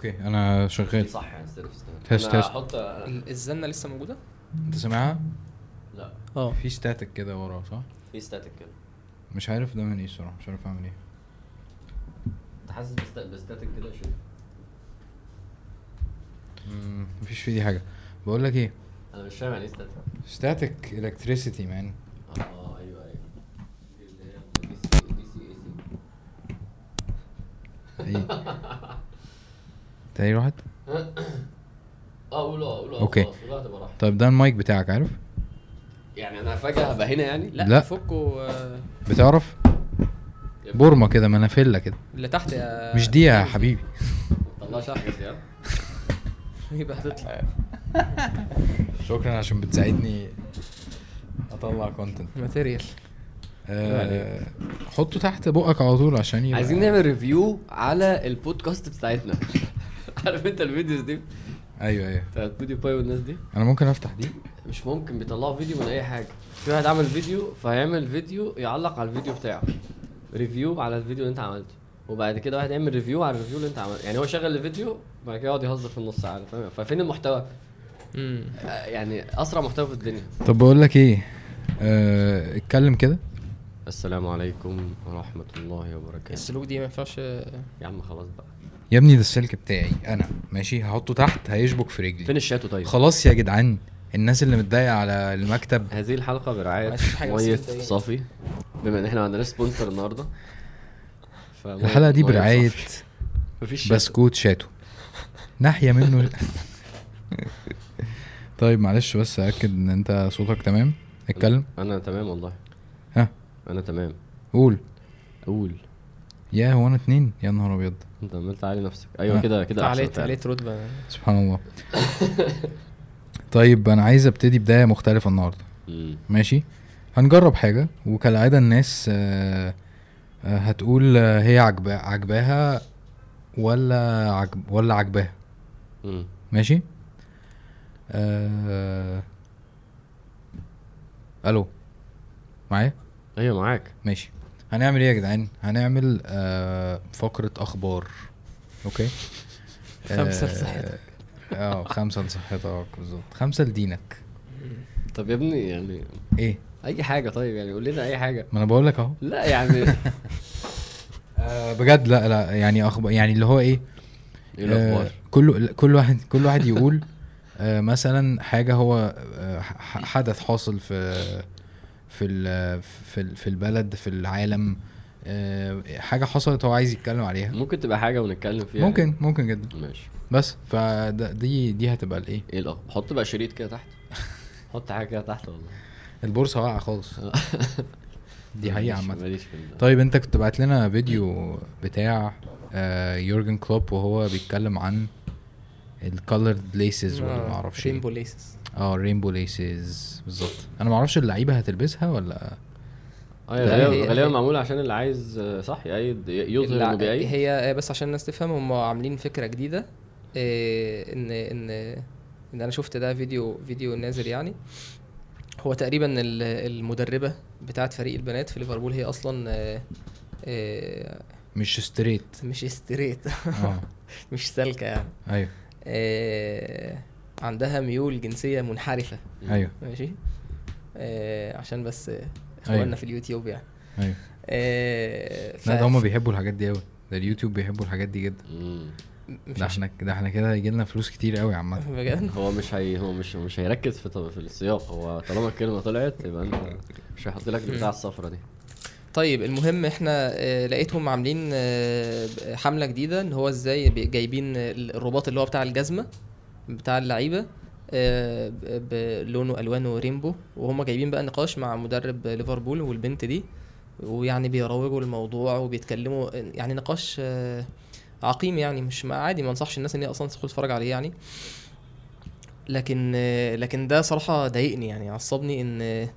أوكي أنا شغال. صح يعني test- test. هحط ال- الزنة لسه موجودة؟ أنت سامعها؟ لا. آه. في static كده ورا صح؟ في static كده. مش عارف ده من إيه الصراحة مش عارف أعمل إيه. أنت حاسس ب st- ب static كده يا شريف مم، مفيش في دي حاجة. بقول لك إيه؟ أنا مش فاهم يعني إيه static static electricity man آه أيوه أيوه. دي اللي هي DC اي سي تاني راحت آه قولوا آه قولوا آه راحت طيب ده المايك بتاعك عارف؟ يعني أنا فجأة هبقى هنا يعني؟ لا, لا. فكوا آه، بتعرف؟ بورمه كده منافله كده. اللي تحت يا مش دي يا حبيبي. ما تطلعش الحاجات دي ها يبقى هتطلع. شكرا عشان بتساعدني أطلع كونتنت ماتيريال آه حطه تحت بقك على طول عشان يبقى عايزين نعمل review على البودكاست بتاعتنا. عارف انت ال videos دي؟ أيوه أيوه. بتاعت بيودي باي والناس دي؟ أنا ممكن افتح دي. مش ممكن بيطلعوا فيديو من أي حاجة. في واحد عمل فيديو فهيعمل فيديو يعلق على الفيديو بتاعه. review على الفيديو اللي انت عملته. وبعد كده واحد يعمل review على ال review اللي انت عملته. يعني هو شغل الفيديو بعد كده يقعد يهزر في النص فاهم؟ ففين المحتوى؟ امم يعني أسرع محتوى في الدنيا. طب بقول لك إيه؟ آه اتكلم كده. السلام عليكم ورحمة الله وبركاته. السلوك دي ما ينفعش. يا عم خلاص بقى. يا ابني ده السلك بتاعي أنا. ماشي؟ هحطه تحت هيشبك في فين رجلي الشاتو طيب؟ خلاص يا جدعان الناس اللي متضايقة على المكتب. هذه الحلقة برعاية مية بتضايقني. صافي. بما إن إحنا ما عندناش سبونسر النهارده. الحلقة دي برعاية. مفيش شاتو. بسكوت شاتو. ناحية منه. طيب معلش بس أكد إن أنت صوتك تمام. اتكلم. أنا تمام والله. ها. أنا تمام. قول. قول. يا هو أنا اتنين. يا نهار أبيض. انت عملت علي نفسك. أيوه. كده كده عليت. عليت رتبة. سبحان الله. طيب أنا عايز أبتدي بداية مختلفة النهارده. ماشي؟ هنجرب حاجة وكالعادة الناس آه، آه، هتقول آه، هي عجبا عجباها ولا عجب ولا عجباها. ماشي؟ آه... ألو. معايا؟ أيوه معاك. ماشي. هنعمل إيه يا جدعان؟ هنعمل آه فقرة أخبار. أوكي؟ خمسة آه، لصحتك. آه خمسة لصحتك بالظبط. خمسة لدينك. طب يا ابني يعني إيه؟ أي حاجة طيب يعني قول لنا أي حاجة. ما أنا بقول لك أهو. لا يعني آه بجد لا لا يعني أخبار يعني اللي هو إيه؟ إيه الأخبار؟ آه كل كل واحد كل واحد يقول آه مثلا حاجة هو آه ح- حدث حاصل في في ال- في ال- في البلد في العالم آه حاجة حصلت هو عايز يتكلم عليها. ممكن تبقى حاجة ونتكلم فيها. ممكن ممكن جدا. ماشي. بس فدي دي هتبقى الإيه؟ إيه الاخبار حط بقى شريط كده تحت. حط حاجة كده تحت والله. البورصة واقعة خالص. دي حقيقة عامة. طيب انت كنت بعت لنا فيديو بتاع آه يورجن كلوب وهو بيتكلم عن ال coloured laces ولا ما أعرفش إيه. rainbow laces آه rainbow laces بالظبط. أنا ما أعرفش اللعيبة هتلبسها ولا؟ آه هي لا، غالبا غالبا معمولة عشان اللي عايز آه، صح يأيد يظهر إنه بيأيد هي بس عشان الناس تفهم هم عاملين فكرة جديدة إيه ان ان إن أنا شفت ده فيديو فيديو نازل يعني. هو تقريبا ال- المدربة بتاعه فريق البنات في ليفربول هي أصلا آه، آه، مش straight مش straight مش سالكة يعني. أيوه. آه، عندها ميول جنسية منحرفة. أيوه. ماشي؟ آه، عشان بس أيوة. إخواننا في اليوتيوب يعني. أيوه. آه، ف- لا ده هما بيحبوا الحاجات دي قوي ده اليوتيوب بيحبوا الحاجات دي جدا. ده إحنا ده إحنا كده هيجي لنا فلوس كتير قوي عامة. بجد؟ هو مش هي هو مش مش هيركز في طب- في السياق. هو طالما الكلمة طلعت يبقى أنت مش هيحط لك البتاع الصفرا دي. طيب المهم إحنا آه، لقيتهم عاملين آه، حملة جديدة إن هو إزاي بي- جايبين الرباط اللي هو بتاع الجزمة. بتاع اللعيبة آه، بلونه ألوانه رينبو وهم جايبين بقى نقاش مع مدرب ليفربول والبنت دي ويعني بيروجوا الموضوع وبيتكلموا يعني نقاش آه، عقيم يعني. مش عادي ما انصحش الناس إن هي أصلا تدخل تتفرج عليه يعني. لكن آه، لكن ده صراحة ضايقني يعني عصبني إن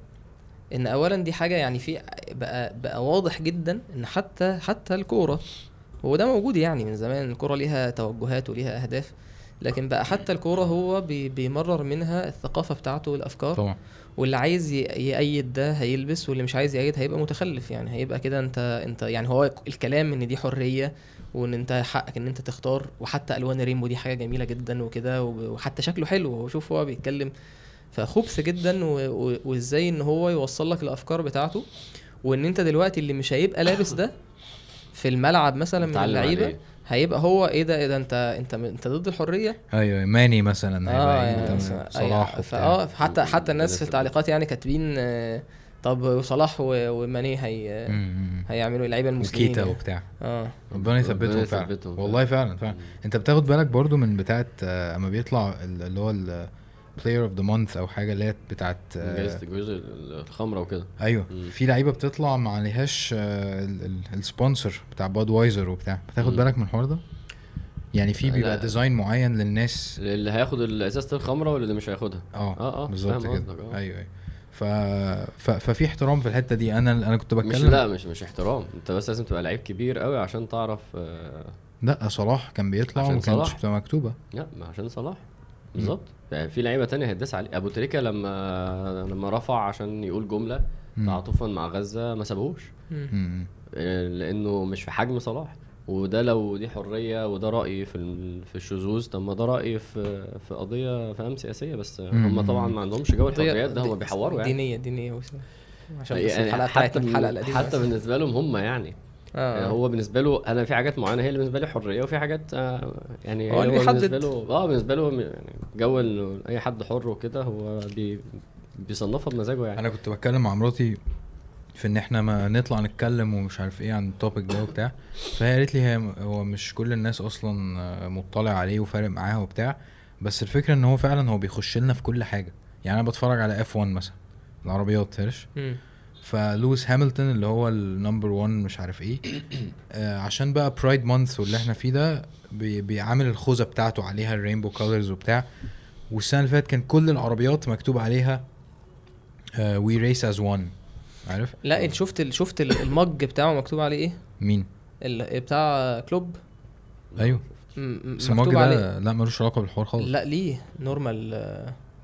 إن اولا دي حاجة يعني في بقى بقى واضح جدا إن حتى حتى الكورة وده موجود يعني من زمان الكورة ليها توجهات وليها أهداف. لكن بقى حتى الكورة هو بي بيمرر منها الثقافة بتاعته والأفكار. طبعا. واللي عايز يأيد ده هيلبس واللي مش عايز يأيد هيبقى متخلف يعني. هيبقى كده انت انت يعني هو الكلام إن دي حرية وإن أنت حقك إن أنت تختار وحتى ألوان الرينبو دي حاجة جميلة جدا وكده وحتى شكله حلو. هو شوف هو بيتكلم فخبث جدا وإزاي إن هو يوصل لك الأفكار بتاعته. وإن أنت دلوقتي اللي مش هيبقى لابس ده في الملعب مثلا من اللعيبة. هيبقى هو إيه ده إيه ده أنت أنت أنت ضد الحرية أيوه ماني مثلا هيبقى آه إيه، يعني تمام. ف- صلاح أي- وبتاع. فاه حتى حتى الناس في التعليقات يعني كاتبين آه، طب صلاح و- وماني هي. هيعملوا اللعيبة المسلمين وكيتا يعني. وبتاع آه ربنا يثبتهم ربنا فعلا يثبتهم والله فعلا فعلا أنت بتاخد بالك برضو من بتاعه آه، أما بيطلع ال- اللي هو ال player of the month أو حاجة اللي هي بتاعه آه، جايزة جزء الخمرة وكده. أيوه. مم. في لعيبة بتطلع ما عليهاش آه، ال- ال- ال sponsor بتاع باد وايزر وبتاع. بتاخد. بالك من الحوار ده؟ يعني في. بيبقى design معين للناس. اللي هياخد ازازه الخمره واللي مش هياخدها. آه آه آه بالظبط كده. آه. أيوه أيوه. ف... ف... ففي احترام في الحتة دي. أنا أنا كنت مش بتكلم لا مش مش احترام. أنت بس لازم تبقى لعيب كبير قوي عشان تعرف آه لا صلاح كان بيطلع وما كانتش. بتبقى مكتوبة. لا ما عشان صلاح. بالظبط. في لعيبة تانية هيداس عليه. أبو تريكة لما لما رفع عشان يقول جملة. تعاطفا مع غزة ما. آه، لأنه مش في حجم صلاح. وده لو دي حرية وده رأي في ال- في الشذوذ. طب ما ده رأي في في قضية فاهم سياسية بس. هم طبعا ما عندهمش جو الحريات ده هم بيحوروا يعني. دينيه دينية عشان يعني حتى الحلقة حتى. بالنسبة لهم هم يعني. آه. يعني هو بالنسبة له أنا في حاجات معينة هي اللي بالنسبة لي حرية وفي حاجات آه يعني هو اللي بالنسبة بيحدد. له آه بالنسبة له يعني جو إنه أي حد حر وكده هو بي بيصنفها بمزاجه يعني. أنا كنت بتكلم مع مراتي في إن إحنا ما نطلع نتكلم ومش عارف إيه عن ال topic ده وبتاع. فهي قالت لي هي هو مش كل الناس أصلا آه، مطلع عليه وفارق معاها وبتاع. بس الفكرة إن هو فعلا هو بيخش لنا في كل حاجة. يعني أنا بتفرج على F1 مثلا العربيات هرش. فلويس هاميلتون اللي هو ال number 1 مش عارف إيه آه عشان بقى Pride Month واللي إحنا فيه ده بي- بيعمل الخوذة بتاعته عليها ال rainbow colours وبتاع. والسنة اللي فاتت كان كل العربيات مكتوب عليها we race as one عارف؟ لا ال- شفت ال- شفت ال- ال mug بتاعه مكتوب عليه إيه؟ مين؟ بتاع كلوب؟ أيوه. بس ال mug مكتوب عليه. ده لا ملوش علاقة بالحوار خالص. لا ليه؟ normal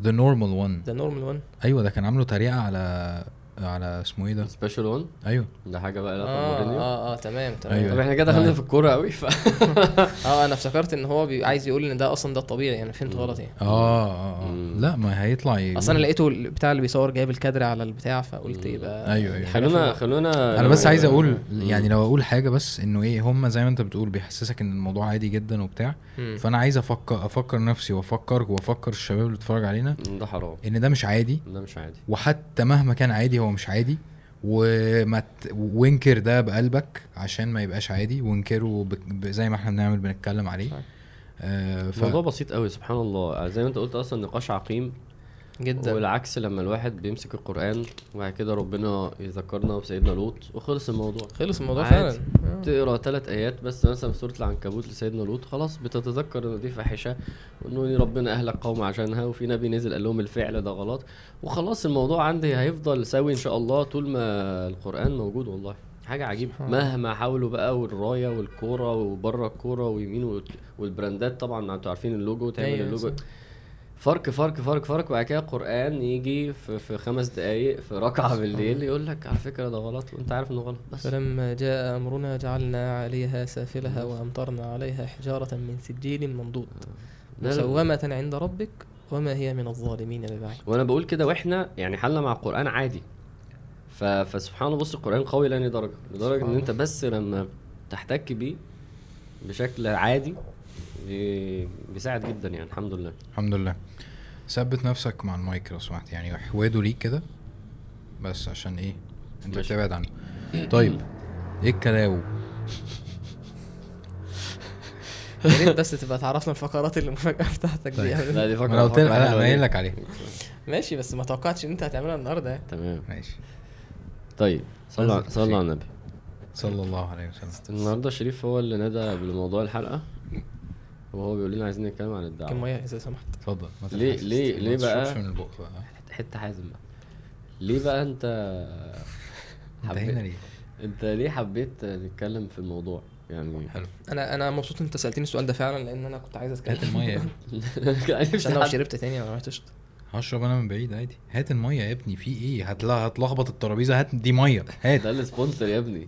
the normal one ده normal 1 أيوه ده كان عامله تريقة على على اسمه إيه ده special 1 أيوه ده حاجة بقى لا آه مورينيو آه آه تمام تمام أيوة. طب إحنا كده دخلنا آه. في الكورة قوي ف آه أنا افتكرت إن هو بي- عايز يقول إن ده أصلا ده الطبيعي يعني فهمت غلط يعني آه آه, آه. لا ما هيطلع يقول- اصل أنا لقيته البتاع اللي بيصور جايب الكادر على البتاع فقلت يبقى أيوة، أيوة. حاجة في خلونا. خلونا أنا بس عايز أقول مم. يعني لو أقول حاجة بس إنه إيه هم زي ما أنت بتقول بيحسسك إن الموضوع عادي جدا وبتاع. فأنا عايز أفكر أفكر نفسي وأفكر وأفكر الشباب اللي بتتفرج علينا ده حرام إن ده مش عادي ده مش عادي وحتى مهما كان عادي هو مش عادي. وما ت... وانكر ده بقلبك عشان ما يبقاش عادي. وانكره ب... زي ما إحنا بنعمل بنتكلم عليه. آه ف... الموضوع بسيط قوي سبحان الله. زي ما انت قلت أصلا نقاش عقيم. جدا. والعكس لما الواحد بيمسك القرآن وبعد كده ربنا يذكرنا بسيدنا لوط وخلص الموضوع. خلص الموضوع. فعلا. آه. تقرأ ثلاث آيات بس مثلا في سورة العنكبوت لسيدنا لوط خلاص بتتذكر ان دي فاحشة وإنه ربنا أهلك قوم عشانها وفي نبي نزل قال لهم الفعل ده غلط. وخلاص الموضوع عندي هيفضل سوي إن شاء الله طول ما القرآن موجود والله. حاجة عجيبة. مهما حاولوا بقى والراية والكورة وبره الكورة ويمين وال- وال brandات طبعا أنتوا عارفين اللوجو تعمل أيوة، اللوجو. صح. فرق فرق فرق فرق. وبعد كده القرآن يجي في, في خمس دقايق في ركعة بالليل يقول لك على فكرة ده غلط وانت عارف إنه غلط بس. فلما جاء أمرنا جعلنا عليها سافلها وأمطرنا عليها حجارة من سجيل منضود. ده- مسومة عند ربك وما هي من الظالمين ببعيد وأنا بقول كده وإحنا يعني حالنا مع القرآن عادي. ف... فسبحان الله بص القرآن قوي لاني درجة؟ لدرجة إن أنت بس لما تحتك بيه بشكل عادي بي... بيساعد جدا يعني الحمد لله. الحمد لله. ثبت نفسك مع المايك لو سمحت يعني حواده ليك كده بس عشان إيه؟ انت ماشي. بتبعد عنه. طيب إيه الكلاو يا ريت بس تبقى تعرفنا الفقرات اللي المفاجاه بتاعتك دي. طيب. يعني. لا دي ما فكره أنا قلت لك أنا. قايل لك عليه ماشي بس ما توقعتش إن أنت هتعملها النهارده. يعني تمام. ماشي. طيب صلى على- صلى على النبي. صلى الله عليه وسلم. النهارده شريف هو اللي نادى بموضوع الحلقة. وهو بيقول لنا عايزين نتكلم عن كم الدعوة. ميه إذا سمحت. اتفضل ما ليه-. ليه- ليه بقى؟ من البق بقى. حتة حازم بقى. ليه بقى انت انت حبيت- هنا ليه؟ انت ليه حبيت نتكلم في الموضوع؟ يعني حلو. أنا أنا مبسوط إن أنت سألتني السؤال ده فعلا لأن أنا كنت عايز هات اتكلم المية يا ابني. عشان لو شربت تاني أنا رحت أشرب. هشرب أنا من بعيد عادي. هات المية يا ابني في إيه؟ هتلا هتلخبط الترابيزة هات دي مية. هات. ده ال sponsor يا ابني.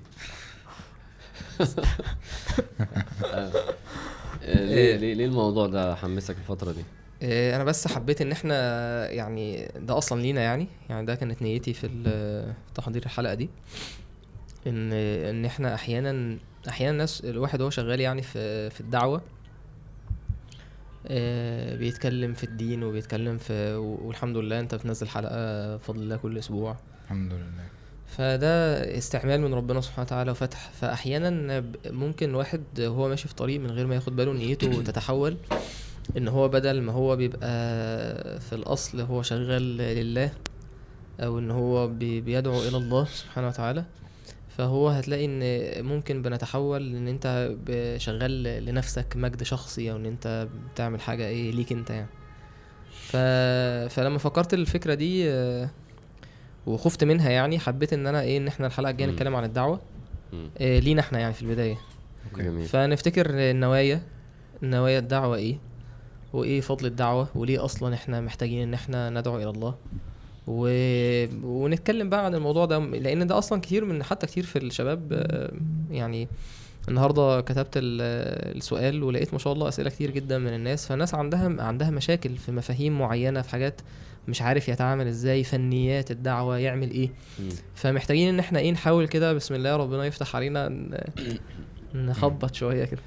آه، ليه ليه ليه الموضوع ده حمسك الفترة دي؟ إيه، أنا بس حبيت إن إحنا يعني ده أصلا لينا يعني يعني ده كانت نيتي في ال- تحضير الحلقة دي ان إن إحنا أحيانا أحيانا الناس الواحد وهو شغال يعني في في الدعوة آه، بيتكلم في الدين وبيتكلم في والحمد لله أنت بتنزل حلقة بفضل الله كل أسبوع. الحمد لله. فده استعمال من ربنا سبحانه وتعالى وفتح. فأحيانا ممكن الواحد وهو ماشي في طريق من غير ما ياخد باله نيته تتحول إن هو بدل ما هو بيبقى في الأصل هو شغال لله أو إن هو بي- بيدعو إلى الله سبحانه وتعالى فهو هتلاقي إن ممكن بنتحول إن أنت شغال لنفسك مجد شخصي أو إن أنت بتعمل حاجة إيه ليك أنت يعني. ف... فلما فكرت الفكرة دي آه، وخفت منها يعني حبيت إن أنا إيه إن إحنا الحلقة الجاية. نتكلم عن الدعوة. آه، لينا إحنا يعني في البداية. جميل. فنفتكر النوايا. نوايا الدعوة إيه؟ وإيه فضل الدعوة؟ وليه أصلا إحنا محتاجين إن إحنا ندعو إلى الله؟ و... ونتكلم بقى عن الموضوع ده لأن ده أصلا كتير من حتى كتير في الشباب آه، يعني النهارده كتبت ال- السؤال ولقيت ما شاء الله أسئلة كتير جدا من الناس فالناس عندها عندها مشاكل في مفاهيم معينة في حاجات مش عارف يتعامل إزاي فنيات الدعوة يعمل إيه. فمحتاجين إن إحنا إيه نحاول كده بسم الله ربنا يفتح علينا نخبط شوية كده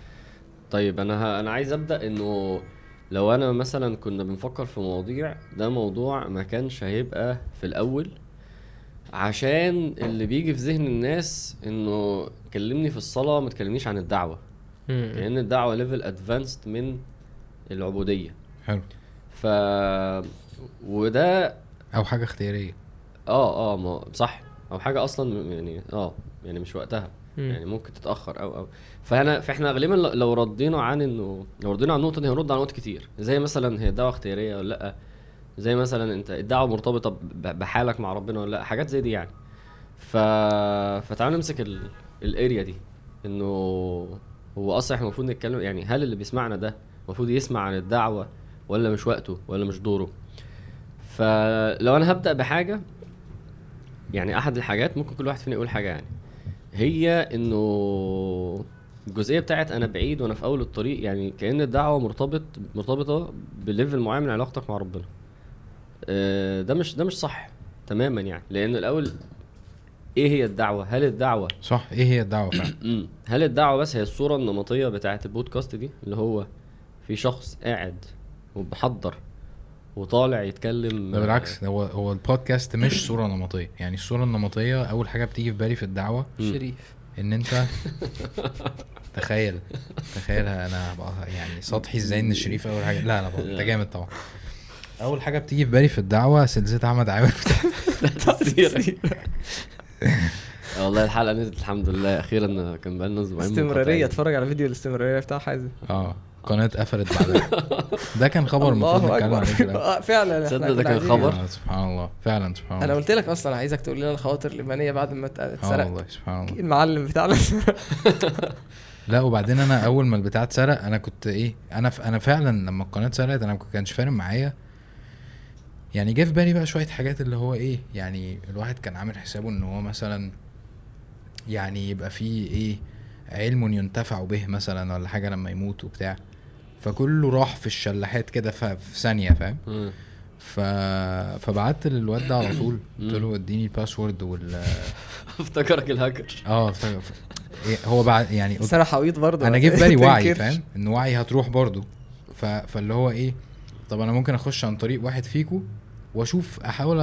طيب أنا ه... أنا عايز أبدأ إنه لو أنا مثلا كنا بنفكر في مواضيع ده موضوع ما كانش هيبقى في الأول عشان اللي بيجي في ذهن الناس إنه كلمني في الصلاة ما تكلمنيش عن الدعوة. لأن الدعوة level advanced من العبودية. حلو. ف وده أو حاجة اختيارية. آه آه ما صح. أو حاجة أصلا يعني آه يعني مش وقتها. مم. يعني ممكن تتأخر أو أو. فأنا فإحنا غالبا لو ردينا عن إنه لو ردينا عن النقطة دي هنرد على نقط كتير. زي مثلا هي الدعوه اختيارية ولا لأ. زي مثلا أنت الدعوة مرتبطة بحالك مع ربنا ولا لأ حاجات زي دي يعني. ف فتعالوا نمسك ال... الاريا دي. إنه هو أصلا إحنا المفروض نتكلم يعني هل اللي بيسمعنا ده المفروض يسمع عن الدعوة ولا مش وقته ولا مش دوره؟ فلو أنا هبدأ بحاجة يعني أحد الحاجات ممكن كل واحد فينا يقول حاجة يعني. هي إنه الجزئية بتاعت أنا بعيد وأنا في أول الطريق يعني كأن الدعوة مرتبط مرتبطة بليفل معين من علاقتك مع ربنا. ده مش ده مش صح تماما يعني. لأن الأول إيه هي الدعوة؟ هل الدعوة صح إيه هي الدعوة فعلا. هل الدعوة بس هي الصورة النمطية بتاعت البودكاست دي؟ اللي هو في شخص قاعد وبحضر وطالع يتكلم ده بالعكس هو هو البودكاست مش صورة نمطية. يعني الصورة النمطية أول حاجة بتيجي في بالي في الدعوة. شريف. إن أنت تخيل تخيل أنا هبقى يعني سطحي إزاي إن شريف أول حاجة. لا لا أنت جامد طبعا. أول حاجة بتيجي في بالي في الدعوة سلسلة أحمد عامر. آه، والله الحلقة نزلت الحمد لله. أخيرا كان بقالنا أسبوعين استمرارية. منقطعين. اتفرج على فيديو الاستمرارية بتاع حازم. آه قناة قفلت بعدها. ده كان خبر المفروض نتكلم. آه، فعلا تصدق ده كان خبر؟ آه سبحان الله. فعلا سبحان أنا الله. قلت لك أصلا عايزك تقول لنا الخواطر الايمانيه بعد ما ات- آه اتسرق والله سبحان الله. المعلم بتاعنا. لا وبعدين أنا أول ما البتاع اتسرق أنا كنت إيه أنا ف... أنا فعلا لما القناة اتسرقت أنا ما كانش فارق معايا يعني جه في بالي بقى شوية حاجات اللي هو إيه يعني الواحد كان عامل حسابه إن هو مثلا يعني يبقى فيه إيه علم ينتفع به مثلا ولا حاجة لما يموت وبتاع فكله راح في الشلاحات كده في ثانية فاهم. ف... فبعت للواد ده على طول قلت له اديني الباسورد وال افتكرك الهاكر آه. إيه هو بعد يعني قلت بس أنا حويط برضه أنا جه في بالي وعي. فاهم إن وعي هتروح برضو ف... فاللي هو إيه طب أنا ممكن أخش عن طريق واحد فيكو وأشوف أحاول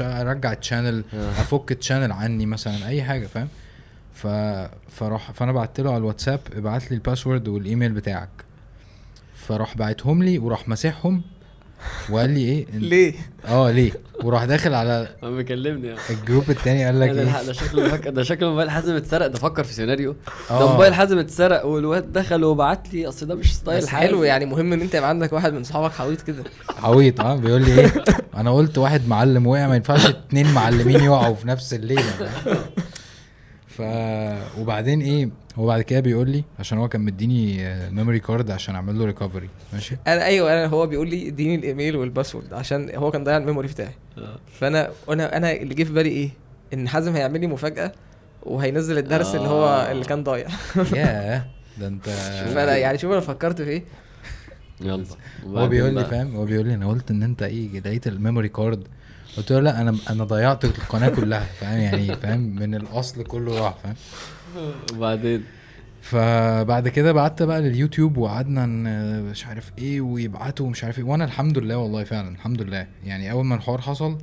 أرجع ال channel آه. أفك ال channel عني مثلا أي حاجة فاهم ف فراح فأنا بعت له على الواتساب ابعت لي ال password وال email بتاعك فراح باعتهم لي وراح مسحهم وقال لي إيه؟ ليه؟ آه ليه؟ وراح داخل على عم بيكلمني يعني الجروب التاني قال لك إيه؟ ده شكله فك... ده شكله موبايل حازم اتسرق. ده فكر في سيناريو. ده آه. موبايل حازم اتسرق والواد دخل وبعت لي أصل ده مش style حازم. حلو يعني مهم إن أنت يبقى عندك واحد من صحابك حويط كده. حويط آه بيقول لي إيه؟ أنا قلت واحد معلم وقع ما ينفعش اتنين معلمين يقعوا في نفس الليلة؟ ف وبعدين إيه؟ هو بعد كده بيقول لي عشان هو كان مديني memory card عشان أعمل له recovery ماشي؟ أنا أيوه أنا هو بيقول لي اديني ال email وال password عشان هو كان ضيع ال memory بتاعي. آه. فأنا أنا أنا اللي جه في بالي إيه؟ إن حازم هيعمل لي مفاجأة وهينزل الدرس اللي هو آه. اللي كان ضايع. ياه ده أنت فانا يعني شوف أنا فكرت في إيه. يلا. هو بيقول لي فاهم؟ هو بيقول لي أنا قلت إن أنت إيه لقيت ال memory card قلت له لا أنا أنا ضيعت القناة كلها فاهم؟ يعني فاهم؟ من الأصل كله راح فاهم؟ وبعدين؟ فبعد كده بعت بقى لليوتيوب وقعدنا مش عارف إيه ويبعتوا ومش عارف إيه. وأنا الحمد لله والله فعلا الحمد لله. يعني أول ما الحوار حصل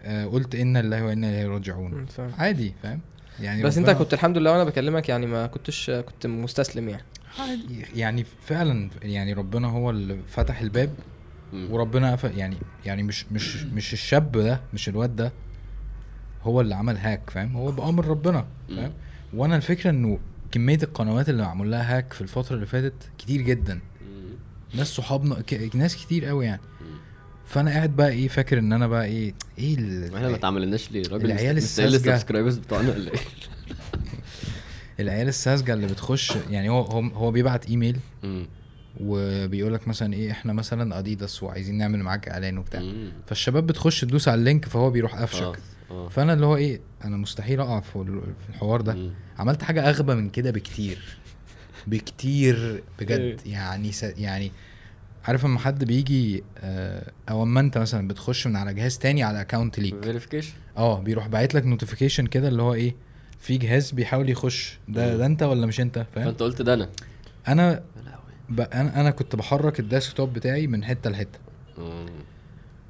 آه، قلت إنا لله وإنا إليه راجعون. عادي فاهم؟ يعني بس انت كنت الحمد لله وأنا بكلمك يعني ما كنتش كنت مستسلم يعني. عادي. يعني فعلا يعني ربنا هو اللي فتح الباب. وربنا قفل يعني يعني مش مش مش الشاب ده مش الواد ده هو اللي عمل هاك فاهم؟ هو بأمر ربنا فاهم؟ وأنا الفكرة انه كمية القنوات اللي معمول لها هاك في الفترة اللي فاتت كتير جدا. ناس صحابنا ك... ناس كتير قوي يعني. فأنا قاعد بقى إيه فاكر إن أنا بقى إيه إيه ال... إحنا ما اتعاملناش ليه راجل العيال الساذجة. ال subscribers بتوعنا ولا إيه؟ العيال الساذجة اللي بتخش يعني هو هو, بيبعت إيميل. وبيقول لك مثلا إيه إحنا مثلا اديداس وعايزين نعمل معاك إعلان وبتاع. فالشباب بتخش تدوس على ال link فهو بيروح قفشك آه فأنا اللي هو إيه أنا مستحيل أقع في ال- في الحوار ده مم. عملت حاجة أغبى من كده بكتير بكتير بجد إيه؟ يعني س... يعني عارف اما حد بيجي آه، أو أما أنت مثلا بتخش من على جهاز تاني على account ليك verification آه بيروح باعت لك notification كده اللي هو إيه في جهاز بيحاول يخش ده. ده أنت ولا مش أنت فاهم فأنت قلت ده أنا أنا. أنا أنا كنت بحرك ال desktop بتاعي من حتة لحتة.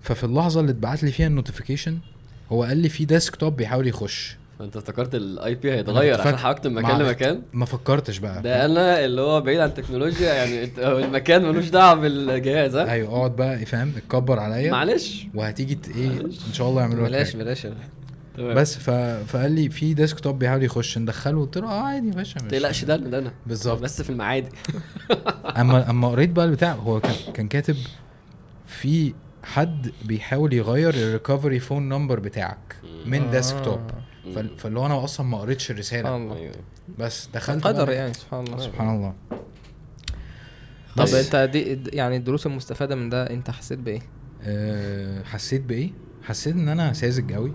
ففي اللحظة اللي اتبعت لي فيها ال notification هو قال لي في desktop بيحاول يخش. فانت افتكرت ال IP هيتغير. عشان حركت من مكان لمكان. ما فكرتش بقى. ده أنا اللي هو بعيد عن التكنولوجيا يعني انت- المكان ملوش دعوة بالجهاز ها؟ أيوه اقعد بقى فاهم؟ اتكبر عليا. معلش. وهتيجي إيه إن شاء الله يعملوا لك بلاش. بلاش. بس ف... فقال لي في desktop بيحاول يخش. ندخله. قلت له آه عادي يا باشا ما تقلقش ده أنا ده أنا. بالظبط. بس في المعادي. اما أما قريت بقى البتاع هو كان كان كاتب في حد بيحاول يغير ال recovery phone number بتاعك من آه. desktop مم. فال- فاللي هو أنا أصلا ما قريتش الرسالة. الله. أيوه. بس دخلت قدر يعني سبحان الله. سبحان الله. طب بس- أنت دي يعني الدروس المستفادة من ده أنت حسيت بإيه؟ أه حسيت بإيه؟ حسيت إن أنا ساذج قوي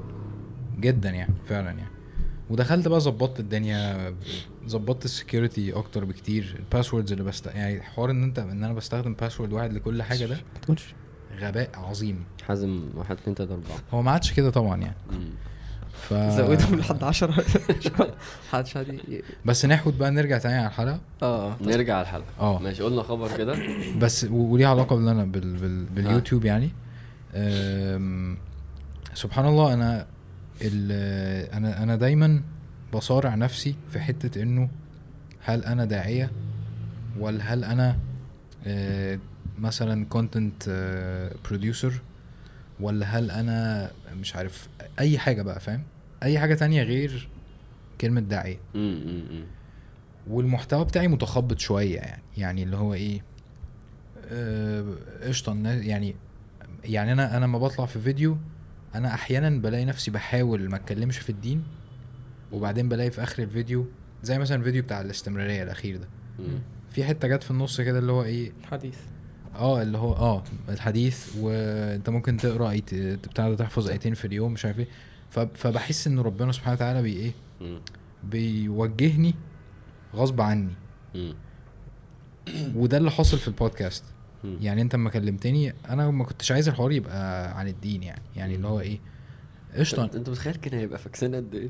جدا يعني فعلا يعني. ودخلت بقى ظبطت الدنيا ظبطت ال security أكتر بكتير. ال passwords اللي بست يعني حوار إن انت إن أنا بستخدم password واحد لكل حاجة ده. ما تقولش. غباء عظيم. حازم واحد اتنين تلاتة أربعة. هو ما عادش كده طبعا يعني. ف زودهم لحد 10 محدش حد ي- بس ناخد بقى نرجع تاني على الحلقة. آه. نرجع على الحلقة. آه. ماشي قلنا خبر كده. بس وليه علاقة باللي بال... بال... باليوتيوب يعني. أم... سبحان الله أنا ال... أنا أنا دايما بصارع نفسي في حتة إنه هل أنا داعية ولا هل أنا آه، مثلا content producer ولا هل أنا مش عارف أي حاجة بقى فاهم؟ أي حاجة تانية غير كلمة داعيه. والمحتوى بتاعي متخبط شوية يعني. يعني اللي هو إيه آه، قشطة الناس- يعني يعني أنا أنا لما بطلع في فيديو أنا أحيانا بلاقي نفسي بحاول ما أتكلمش في الدين وبعدين بلاقي في آخر الفيديو زي مثلا الفيديو بتاع الاستمرارية الأخير ده. مم. في حتة جت في النص كده اللي هو إيه حديث. آه اللي هو آه الحديث وانت ممكن تقرأ ايت بتاع ده تحفظ آيتين في اليوم مش عارف إيه. فبحس ان ربنا سبحانه وتعالى بي إيه. بيوجهني غصب عني. وده اللي حاصل في البودكاست. يعني انت لما كلمتني أنا ما كنتش عايز الحوار يبقى عن الدين يعني. يعني اللي هو إيه؟ قشطة. انت انت متخيل كان هيبقى فاكسين قد إيه؟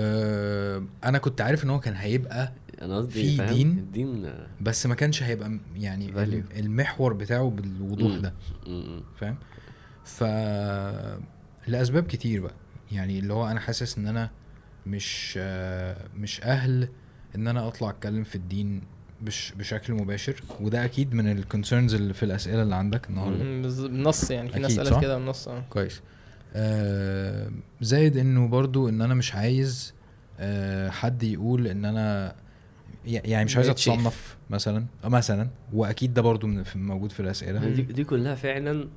آه أنا كنت عارف ان هو كان هيبقى أنا قصدي في؟ دين؟ الدين بس ما كانش هيبقى يعني Value. الم- المحور بتاعه بالوضوح. ده. فاهم ف لأسباب كتير بقى يعني اللي هو أنا حاسس إن أنا مش مش أهل إن أنا أطلع أتكلم في الدين بش بشكل مباشر وده أكيد من الكونسيرنز اللي في الأسئلة اللي عندك النهارده بالنص يعني في ناس أكيد، قالت؟ كده بالنص آه كويس آه زائد إنه برضو إن أنا مش عايز آه حد يقول إن أنا يعني مش عايز. أتصنف مثلا مثلا وأكيد ده برضو موجود في الأسئلة. دي, دي كلها فعلا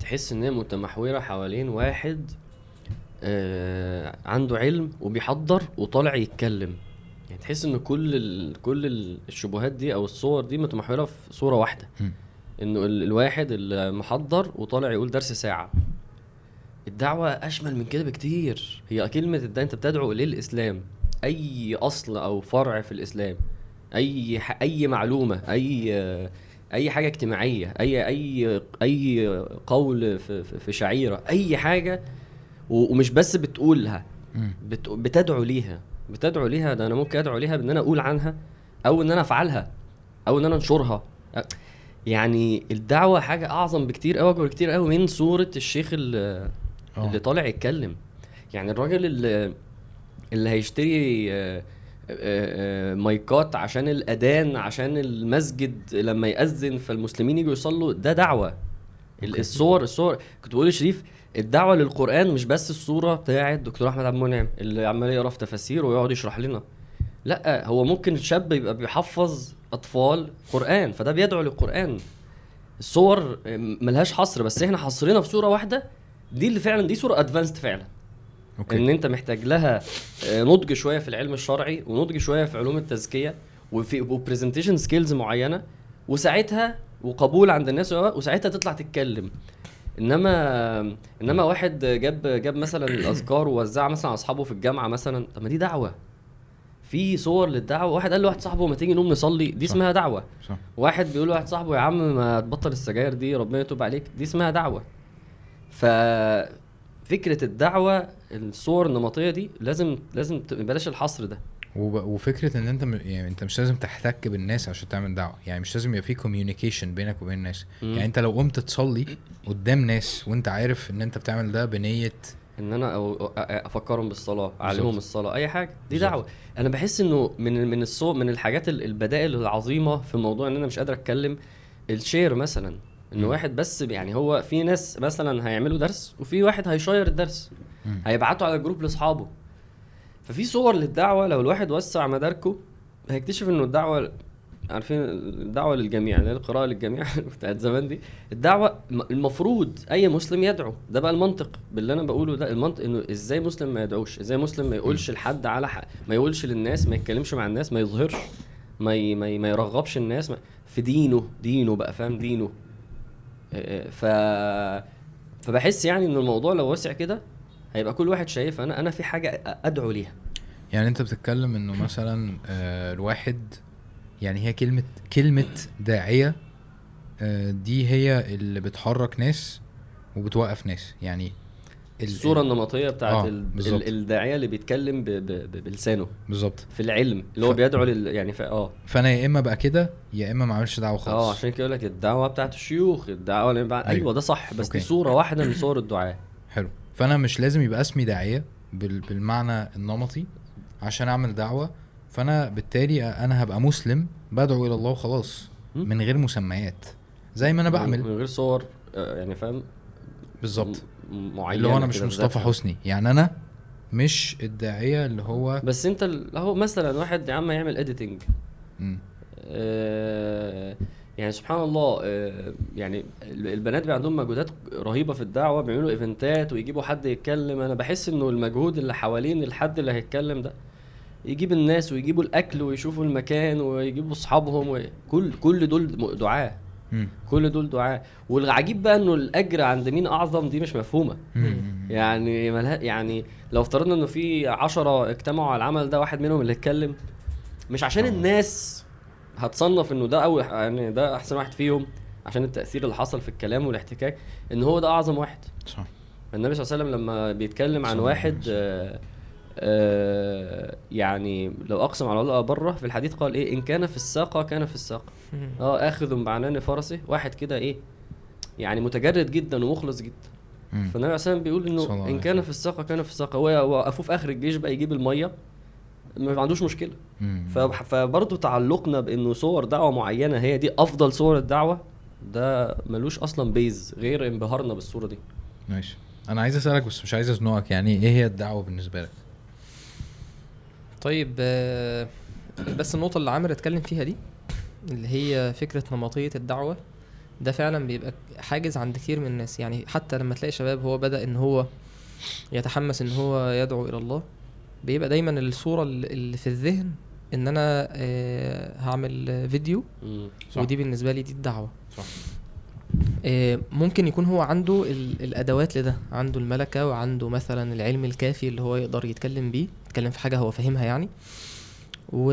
تحس إن هي متمحورة حوالين واحد آه عنده علم وبيحضر وطالع يتكلم. يعني تحس إن كل ال... كل ال- الشبهات دي أو الصور دي متمحورة في صورة واحدة. إنه ال... الواحد المحضر وطالع يقول درس ساعة. الدعوة أشمل من كده بكتير. هي كلمة الد... أنت بتدعو للإسلام. أي أصل أو فرع في الإسلام أي ح... أي معلومة أي أي حاجة اجتماعية أي أي أي قول في, في- شعيرة أي حاجة ومش بس بتقولها. بتدعو ليها بتدعو ليها ده أنا ممكن أدعو ليها بإن أنا أقول عنها أو إن أنا أفعلها أو إن أنا أنشرها يعني الدعوة حاجة أعظم بكتير قوي أكبر بكتير قوي من صورة الشيخ اللي, آه. اللي طالع يتكلم يعني الراجل اللي اللي هيشتري آه، آه، آه، مايكات عشان الأذان عشان المسجد لما يأذن فالمسلمين يجوا يصلوا ده دعوة. الصور الصور. كنت بقول لشريف الدعوة للقرآن مش بس الصورة بتاعت دكتور أحمد عبد المنعم اللي عمال يقرأ في تفاسير ويقعد يشرح لنا. لأ هو ممكن شاب يبقى بيحفظ أطفال قرآن فده بيدعو للقرآن. الصور ملهاش حصر بس إحنا حصرنا في صورة واحدة. دي اللي فعلا دي صورة advanced فعلا. okay. إن أنت محتاج لها آه، نضج شوية في العلم الشرعي ونضج شوية في علوم التزكية وفي و presentation skills معينة وساعتها وقبول عند الناس وساعتها تطلع تتكلم. إنما إنما واحد جاب جاب مثلا الاذكار ووزعها مثلا على أصحابه في الجامعة مثلا طب ما دي دعوة. في صور للدعوة واحد قال لواحد صاحبه ما تيجي نقوم نصلي دي صح. اسمها دعوة. صح. واحد بيقول لواحد صاحبه يا عم ما تبطل السجاير دي ربنا يتوب عليك دي اسمها دعوة. ففكرة الدعوة الصور النمطية دي لازم لازم بلاش الحصر ده. وفكرة إن أنت م... يعني أنت مش لازم تحتك بالناس عشان تعمل دعوة يعني مش لازم يبقى في كوميونيكيشن بينك وبين الناس مم. يعني أنت لو قمت تصلي قدام ناس وأنت عارف إن أنت بتعمل ده بنية إن أنا أو أفكرهم بالصلاة أعلمهم. الصلاة أي حاجة دي بالظبط. دعوة أنا بحس إنه من من الصو من الحاجات ال- البدائل العظيمة في موضوع إن أنا مش قادر أتكلم ال share مثلا إن. واحد بس يعني هو في ناس مثلا هيعملوا درس وفي واحد هيشير الدرس. هيبعته على الجروب لاصحابه. ففي صور للدعوة لو الواحد وسع مداركه هيكتشف إنه الدعوة عارفين الدعوة للجميع اللي هي القراءة للجميع بتاعت زمان دي. الدعوة المفروض أي مسلم يدعو. ده بقى المنطق باللي أنا بقوله ده المنطق إنه إزاي مسلم ما يدعوش؟ إزاي مسلم ما يقولش لحد على حق ما يقولش للناس ما يتكلمش مع الناس ما يظهرش ما ي... ما, ي... ما يرغبش الناس ما... في دينه دينه بقى فاهم؟ دينه. ف فبحس يعني ان الموضوع لو وسع كده هيبقى كل واحد شايف أنا أنا في حاجة أدعو ليها. يعني أنت بتتكلم إنه مثلا آه الواحد يعني هي كلمة كلمة داعية آه دي هي اللي بتحرك ناس وبتوقف ناس. يعني ال- الصورة ال- النمطية بتاعت آه، ال... بالظبط. ال... الداعية اللي بيتكلم ب... ب... بلسانه. بالظبط. في العلم اللي هو ف- بيدعو لل يعني ف... آه. فأنا يا إما بقى كده يا إما ما أعملش دعوة خالص. آه عشان كده يقول لك الدعوة بتاعت الشيوخ الدعوة اللي بع... أيوة. أيوه ده صح بس أوكي. دي صورة واحدة من صور الدعاء. حلو. فأنا مش لازم يبقى اسمي داعية بال... بالمعنى النمطي عشان أعمل دعوة فأنا بالتالي أنا هبقى مسلم بدعو إلى الله وخلاص. من غير مسميات زي ما أنا من بعمل غير صور آه، يعني فاهم بالظبط م- معينه اللي هو أنا مش مصطفى. حسني يعني أنا مش الداعية اللي هو بس أنت اهو مثلا واحد يا عم يعمل اديتنج. آه، يعني سبحان الله آه، يعني ال- البنات بيبقى عندهم مجهودات رهيبة في الدعوة بيعملوا إيفنتات ويجيبوا حد يتكلم أنا بحس إنه المجهود اللي حوالين الحد اللي هيتكلم ده يجيب الناس ويجيبوا الأكل ويشوفوا المكان ويجيبوا أصحابهم وكل كل دول دعاة. كل دول دعاة والعجيب بقى إنه الأجر عند مين أعظم دي مش مفهومة. يعني ملها يعني لو افترضنا إنه في عشرة اجتمعوا على العمل ده واحد منهم اللي اتكلم مش عشان آه. الناس هتصنف إنه ده أول يعني ده أحسن واحد فيهم عشان التأثير اللي حصل في الكلام والاحتكاك إن هو ده أعظم واحد. صح. النبي صلى الله عليه وسلم لما بيتكلم عن واحد وسلم. آه آه يعني لو أقسم على الله بره في الحديث قال إيه؟ إن كان في الساقة كان في الساقة. آه آخذ بعنان فرسه. واحد كده إيه؟ يعني متجرد جدا ومخلص جدا. فالنبي عليه الصلاه والسلام بيقول إنه إن كان وسلم. في الساقة كان في الساقة. هو وقفوه في آخر الجيش بقى يجيب المية. ما عندوش مشكلة. فبرضه تعلقنا بإنه صور دعوة معينة هي دي أفضل صور الدعوة. ده ملوش أصلا بيز غير انبهارنا بالصورة دي. ماشي. أنا عايز أسألك بس مش عايز أزنقك يعني إيه هي الدعوة بالنسبة لك؟ طيب آه، بس النقطة اللي عامر اتكلم فيها دي اللي هي فكرة نمطية الدعوة ده فعلا بيبقى حاجز عند كتير من الناس. يعني حتى لما تلاقي شباب هو بدأ إن هو يتحمس إن هو يدعو إلى الله بيبقى دايما الصورة اللي في الذهن إن أنا آه، هعمل فيديو. صح. ودي بالنسبة لي دي الدعوة صح. آه، ممكن يكون هو عنده ال- الأدوات لده عنده الملكة وعنده مثلا العلم الكافي اللي هو يقدر يتكلم بيه يتكلم في حاجة هو فاهمها يعني و...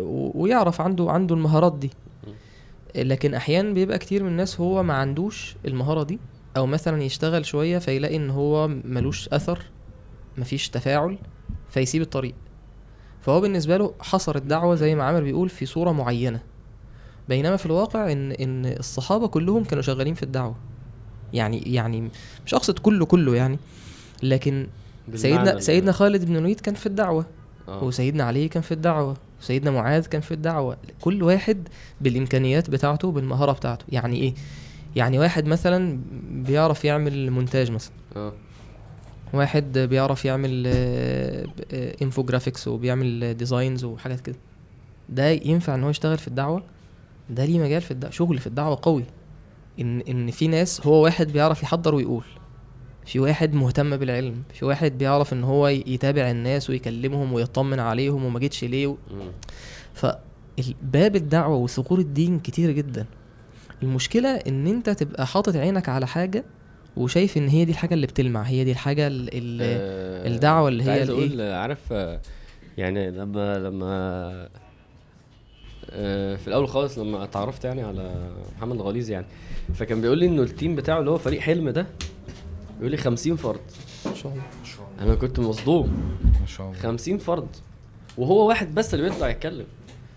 و- ويعرف عنده عنده المهارات دي لكن أحيانا بيبقى كتير من الناس هو ما عندوش المهارة دي أو مثلا يشتغل شوية فيلاقي إن هو ملوش أثر مفيش تفاعل فيسيب الطريق. فهو بالنسبة له حصر الدعوه زي ما عامر بيقول في صورة معينة. بينما في الواقع إن إن الصحابة كلهم كانوا شغالين في الدعوة. يعني يعني مش أقصد كله كله يعني لكن سيدنا سيدنا خالد بن الوليد كان في الدعوة. آه. وسيدنا علي كان في الدعوة. وسيدنا معاذ كان في الدعوة. كل واحد بالإمكانيات بتاعته بالمهارة بتاعته. يعني إيه؟ يعني واحد مثلا بيعرف يعمل مونتاج مثلا. آه. واحد بيعرف يعمل infographics وبيعمل designs وحاجات كده. ده ينفع إن هو يشتغل في الدعوة؟ ده ليه مجال في الدعوة شغل في الدعوة قوي. إن إن في ناس هو واحد بيعرف يحضر ويقول. في واحد مهتم بالعلم. في واحد بيعرف إن هو يتابع الناس ويكلمهم ويطمن عليهم وما جيتش ليه و... فباب الدعوة وثغور الدين كتير جدا. المشكلة إن أنت تبقى حاطط عينك على حاجة وشايف إن هي دي الحاجة اللي بتلمع هي دي الحاجة اللي آه، الدعوة اللي هي؟ أقول عارف يعني لما لما آه، في الأول خالص لما اتعرفت يعني على محمد الغليظ يعني فكان بيقول لي إنه ال team بتاعه اللي هو فريق حلم ده بيقول لي 50 فرد. ان شاء الله. أنا كنت مصدوم. ما شاء الله. 50 فرد. وهو واحد بس اللي بيطلع يتكلم.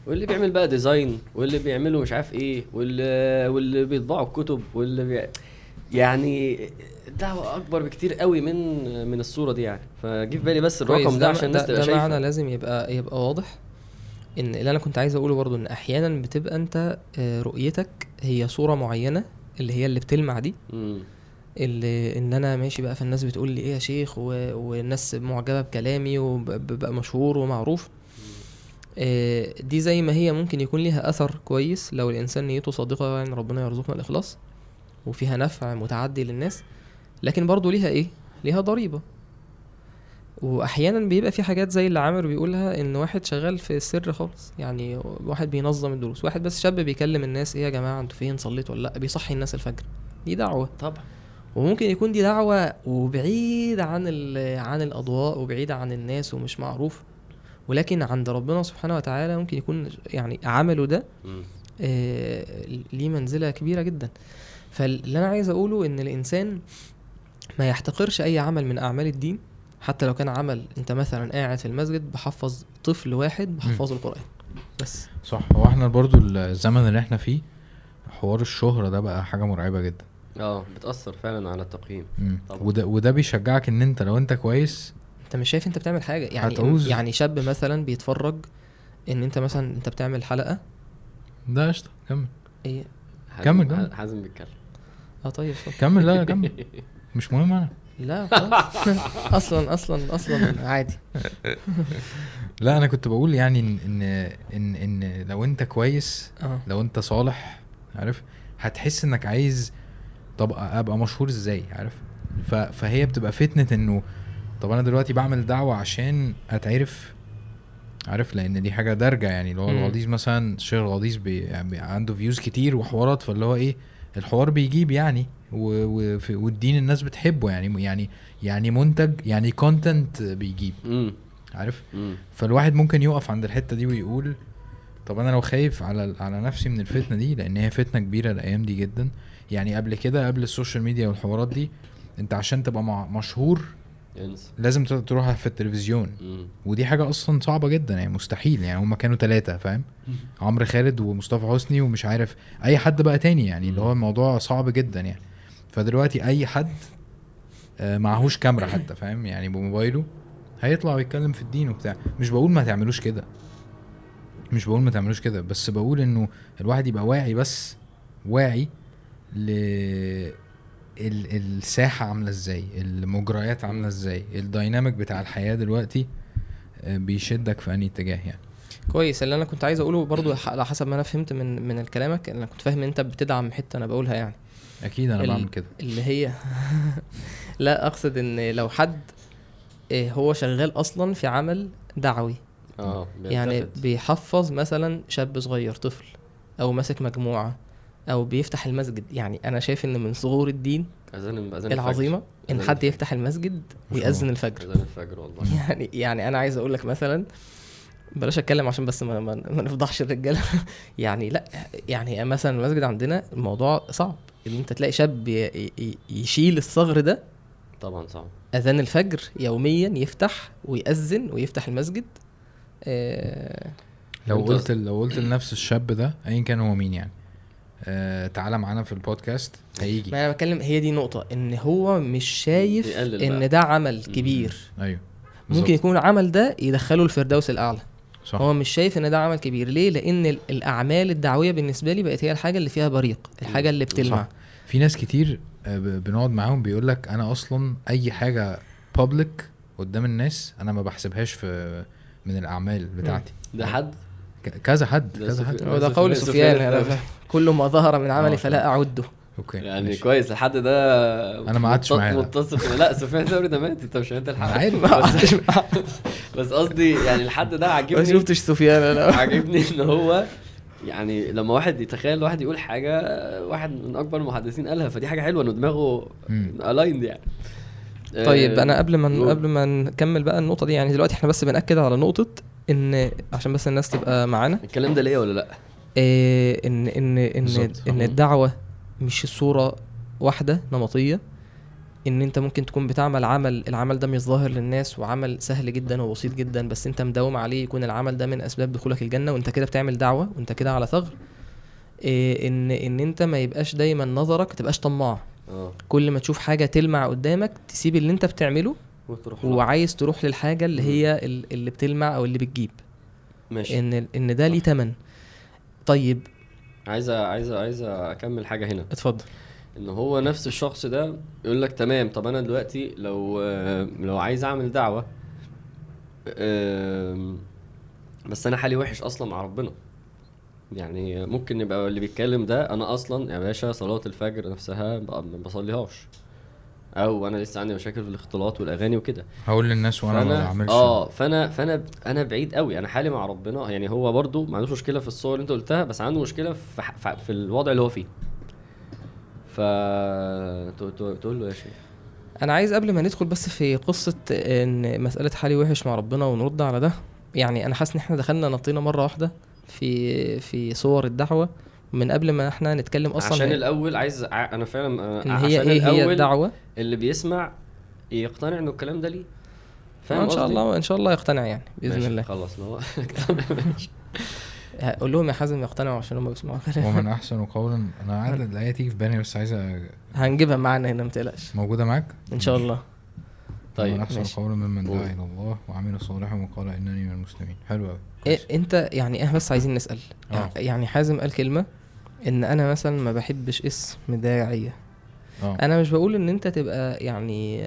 واللي بيعمل بقى design واللي بيعملوا مش عارف إيه واللي واللي بيطبعوا الكتب واللي بي... يعني الدعوه أكبر بكتير قوي من من الصورة دي يعني. فجه في بالي بس الرقم ده عشان الناس ده, تبقى ده شايفه. معنى لازم يبقى يبقى واضح إن اللي أنا كنت عايز أقوله برضو إن أحيانا بتبقى أنت آه، رؤيتك هي صورة معينة اللي هي اللي بتلمع دي. مم. اللي إن أنا ماشي بقى فالناس بتقول لي إيه يا شيخ و... والناس معجبة بكلامي وببقى مشهور ومعروف. آه، دي زي ما هي ممكن يكون ليها أثر كويس لو الإنسان نيته صادقة يعني ربنا يرزقنا الإخلاص. وفيها نفع متعدي للناس لكن برضو ليها إيه؟ ليها ضريبة. واحيانا بيبقى في حاجات زي اللي عامر بيقولها إن واحد شغال في السر خالص يعني واحد بينظم الدروس واحد بس شاب بيكلم الناس إيه يا جماعة أنتوا فين صليتوا ولا لأ؟ بيصحي الناس الفجر. دي دعوة. طبعا. وممكن يكون دي دعوة وبعيد عن عن الأضواء وبعيد عن الناس ومش معروف. ولكن عند ربنا سبحانه وتعالى ممكن يكون يعني عمله ده. آه، ليه منزلة كبيرة جدا. فاللي أنا عايز أقوله إن الإنسان ما يحتقرش أي عمل من أعمال الدين حتى لو كان عمل أنت مثلا قاعد في المسجد بحفظ طفل واحد بحفظه القرآن بس. صح. هو إحنا برضو الزمن اللي إحنا فيه حوار الشهرة ده بقى حاجة مرعبة جدا. آه بتأثر فعلا على التقييم. وده وده بيشجعك إن أنت لو أنت كويس أنت مش شايف أنت بتعمل حاجة. يعني هتعوز- يعني شاب مثلا بيتفرج إن أنت مثلا أنت بتعمل حلقة. ده قشطة كمل. إيه؟ كمل، كمل. حازم بيتكلم. آه طيب اتفضل. كمل لا كمل مش مهم أنا لا أصلا أصلا أصلا عادي لا أنا كنت بقول يعني إن إن إن, إن لو أنت كويس آه لو أنت صالح عارف هتحس إنك عايز طب أبقى مشهور إزاي عارف. فهي بتبقى فتنة إنه طب أنا دلوقتي بعمل دعوة عشان أتعرف عارف لأن دي حاجة دارجة يعني اللي هو مم. الغليظ مثلا الشيخ الغليظ بي... يعني عنده views كتير وحوارات فاللي هو إيه الحوار بيجيب يعني و... و... في- والدين الناس بتحبه يعني يعني يعني منتج يعني content بيجيب. امم عارف؟ امم فالواحد ممكن يقف عند الحتة دي ويقول طب أنا لو خايف على على نفسي من الفتنة دي لأن هي فتنة كبيرة الأيام دي جدا. يعني قبل كده قبل ال social media والحوارات دي أنت عشان تبقى مشهور انسى لازم تروح في التلفزيون. ودي حاجة أصلا صعبة جدا يعني مستحيل يعني هما كانوا ثلاثة فاهم؟ عمرو خالد ومصطفى حسني ومش عارف أي حد بقى تاني يعني اللي هو الموضوع صعب جدا يعني. فدلوقتي أي حد آه، معهوش كاميرا حتى فاهم؟ يعني بموبايله هيطلع ويتكلم في الدين وبتاع. مش بقول ما تعملوش كده. مش بقول ما تعملوش كده بس بقول إنه الواحد يبقى واعي بس واعي ل ال- الساحة عاملة إزاي؟ المجريات عاملة إزاي؟ الديناميك بتاع الحياة دلوقتي آه، بيشدك في أنهي اتجاه يعني؟ كويس. اللي أنا كنت عايز أقوله برضو ح- على حسب ما أنا فهمت من من كلامك أنا كنت فاهم إن أنت بتدعم حتة أنا بقولها يعني. أكيد أنا بعمل كده. اللي هي لا أقصد إن لو حد آه، هو شغال أصلا في عمل دعوي. آه يعني. بيحفظ مثلا شاب صغير طفل أو ماسك مجموعة. أو بيفتح المسجد. يعني أنا شايف إن من صغور الدين أذان أذان العظيمة إن أذان حد. يفتح المسجد ويأذن. الفجر. أذان الفجر والله. يعني يعني أنا عايز أقول لك مثلا بلاش أتكلم عشان بس ما, ما, ما نفضحش الرجالة. يعني لأ يعني مثلا المسجد عندنا الموضوع صعب. إن أنت تلاقي شاب يشيل الثغر ده طبعا صعب. أذان الفجر يوميا يفتح ويأذن ويفتح المسجد. آه لو قلت لو قلت لنفس الشاب ده ايا كان هو مين يعني؟ آه تعالى معانا في البودكاست. هيجي. ما أنا بتكلم هي دي نقطه إن هو مش شايف ان بقى. ده عمل كبير. أيوه. ممكن بالظبط. يكون العمل ده يدخله الفردوس الأعلى. صح. هو مش شايف إن ده عمل كبير. ليه؟ لأن ال- الأعمال الدعوية بالنسبة لي بقت هي الحاجة اللي فيها بريق الحاجة اللي بتلمع. صح. في ناس كتير آه، بنقعد معاهم بيقول لك أنا أصلا أي حاجة بابليك قدام الناس أنا ما بحسبهاش في من الأعمال بتاعتي. ده حد؟ كذا حد كذا حد. هو ده قول سفيان كل ما ظهر من عملي آه، فلا أعده. أوكي يعني ماشي. كويس الحد ده أنا ما قعدتش معاه، لا. متصف لا سفيان الثوري ده مات انت مش انت أنا الحق. عارف بس, بس قصدي يعني الحد ده ما عاجبني شفتش سفيان أنا. عاجبني إن هو يعني لما واحد يتخيل واحد يقول حاجة واحد من أكبر المحدثين قالها فدي حاجة حلوة إنه دماغه. الايند يعني. طيب آه، أنا قبل ما. قبل ما نكمل بقى النقطة دي يعني دلوقتي إحنا بس بنأكد على نقطة إن عشان بس الناس تبقى معانا. الكلام ده ليا ولا لأ؟ إيه إن إن إن. إن الدعوة مش الصورة واحدة نمطية. إن أنت ممكن تكون بتعمل عمل العمل ده مش ظاهر للناس وعمل سهل جدا وبسيط جدا بس أنت مداوم عليه يكون العمل ده من أسباب دخولك الجنة وأنت كده بتعمل دعوة وأنت كده على ثغر. إيه إن إن أنت ما يبقاش دايما نظرك تبقاش طماع. آه. كل ما تشوف حاجة تلمع قدامك تسيب اللي أنت بتعمله وتروح. وعايز تروح للحاجة اللي هي ال- اللي بتلمع أو اللي بتجيب. ماشي. إن إن ده ليه تمن. طيب. عايز عايز عايز أكمل حاجة هنا. اتفضل. إن هو نفس الشخص ده يقول لك تمام طب أنا دلوقتي لو لو عايز أعمل دعوة بس أنا حالي وحش أصلا مع ربنا. يعني ممكن يبقى اللي بيتكلم ده أنا أصلا يا باشا صلاة الفجر نفسها ما بصليهاش. أو أنا لسه عندي مشاكل في الاختلاط والأغاني وكده. هقول للناس وأنا ما فانا بعملش. آه فأنا فأنا أنا بعيد قوي أنا حالي مع ربنا. يعني هو برضو ما عندوش مشكلة في الصور اللي أنت قلتها بس عنده مشكلة في في- في الوضع اللي هو فيه. ف تقول له يا شيخ. أنا عايز قبل ما ندخل بس في قصة إن مسألة حالي وحش مع ربنا ونرد على ده يعني أنا حاسس إن إحنا دخلنا نطينا مرة واحدة في في صور الدعوة. من قبل ما إحنا نتكلم أصلا عشان الأول عايز ع- أنا فعلا إن عشان هي إيه هي الدعوة؟ اللي بيسمع يقتنع إنه الكلام ده ليه. فاهم إن شاء؟ الله إن شاء الله يقتنع يعني بإذن ماشي، الله. خلاص لو قول لهم يا حازم يقتنعوا عشان هم بيسمعوا كلام ومن أحسن قولا. أنا قاعد الاقيها تيجي في بالي بس عايزه هنجيبها معانا هنا ما تقلقش. موجودة معاك؟ إن شاء الله. طيب، ومن أحسن ماشي. قولا ممن. دعا إلى الله وعمل صالحا وقال إنني من المسلمين حلو قوي إيه أنت يعني إحنا بس عايزين نسأل آه. يعني حازم قال كلمة إن أنا مثلا ما بحبش اسم داعية آه أنا مش بقول إن أنت تبقى يعني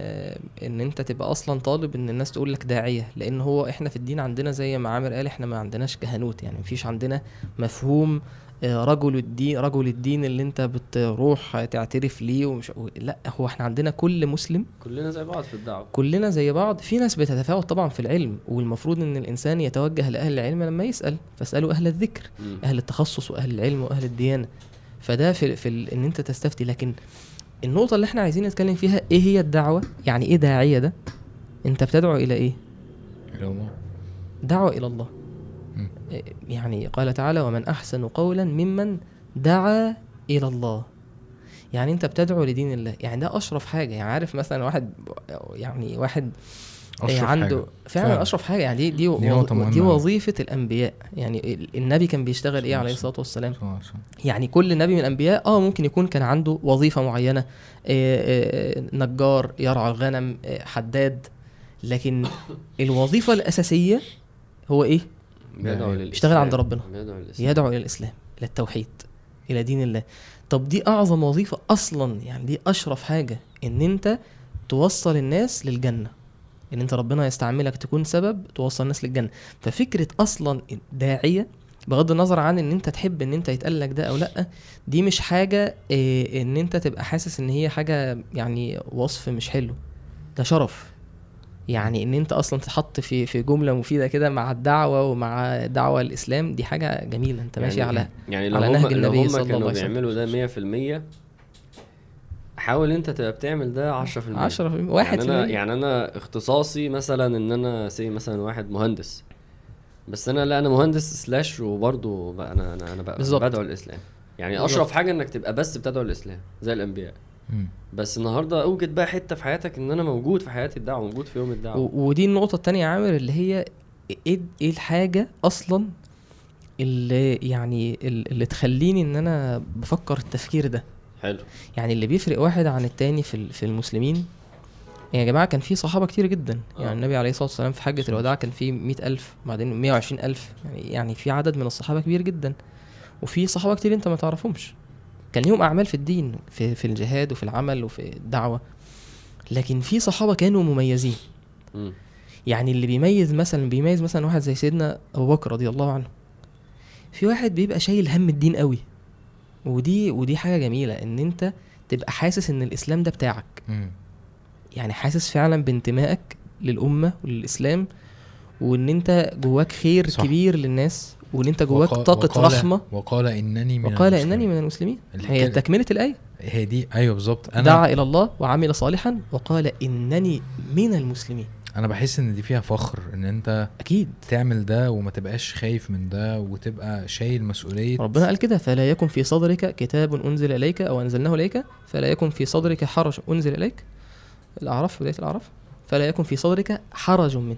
إن أنت تبقى أصلا طالب إن الناس تقول لك داعية لأن هو إحنا في الدين عندنا زي ما عامر قال إحنا ما عندناش كهنوت يعني مفيش عندنا مفهوم رجل الدين رجل الدين اللي انت بتروح تعترف ليه ومش لا هو إحنا عندنا كل مسلم كلنا زي بعض في الدعوة. كلنا زي بعض. في ناس بتتفاوت طبعا في العلم والمفروض إن الإنسان يتوجه لأهل العلم لما يسأل فاسألوا أهل الذكر مم. أهل التخصص وأهل العلم وأهل الديانة. فده في, في ال- إن أنت تستفتي. لكن النقطة اللي إحنا عايزين نتكلم فيها إيه هي الدعوة؟ يعني إيه داعية ده؟ أنت بتدعو إلى إيه؟ إلى الله. دعوة إلى الله. يعني قال تعالى ومن أحسن قولا ممن دعا إلى الله. يعني أنت بتدعو لدين الله. يعني ده أشرف حاجة. يعني عارف مثلا واحد يعني واحد أشرف عنده حاجة. فعلا, فعلا. أشرف حاجة. يعني دي دي, دي دي. وظيفة الأنبياء. يعني ال- النبي كان بيشتغل إيه عليه الصلاة والسلام. يعني كل نبي من الأنبياء آه ممكن يكون كان عنده وظيفة معينة. آه، آه، نجار يرعى الغنم آه، حداد. لكن الوظيفة الأساسية هو إيه؟ بيدعو يعني للإسلام. اشتغل عند ربنا. بيدعو للإسلام. يدعو إلى الإسلام إلى التوحيد إلى دين الله طب دي أعظم وظيفة أصلا يعني دي أشرف حاجة إن أنت توصل الناس للجنة إن أنت ربنا يستعملك تكون سبب توصل الناس للجنة ففكرة أصلا داعية بغض النظر عن إن أنت تحب إن أنت يتقال لك ده أو لأ دي مش حاجة إيه إن أنت تبقى حاسس إن هي حاجة يعني وصف مش حلو ده شرف يعني إن أنت أصلا تتحط في في جملة مفيدة كده مع الدعوة ومع دعوة الإسلام دي حاجة جميلة أنت ماشي على يعني لو على هم نهج النبي صلى الله عليه وسلم. بيعملوا ده 100% حاول أنت تبقى بتعمل ده 10% 10 واحد يعني في أنا. يعني أنا اختصاصي مثلا إن أنا سي مثلا واحد مهندس بس أنا لا أنا مهندس سلاش وبرضه أنا أنا أنا. بدعو الإسلام يعني. أشرف حاجة إنك تبقى بس بتدعو الإسلام زي الأنبياء. بس النهارده اوجد بقى حتة في حياتك ان أنا موجود في حياه الدعوة موجود في يوم الدعوة. و- ودي النقطة التانية يا عامر اللي هي إيه إيه الحاجة أصلا اللي يعني ال- اللي تخليني إن أنا بفكر التفكير ده؟ حلو. يعني اللي بيفرق واحد عن التاني في في المسلمين؟ يا جماعة كان في صحابة كتير جدا. آه. يعني النبي عليه الصلاة والسلام في حجة الوداع كان في مئة ألف بعدين وعشرين ألف. يعني يعني في عدد من الصحابة كبير جدا. وفي صحابة كتير أنت ما تعرفهمش. كان ليهم أعمال في الدين في, في الجهاد وفي العمل وفي الدعوة لكن في صحابة كانوا مميزين مم. يعني اللي بيميز مثلا بيميز مثلا واحد زي سيدنا أبو بكر رضي الله عنه في واحد بيبقى شايل هم الدين قوي ودي ودي حاجة جميلة إن أنت تبقى حاسس إن الإسلام ده بتاعك. يعني حاسس فعلا بانتمائك للأمة وللإسلام وإن أنت جواك خير. صح. كبير للناس وإن أنت جواك وقا- طاقة وقال- رحمة. وقال إنني من وقال المسلمين. انني من المسلمين. هي تكملة الآية. هي دي أيوه بالظبط. أنا دعا إلى الله وعمل صالحا وقال إنني من المسلمين. أنا بحس إن دي فيها فخر إن أنت أكيد. تعمل ده وما تبقاش خايف من ده وتبقى شايل مسؤولية. ربنا قال كده فلا يكن في صدرك كتاب أنزل إليك أو أنزلناه إليك فلا يكن في صدرك حرج أنزل إليك. الأعراف بدايه الأعراف. فلا يكن في صدرك حرج منه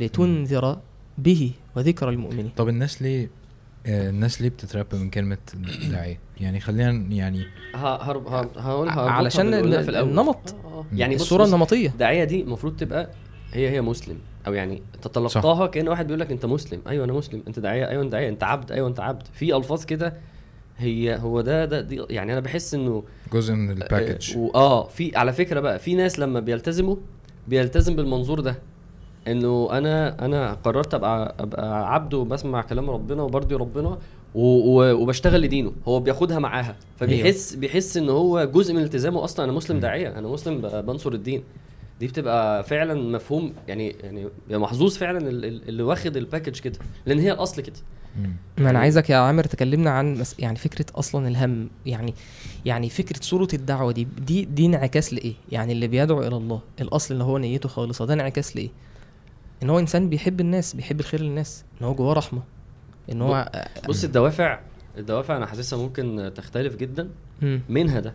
لتنذر به وذكر المؤمنين. طب الناس ليه آه، الناس ليه بتترب من كلمة داعيه يعني خلينا يعني هرب- هقولها علشان في الأول. النمط. آه،. يعني بص الصورة النمطية. الداعيه دي المفروض تبقى هي هي مسلم. أو يعني تتلقاها كأن واحد بيقول لك أنت مسلم. أيوه أنا مسلم. أنت داعية؟ أيوه أنت داعية. أنت عبد؟ أيوه أنت عبد. في ألفاظ كده هي هو ده ده دي يعني أنا بحس إنه جزء من ال package آه، واه في على فكرة بقى في ناس لما بيلتزموا بيلتزم بالمنظور ده. إنه أنا أنا قررت أبقى أبقى عبد وبسمع كلام ربنا وبرضي ربنا وبشتغل لدينه. هو بياخدها معاها. فبيحس بيحس إن هو جزء من التزامه أصلا. أنا مسلم داعية. أنا مسلم بنصر الدين. دي بتبقى فعلا مفهوم يعني يعني محظوظ فعلا ال- ال- اللي واخد ال package كده لأن هي الأصل كده. ما أنا عايزك يا عامر تكلمنا عن مس... يعني فكرة أصلا الهم. يعني يعني فكرة صورة الدعوة دي دي دي انعكاس لإيه؟ يعني اللي بيدعو إلى الله. الأصل اللي هو نيته خالصة. ده انعكاس لإيه؟ إن هو إنسان بيحب الناس بيحب الخير للناس إن هو جواه رحمة إن هو بص الدوافع الدوافع أنا حاسسها ممكن تختلف جدا. منها ده.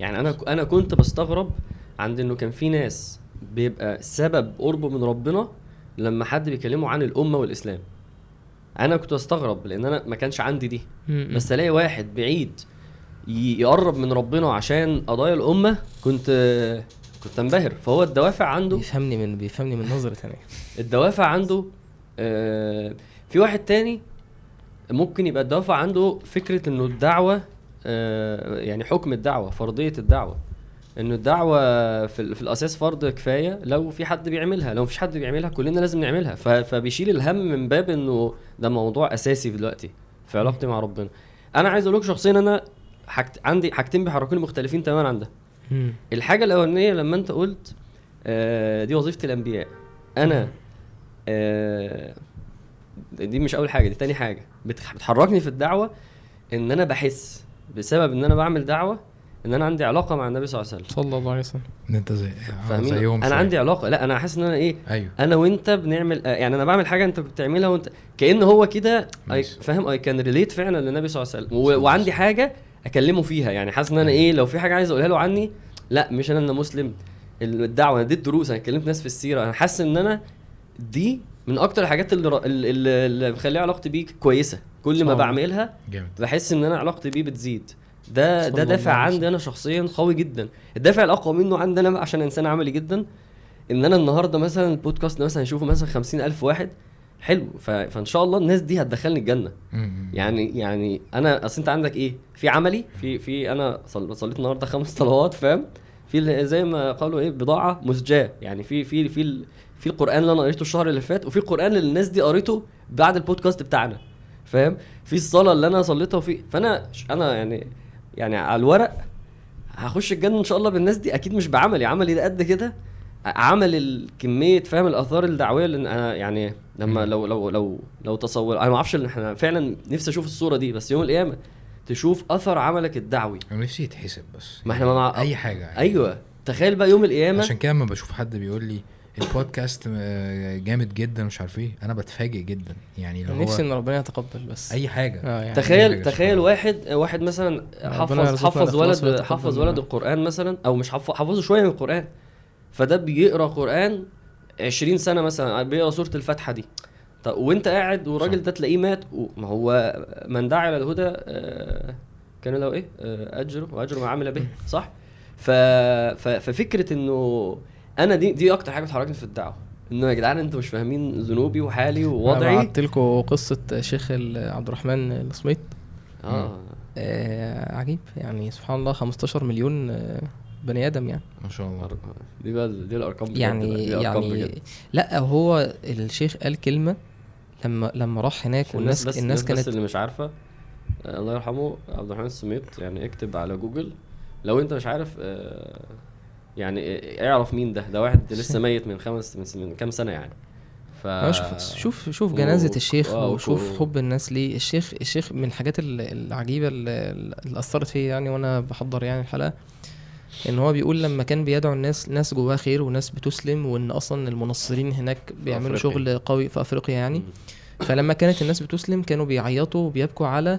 يعني أنا أنا كنت بستغرب عند إنه كان في ناس بيبقى سبب قربه من ربنا لما حد بيكلمه عن الأمة والإسلام. أنا كنت استغرب لأن أنا ما كانش عندي دي. بس ألاقي واحد بعيد يقرب من ربنا عشان قضايا الأمة كنت كنت أنبهر. فهو الدوافع عنده بيفهمني من بيفهمني من نظرة ثانية الدوافع عنده آه، في واحد تاني ممكن يبقى الدوافع عنده فكرة إنه الدعوة آه، يعني حكم الدعوة فرضية الدعوة. إنه الدعوة في, في الأساس فرض كفاية لو في حد بيعملها لو مفيش حد بيعملها كلنا لازم نعملها. فبيشيل الهم من باب إنه ده موضوع أساسي دلوقتي في علاقتي مع ربنا. أنا عايز أقول لك شخصيا أنا حاجت عندي حاجتين بيحركوني مختلفين تماما عن ده. مم. الحاجة الأولانية لما أنت قلت آه دي وظيفة الأنبياء. أنا آه دي مش أول حاجة دي تاني حاجة. بتخ- بتحركني في الدعوة إن أنا بحس بسبب إن أنا بعمل دعوة إن أنا عندي علاقة مع النبي صلى الله عليه وسلم. صلى الله عليه وسلم. إن أنت زي آه، فاهمين؟ زيهم أنا شوية. عندي علاقة لا أنا حاسس إن أنا إيه أيوه. أنا وأنت بنعمل آه، يعني أنا بعمل حاجة أنت بتعملها وأنت كأن هو كده. فاهم؟ I can relate فعلا للنبي صلى الله عليه وسلم. و- وعندي حاجة أكلمه فيها يعني حاسس إن أنا إيه لو في حاجة عايز أقولها له عني لا مش أنا أنا مسلم. الدعوة أنا اديت دروس أنا كلمت ناس في السيرة. أنا حاسس إن أنا دي من أكتر الحاجات اللي اللي, اللي- مخليه علاقتي بيك كويسة. كل ما. بعملها جامد. بحس إن أنا علاقتي بيه بتزيد. ده ده دافع عندي أنا شخصيا قوي جدا. الدافع الأقوى منه عندي أنا عشان إنسان عملي جدا إن أنا النهارده مثلا البودكاست مثلا هيشوفه مثلا خمسين ألف واحد حلو. ف... فإن شاء الله الناس دي هتدخلني الجنة. يعني يعني أنا أصل أنت عندك إيه؟ في عملي في في أنا صل... صليت النهارده خمس صلوات فاهم؟ في زي ما قالوا إيه؟ بضاعة مزجاة. يعني في في في. في القران اللي أنا قريته الشهر اللي فات وفي القران اللي الناس دي قريته بعد البودكاست بتاعنا فاهم؟ في الصلاة اللي أنا صليتها وفي فأنا أنا يعني يعني على الورق هخش الجنة إن شاء الله بالناس دي أكيد مش بعملي. عملي ده قد كده؟ عمل الكميه فاهم الآثار الدعوية اللي أنا يعني لما. لو لو لو لو تصور أنا ما أعرفش إن إحنا فعلا نفسي أشوف الصورة دي بس يوم القيامة تشوف اثر عملك الدعوي. أنا نفسي يتحسب بس. ما إحنا ما مع... أي حاجة. يعني. أيوه. تخيل بقى يوم القيامة عشان كده لما بشوف حد بيقول لي البودكاست آه، جامد جدا مش عارف إيه. أنا بتفاجئ جدا. يعني لو نفسي إن ربنا يتقبل بس. أي حاجة. آه يعني تخيل حاجة تخيل واحد واحد مثلا حفظ حفظ ولد حفظ. ولد القرآن مثلا أو مش حفظ حفظه شوية من القرآن. فده بيقرأ قرآن 20 سنة مثلا بيقرأ سورة الفاتحة دي. طب وأنت قاعد والراجل. ده تلاقيه مات ما هو من دعا إلى الهدى آه، كان له إيه؟ آه، أجره واجر ما عمل به صح؟ ف... ف... ففكرة إنه أنا دي دي أكتر حاجة بتحركني في الدعوة. إنه يا جدعان أنتوا مش فاهمين ذنوبي وحالي ووضعي. بعت لكم قصة شيخ عبد الرحمن الصميت. آه. آه عجيب. يعني سبحان الله 15 مليون آه بني آدم يعني. ما شاء الله. دي بقى دي الأرقام بجد. يعني بقى، دي الأرقام يعني بجد. لا هو الشيخ قال كلمة لما لما راح هناك عشان الناس والناس بس الناس بس كانت اللي مش عارفة. آه، الله يرحمه عبد الرحمن السميط يعني اكتب على جوجل. لو أنت مش عارف آه، يعني آه، اعرف مين ده ده واحد لسه ميت من خمس من, من كام سنة يعني ف آه، شوف شوف شوف و- جنازة الشيخ آه، وشوف و- حب الناس ليه الشيخ الشيخ من الحاجات ال- العجيبة اللي اللي أثرت فيا يعني وأنا بحضر يعني الحلقة إن هو بيقول لما كان بيدعو الناس ناس جواها خير وناس بتسلم وإن أصلا المنصرين هناك بيعملوا أفريقيا. شغل قوي في أفريقيا يعني. فلما كانت الناس بتسلم كانوا بيعيطوا وبيبكوا على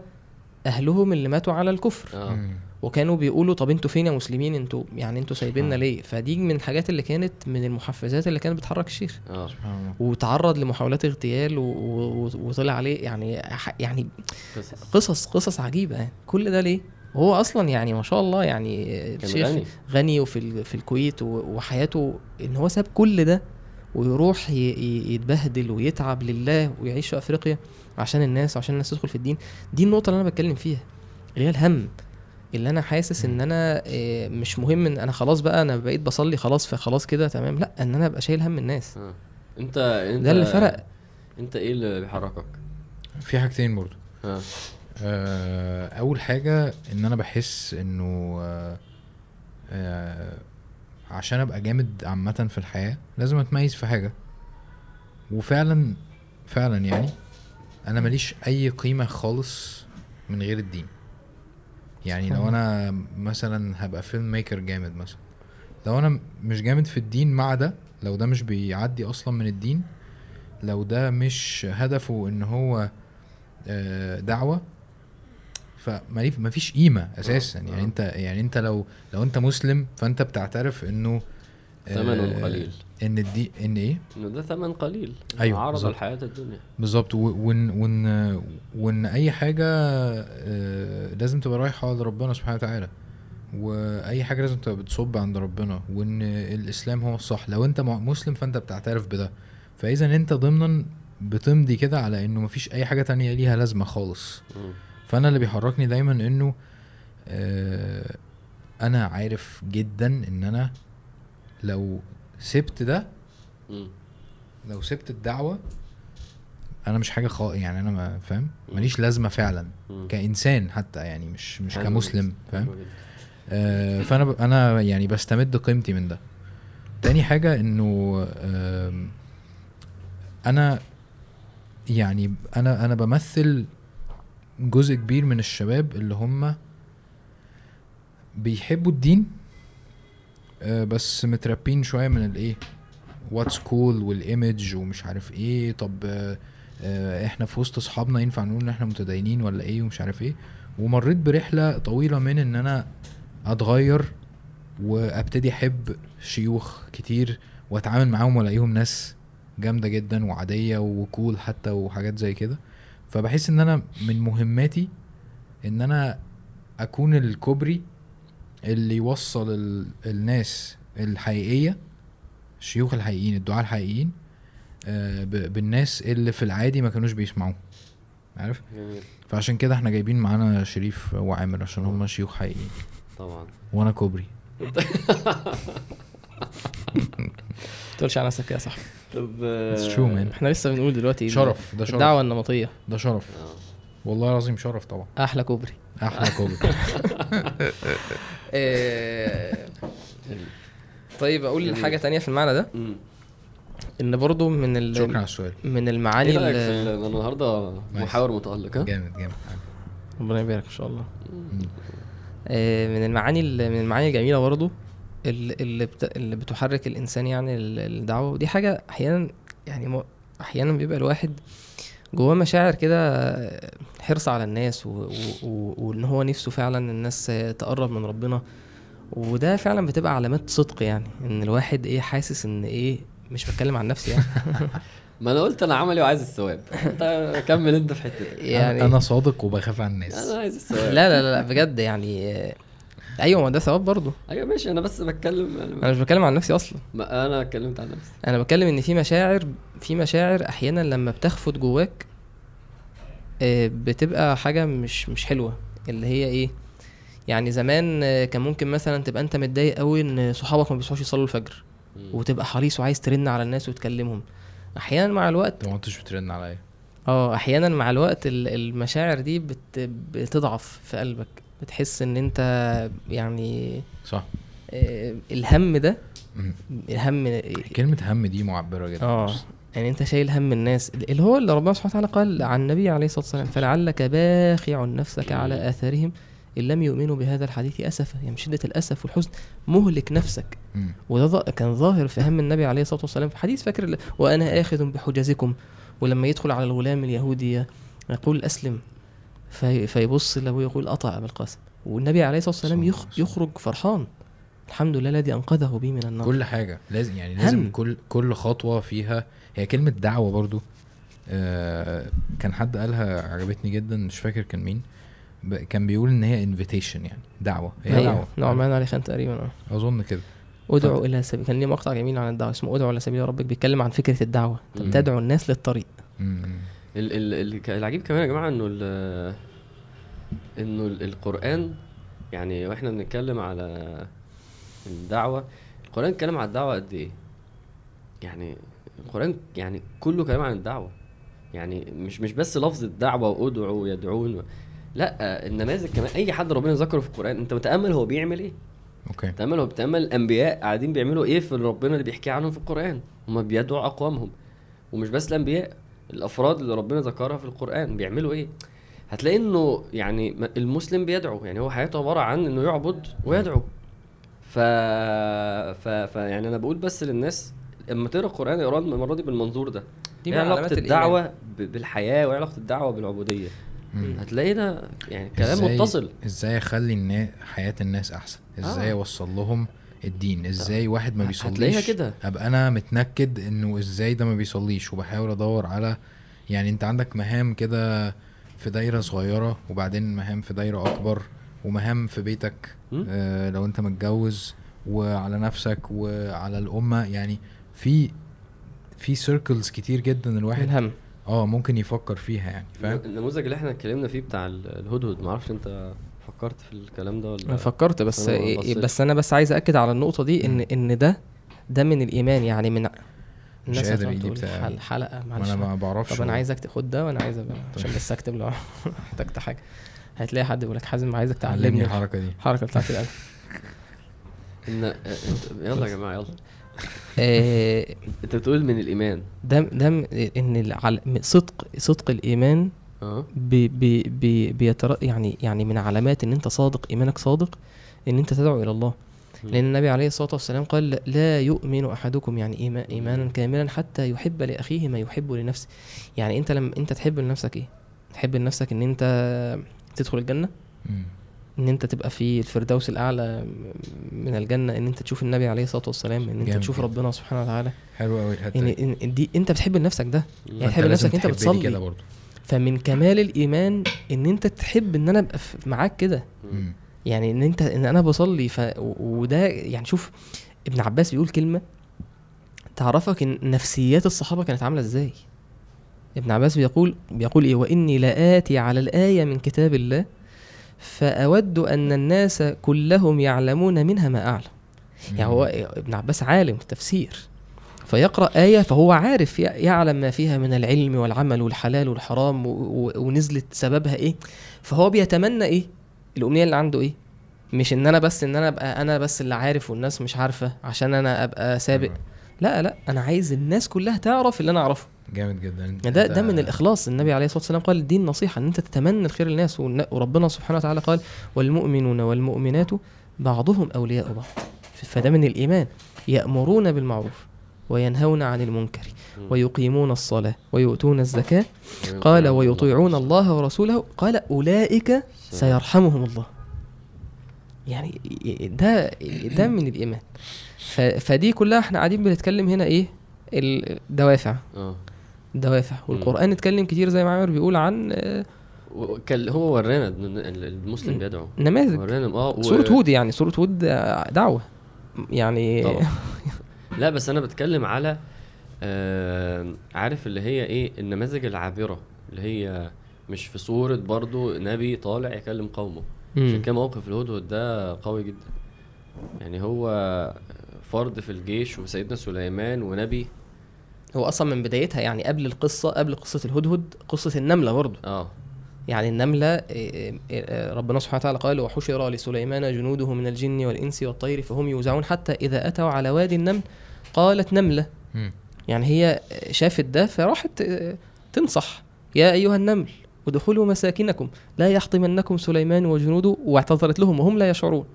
أهلهم اللي ماتوا على الكفر آه مم. وكانوا بيقولوا طب أنتوا فين يا مسلمين؟ أنتوا يعني أنتوا سايبيننا سبحان ليه؟ فدي من الحاجات اللي كانت من المحفزات اللي كانت بتحرك الشيخ. آه. وتعرض لمحاولات اغتيال و... و... وطلع عليه يعني يعني قصص. قصص عجيبة يعني. كل ده ليه؟ هو أصلا يعني ما شاء الله يعني الشيخ غني. غني وفي. في الكويت و... وحياته إن هو ساب كل ده ويروح يتبهدل ويتعب لله ويعيش في أفريقيا عشان الناس وعشان الناس تدخل في الدين. دي النقطة اللي أنا بتكلم فيها. اللي هي الهم اللي أنا حاسس إن أنا آه، مش مهم إن أنا خلاص بقى أنا بقيت بصلي خلاص فخلاص كده تمام. لأ إن أنا أبقى شايل هم الناس. آه. أنت أنت ده اللي فرق. أنت إيه اللي بيحركك؟ في حاجتين برضو. آه. آه، أول حاجة إن أنا بحس إنه آه، آه، عشان أبقى جامد عامة في الحياة لازم أتميز في حاجة. وفعلا فعلا يعني أنا ماليش أي قيمة خالص من غير الدين. يعني لو أنا مثلا هبقى فيلم ميكر جامد مثلا لو أنا مش جامد في الدين مع ده لو ده مش بيعدي أصلا من الدين لو ده مش هدفه إن هو آه، دعوة فما فيش قيمة أساسا آه. يعني أنت يعني أنت لو لو أنت مسلم فأنت بتعترف إنه ثمن آه، قليل. إن الدين إن إيه؟ إنه ده ثمن قليل. أيوة، عرض بالظبط. الحياة الدنيا. بالظبط. وان وان وإن أي حاجة آه، لازم تبقى رايحة لربنا سبحانه وتعالى. وأي حاجة لازم تبقى بتصب عند ربنا. وإن الإسلام هو الصح. لو أنت مسلم فأنت بتعترف بده. فإذا أنت ضمنا بتمضي كده على إنه مفيش أي حاجة تانية ليها لازمة خالص. فأنا اللي بيحركني دايما إنه آه أنا عارف جدا إن أنا لو سبت ده. لو سبت الدعوة أنا مش حاجة خالص يعني أنا ما فاهم. ماليش لازمة فعلا. كإنسان حتى يعني مش مش كمسلم. فاهم. آه فأنا ب... أنا يعني بستمد قيمتي من ده تاني حاجة إنه آم، أنا يعني أنا أنا بمثل جزء كبير من الشباب اللي هم بيحبوا الدين آه، بس متربين شوية من الإيه؟ what's cool وال image ومش عارف إيه. طب آه، آه، إحنا في وسط أصحابنا ينفع نقول إن إحنا متدينين ولا إيه ومش عارف إيه؟ ومريت برحلة طويلة من إن أنا أتغير وأبتدي أحب شيوخ كتير وأتعامل معاهم وألاقيهم ناس جامدة جدا وعادية وكول حتى وحاجات زي كده. فبحس إن أنا من مهماتي إن أنا أكون الكوبري اللي يوصل ال- الناس الحقيقية الشيوخ الحقيقيين الدعاة الحقيقيين آه، ب- بالناس اللي في العادي ما كانوش بيسمعوه. عارف؟ جميل. فعشان كده إحنا جايبين معانا شريف وعامر عشان هم شيوخ حقيقيين. طبعا. وأنا كوبري. ما تقولش على نفسك كده يا صاحبي طب true, man. إحنا لسه بنقول دلوقتي شرف ده شرف. الدعوة النمطية. ده شرف. آه. والله العظيم شرف طبعا. أحلى كوبري. أحلى كوبري. طيب أقول. حاجة تانية في المعنى ده. إن برضو من ال... شكرا على السؤال من المعاني إيه رأيك في النهارده. محاور متالق ها جامد جامد ربنا يبارك إن شاء الله. آه، من المعاني ال- من المعاني الجميلة برضو اللي اللي, بت... اللي بتحرك الإنسان يعني ال- الدعوة ودي حاجة أحيانا يعني م... أحيانا بيبقى الواحد جواه مشاعر كده حرص على الناس و... و... و... وان هو نفسه فعلا الناس تقرب من ربنا. وده فعلا بتبقى علامات صدق يعني إن الواحد إيه حاسس إن إيه مش بتكلم عن نفسي يعني. ما أنا قلت أنا عملي وعايز الثواب. أنت كمل أنت في حتتك يعني أنا صادق وبخاف على الناس. أنا عايز الثواب. لا لا لا بجد يعني أيوه ما ده ثواب برضه. أيوه ماشي أنا بس بتكلم أنا مش بتكلم عن نفسي أصلا. ما أنا اتكلمت عن نفسي. أنا بتكلم إن في مشاعر في مشاعر أحيانا لما بتخفت جواك آه، بتبقى حاجة مش مش حلوة. اللي هي إيه؟ يعني زمان آه، كان ممكن مثلا تبقى أنت متضايق قوي إن صحابك ما بيصحوش يصلوا الفجر. وتبقى حريص وعايز ترن على الناس وتكلمهم. أحيانا مع الوقت انت ما كنتش بترن عليا. آه أحيانا مع الوقت ال- المشاعر دي بت بتضعف في قلبك. بتحس إن أنت يعني صح آه، الهم ده. الهم كلمة هم دي معبرة جدا آه يعني أنت شايل هم الناس اللي هو اللي ربنا سبحانه وتعالى قال عن النبي عليه الصلاة والسلام فلعلك باخع نفسك على آثارهم إن لم يؤمنوا بهذا الحديث أسفا يعني من شدة الأسف والحزن مهلك نفسك. وده كان ظاهر في هم النبي عليه الصلاة والسلام في حديث فاكر وأنا آخذ بحجزكم ولما يدخل على الغلام اليهودي يقول أسلم في فيبص له ويقول أطع أبا القاسم. والنبي عليه الصلاة والسلام يخ. يخرج فرحان. الحمد لله الذي أنقذه بي من النار. كل حاجة. لازم يعني لازم هم. كل كل خطوة فيها هي كلمة دعوة برضو. آه كان حد قالها عجبتني جدا مش فاكر كان مين. كان بيقول إن هي انفيتيشن يعني دعوة. هي أيوة، دعوة. نعمان علي خان تقريبا. آه. أظن كده. ادعو إلى سبيل كان ليه مقطع جميل عن الدعوة اسمه ادعو إلى سبيل ربك بيتكلم عن فكرة الدعوة. انت تدعو الناس للطريق. مم. ال ال ال العجيب كمان يا جماعة إنه ال- إنه ال- القرآن يعني وإحنا بنتكلم على الدعوة القرآن اتكلم على الدعوة قد إيه؟ يعني القرآن يعني كله كلام عن الدعوة. يعني مش مش بس لفظ الدعوة وادعوا ويدعون و... لا النماذج كمان أي حد ربنا ذكره في القرآن أنت متأمل هو بيعمل إيه؟ أوكي. تأمل هو بتأمل الأنبياء قاعدين بيعملوا إيه في ربنا اللي بيحكي عنهم في القرآن؟ هما بيدعوا أقوامهم. ومش بس الأنبياء. الأفراد اللي ربنا ذكرها في القرآن. بيعملوا إيه؟ هتلاقي إنه يعني المسلم بيدعو. يعني هو حياته عبارة عن إنه يعبد ويدعو. ف... ف... ف يعني أنا بقول بس للناس لما تقرأ القرآن اقراه المرة دي بالمنظور ده. دي إيه الإيمان. الدعوة ب... بالحياة وإيه علاقة الدعوة بالعبودية؟ مم. هتلاقينا يعني كلام إزاي- متصل. إزاي أخلي النا... حياة الناس أحسن؟ إزاي آه. أوصل لهم الدين. إزاي واحد ما هتلاقيها بيصليش؟ كده. أبقى أنا متنكد إنه إزاي ده ما بيصليش؟ وبحاول أدور على يعني أنت عندك مهام كده في دايرة صغيرة وبعدين مهام في دايرة أكبر ومهام في بيتك. آه لو أنت متجوز وعلى نفسك وعلى الأمة. يعني في في سيركلز كتير جدا الواحد الهم آه ممكن يفكر فيها يعني فاهم؟ النموذج اللي إحنا اتكلمنا فيه بتاع ال- الهدهد. معرفش أنت فكرت في الكلام ده ولا أنا فكرت بس أنا إيه. بس أنا بس عايز اكد على النقطة دي إن. إن ده ده من الإيمان يعني من مش الناس قادر هتقعد ايدي تقول بتاع- حل- حلقة معلش ما أنا ما بعرفش طب أنا عايز اكتب خد ده وأنا عايز أبقى- عشان بس أكتب لو احتجت حاجة. هتلاقي حد يقول لك حازم عايزك علمني تعلمني الحركة دي. الحركة بتاعت القلب. إن يلا يا جماعة يلا. آه، أنت بتقول من الإيمان. ده ده إن صدق صدق الإيمان بي بي بي بيتر يعني يعني من علامات إن أنت صادق إيمانك صادق إن أنت تدعو إلى الله. لأن النبي عليه الصلاة والسلام قال لا- يؤمن أحدكم يعني إيما- إيمانا كاملا حتى يحب لأخيه ما يحب لنفسه. يعني أنت لما أنت تحب لنفسك إيه؟ تحب لنفسك إن أنت تدخل الجنة. إن أنت تبقى في الفردوس الأعلى من الجنة؟ إن أنت تشوف النبي عليه الصلاة والسلام إن أنت تشوف. ربنا سبحانه وتعالى. حلو قوي الحتة ان دي أنت بتحب لنفسك ده. يعني تحب لنفسك أنت بتصلي. كده برضه. فمن كمال الإيمان إن أنت تحب إن أنا أبقى معاك كده. يعني إن انت إن أنا بصلي. ف وده يعني شوف ابن عباس بيقول كلمة تعرفك إن نفسيات الصحابة كانت عاملة إزاي. ابن عباس بيقول بيقول إيه؟ وإني لآتي على الآية من كتاب الله فأود أن الناس كلهم يعلمون منها ما أعلم. يعني هو ابن عباس عالم في التفسير. فيقرأ آية فهو عارف يعلم ما فيها من العلم والعمل والحلال والحرام ونزلت سببها إيه. فهو بيتمنى إيه؟ الأمنية اللي عنده إيه؟ مش إن أنا بس إن أنا أبقى أنا بس اللي عارف والناس مش عارفة عشان أنا أبقى سابق. لا لا أنا عايز الناس كلها تعرف اللي أنا أعرفه. جامد جدا. ده ده من الإخلاص. النبي عليه الصلاة والسلام قال الدين نصيحة إن أنت تتمنى الخير للناس. وربنا سبحانه وتعالى قال والمؤمنون والمؤمنات بعضهم أولياء بعض. فده من الإيمان. يأمرون بالمعروف. وينهون عن المنكر. ويقيمون الصلاة ويؤتون الزكاة. قال ويطيعون الله ورسوله. قال أولئك سيرحمهم الله. يعني ده ده من الإيمان. ف- فدي كلها إحنا قاعدين بنتكلم هنا إيه؟ الدوافع آه. دوافع. والقرآن اتكلم كتير زي ما عامر بيقول عن آه، هو ورانا المسلم بيدعو. نماذج. ورانا آه و- سورة هود يعني. سورة هود آه، دعوة. يعني طبعا. لا بس أنا بتكلم على آه عارف اللي هي إيه النماذج العابرة اللي هي مش في صورة برضو نبي طالع يكلم قومه. عشان. كده موقف الهدهد ده قوي جدا. يعني هو فرد في الجيش وسيدنا سليمان ونبي. هو أصلا من بدايتها يعني قبل القصة قبل قصة الهدهد قصة النملة برضه آه. يعني النملة آه، آه، آه، ربنا سبحانه وتعالى قال وحشر لسليمان جنوده من الجن والإنس والطير فهم يوزعون حتى إذا أتوا على وادي النمل قالت نملة. مم. يعني هي شافت ده فراحت آه، تنصح. يا أيها النمل ادخلوا مساكنكم. لا يحطمنكم سليمان وجنوده واعتذرت لهم وهم لا يشعرون.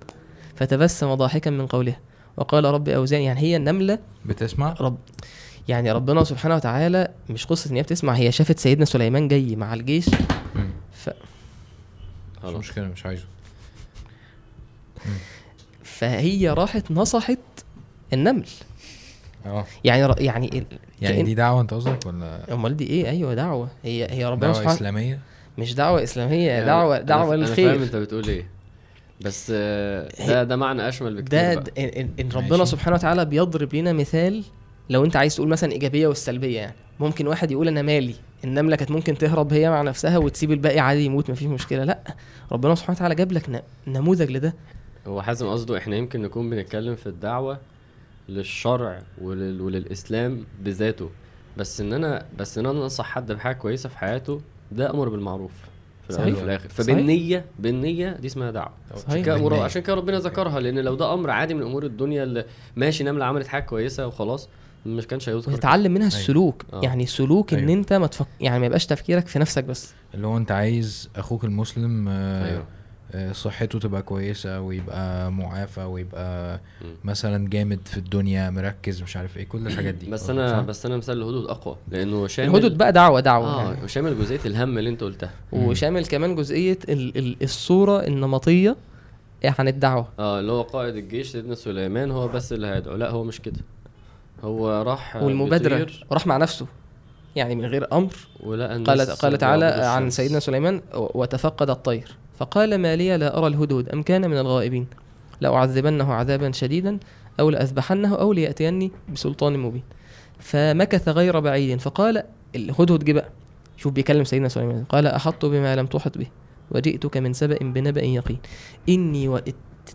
فتبسم ضاحكا من قولها وقال رب أوزعني. يعني هي النملة بتسمع؟ رب يعني ربنا سبحانه وتعالى مش قصة إن هي بتسمع هي شافت سيدنا سليمان جاي مع الجيش. مم. ف... مش خلاص. مشكلة مش عايزه. فهي راحت نصحت النمل. آه. يعني. يعني يعني دي دعوة انت قصدك ولا؟ أمال دي إيه؟ أيوه دعوة. هي هي ربنا دعوة سبحانه إسلامية؟ مش دعوة إسلامية يعني دعوه دعوة أنا فاهم للخير أنت بتقول إيه. بس آه، ده ده معنى أشمل بكتير ده ان, إن- إن ربنا. سبحانه وتعالى بيضرب لنا مثال لو أنت عايز تقول مثلا إيجابية والسلبيه يعني. ممكن واحد يقول أنا مالي. النملة كانت ممكن تهرب هي مع نفسها وتسيب الباقي عادي يموت مفيش مشكلة. لأ ربنا سبحانه وتعالى جاب لك نموذج لده. هو حازم قصده إحنا يمكن نكون بنتكلم في الدعوة للشرع ولل... وللإسلام بذاته بس إن أنا بس إن أنا أنصح حد بحاجة كويسة في حياته ده أمر بالمعروف في صحيح. وفي الآخر صحيح. فبالنية بالنية دي اسمها دعوة عشان صحيح. كده. عشان كده ربنا ذكرها لأن لو ده أمر عادي من أمور الدنيا اللي ماشي نملة عملت حاجة كويسة وخلاص مش كانش هيذكر كده. وتتعلم منها السلوك آه. يعني سلوك إن أيوة. أنت ما تفك... يعني ما يبقاش تفكيرك في نفسك بس اللي هو أنت عايز أخوك المسلم آه أيوه آه، صحته تبقى كويسة ويبقى معافى ويبقى. مثلا جامد في الدنيا مركز مش عارف إيه كل الحاجات دي بس أنا؟ بس أنا مثال الهدود أقوى لأنه شامل الهدد بقى دعوة دعوة آه يعني. وشامل جزئية الهم اللي أنت قلتها. وشامل كمان جزئية ال... ال... الصورة النمطية عن الدعوة آه اللي هو قائد الجيش سيدنا سليمان هو بس اللي هيدعو لا هو مش كده هو راح والمبادرة بيطير وراح مع نفسه يعني من غير أمر ولقى الناس قال قال تعالى عن. سيدنا سليمان وتفقد الطير فقال ما لي لا أرى الهدهد أم كان من الغائبين؟ لأعذبنه عذابا شديدا أو لأذبحنه أو ليأتيني بسلطان مبين. فمكث غير بعيد فقال الهدهد جه بقى. شوف بيكلم سيدنا سليمان قال أحط بما لم تحط به وجئتك من سبأ بنبأ يقين. إني و...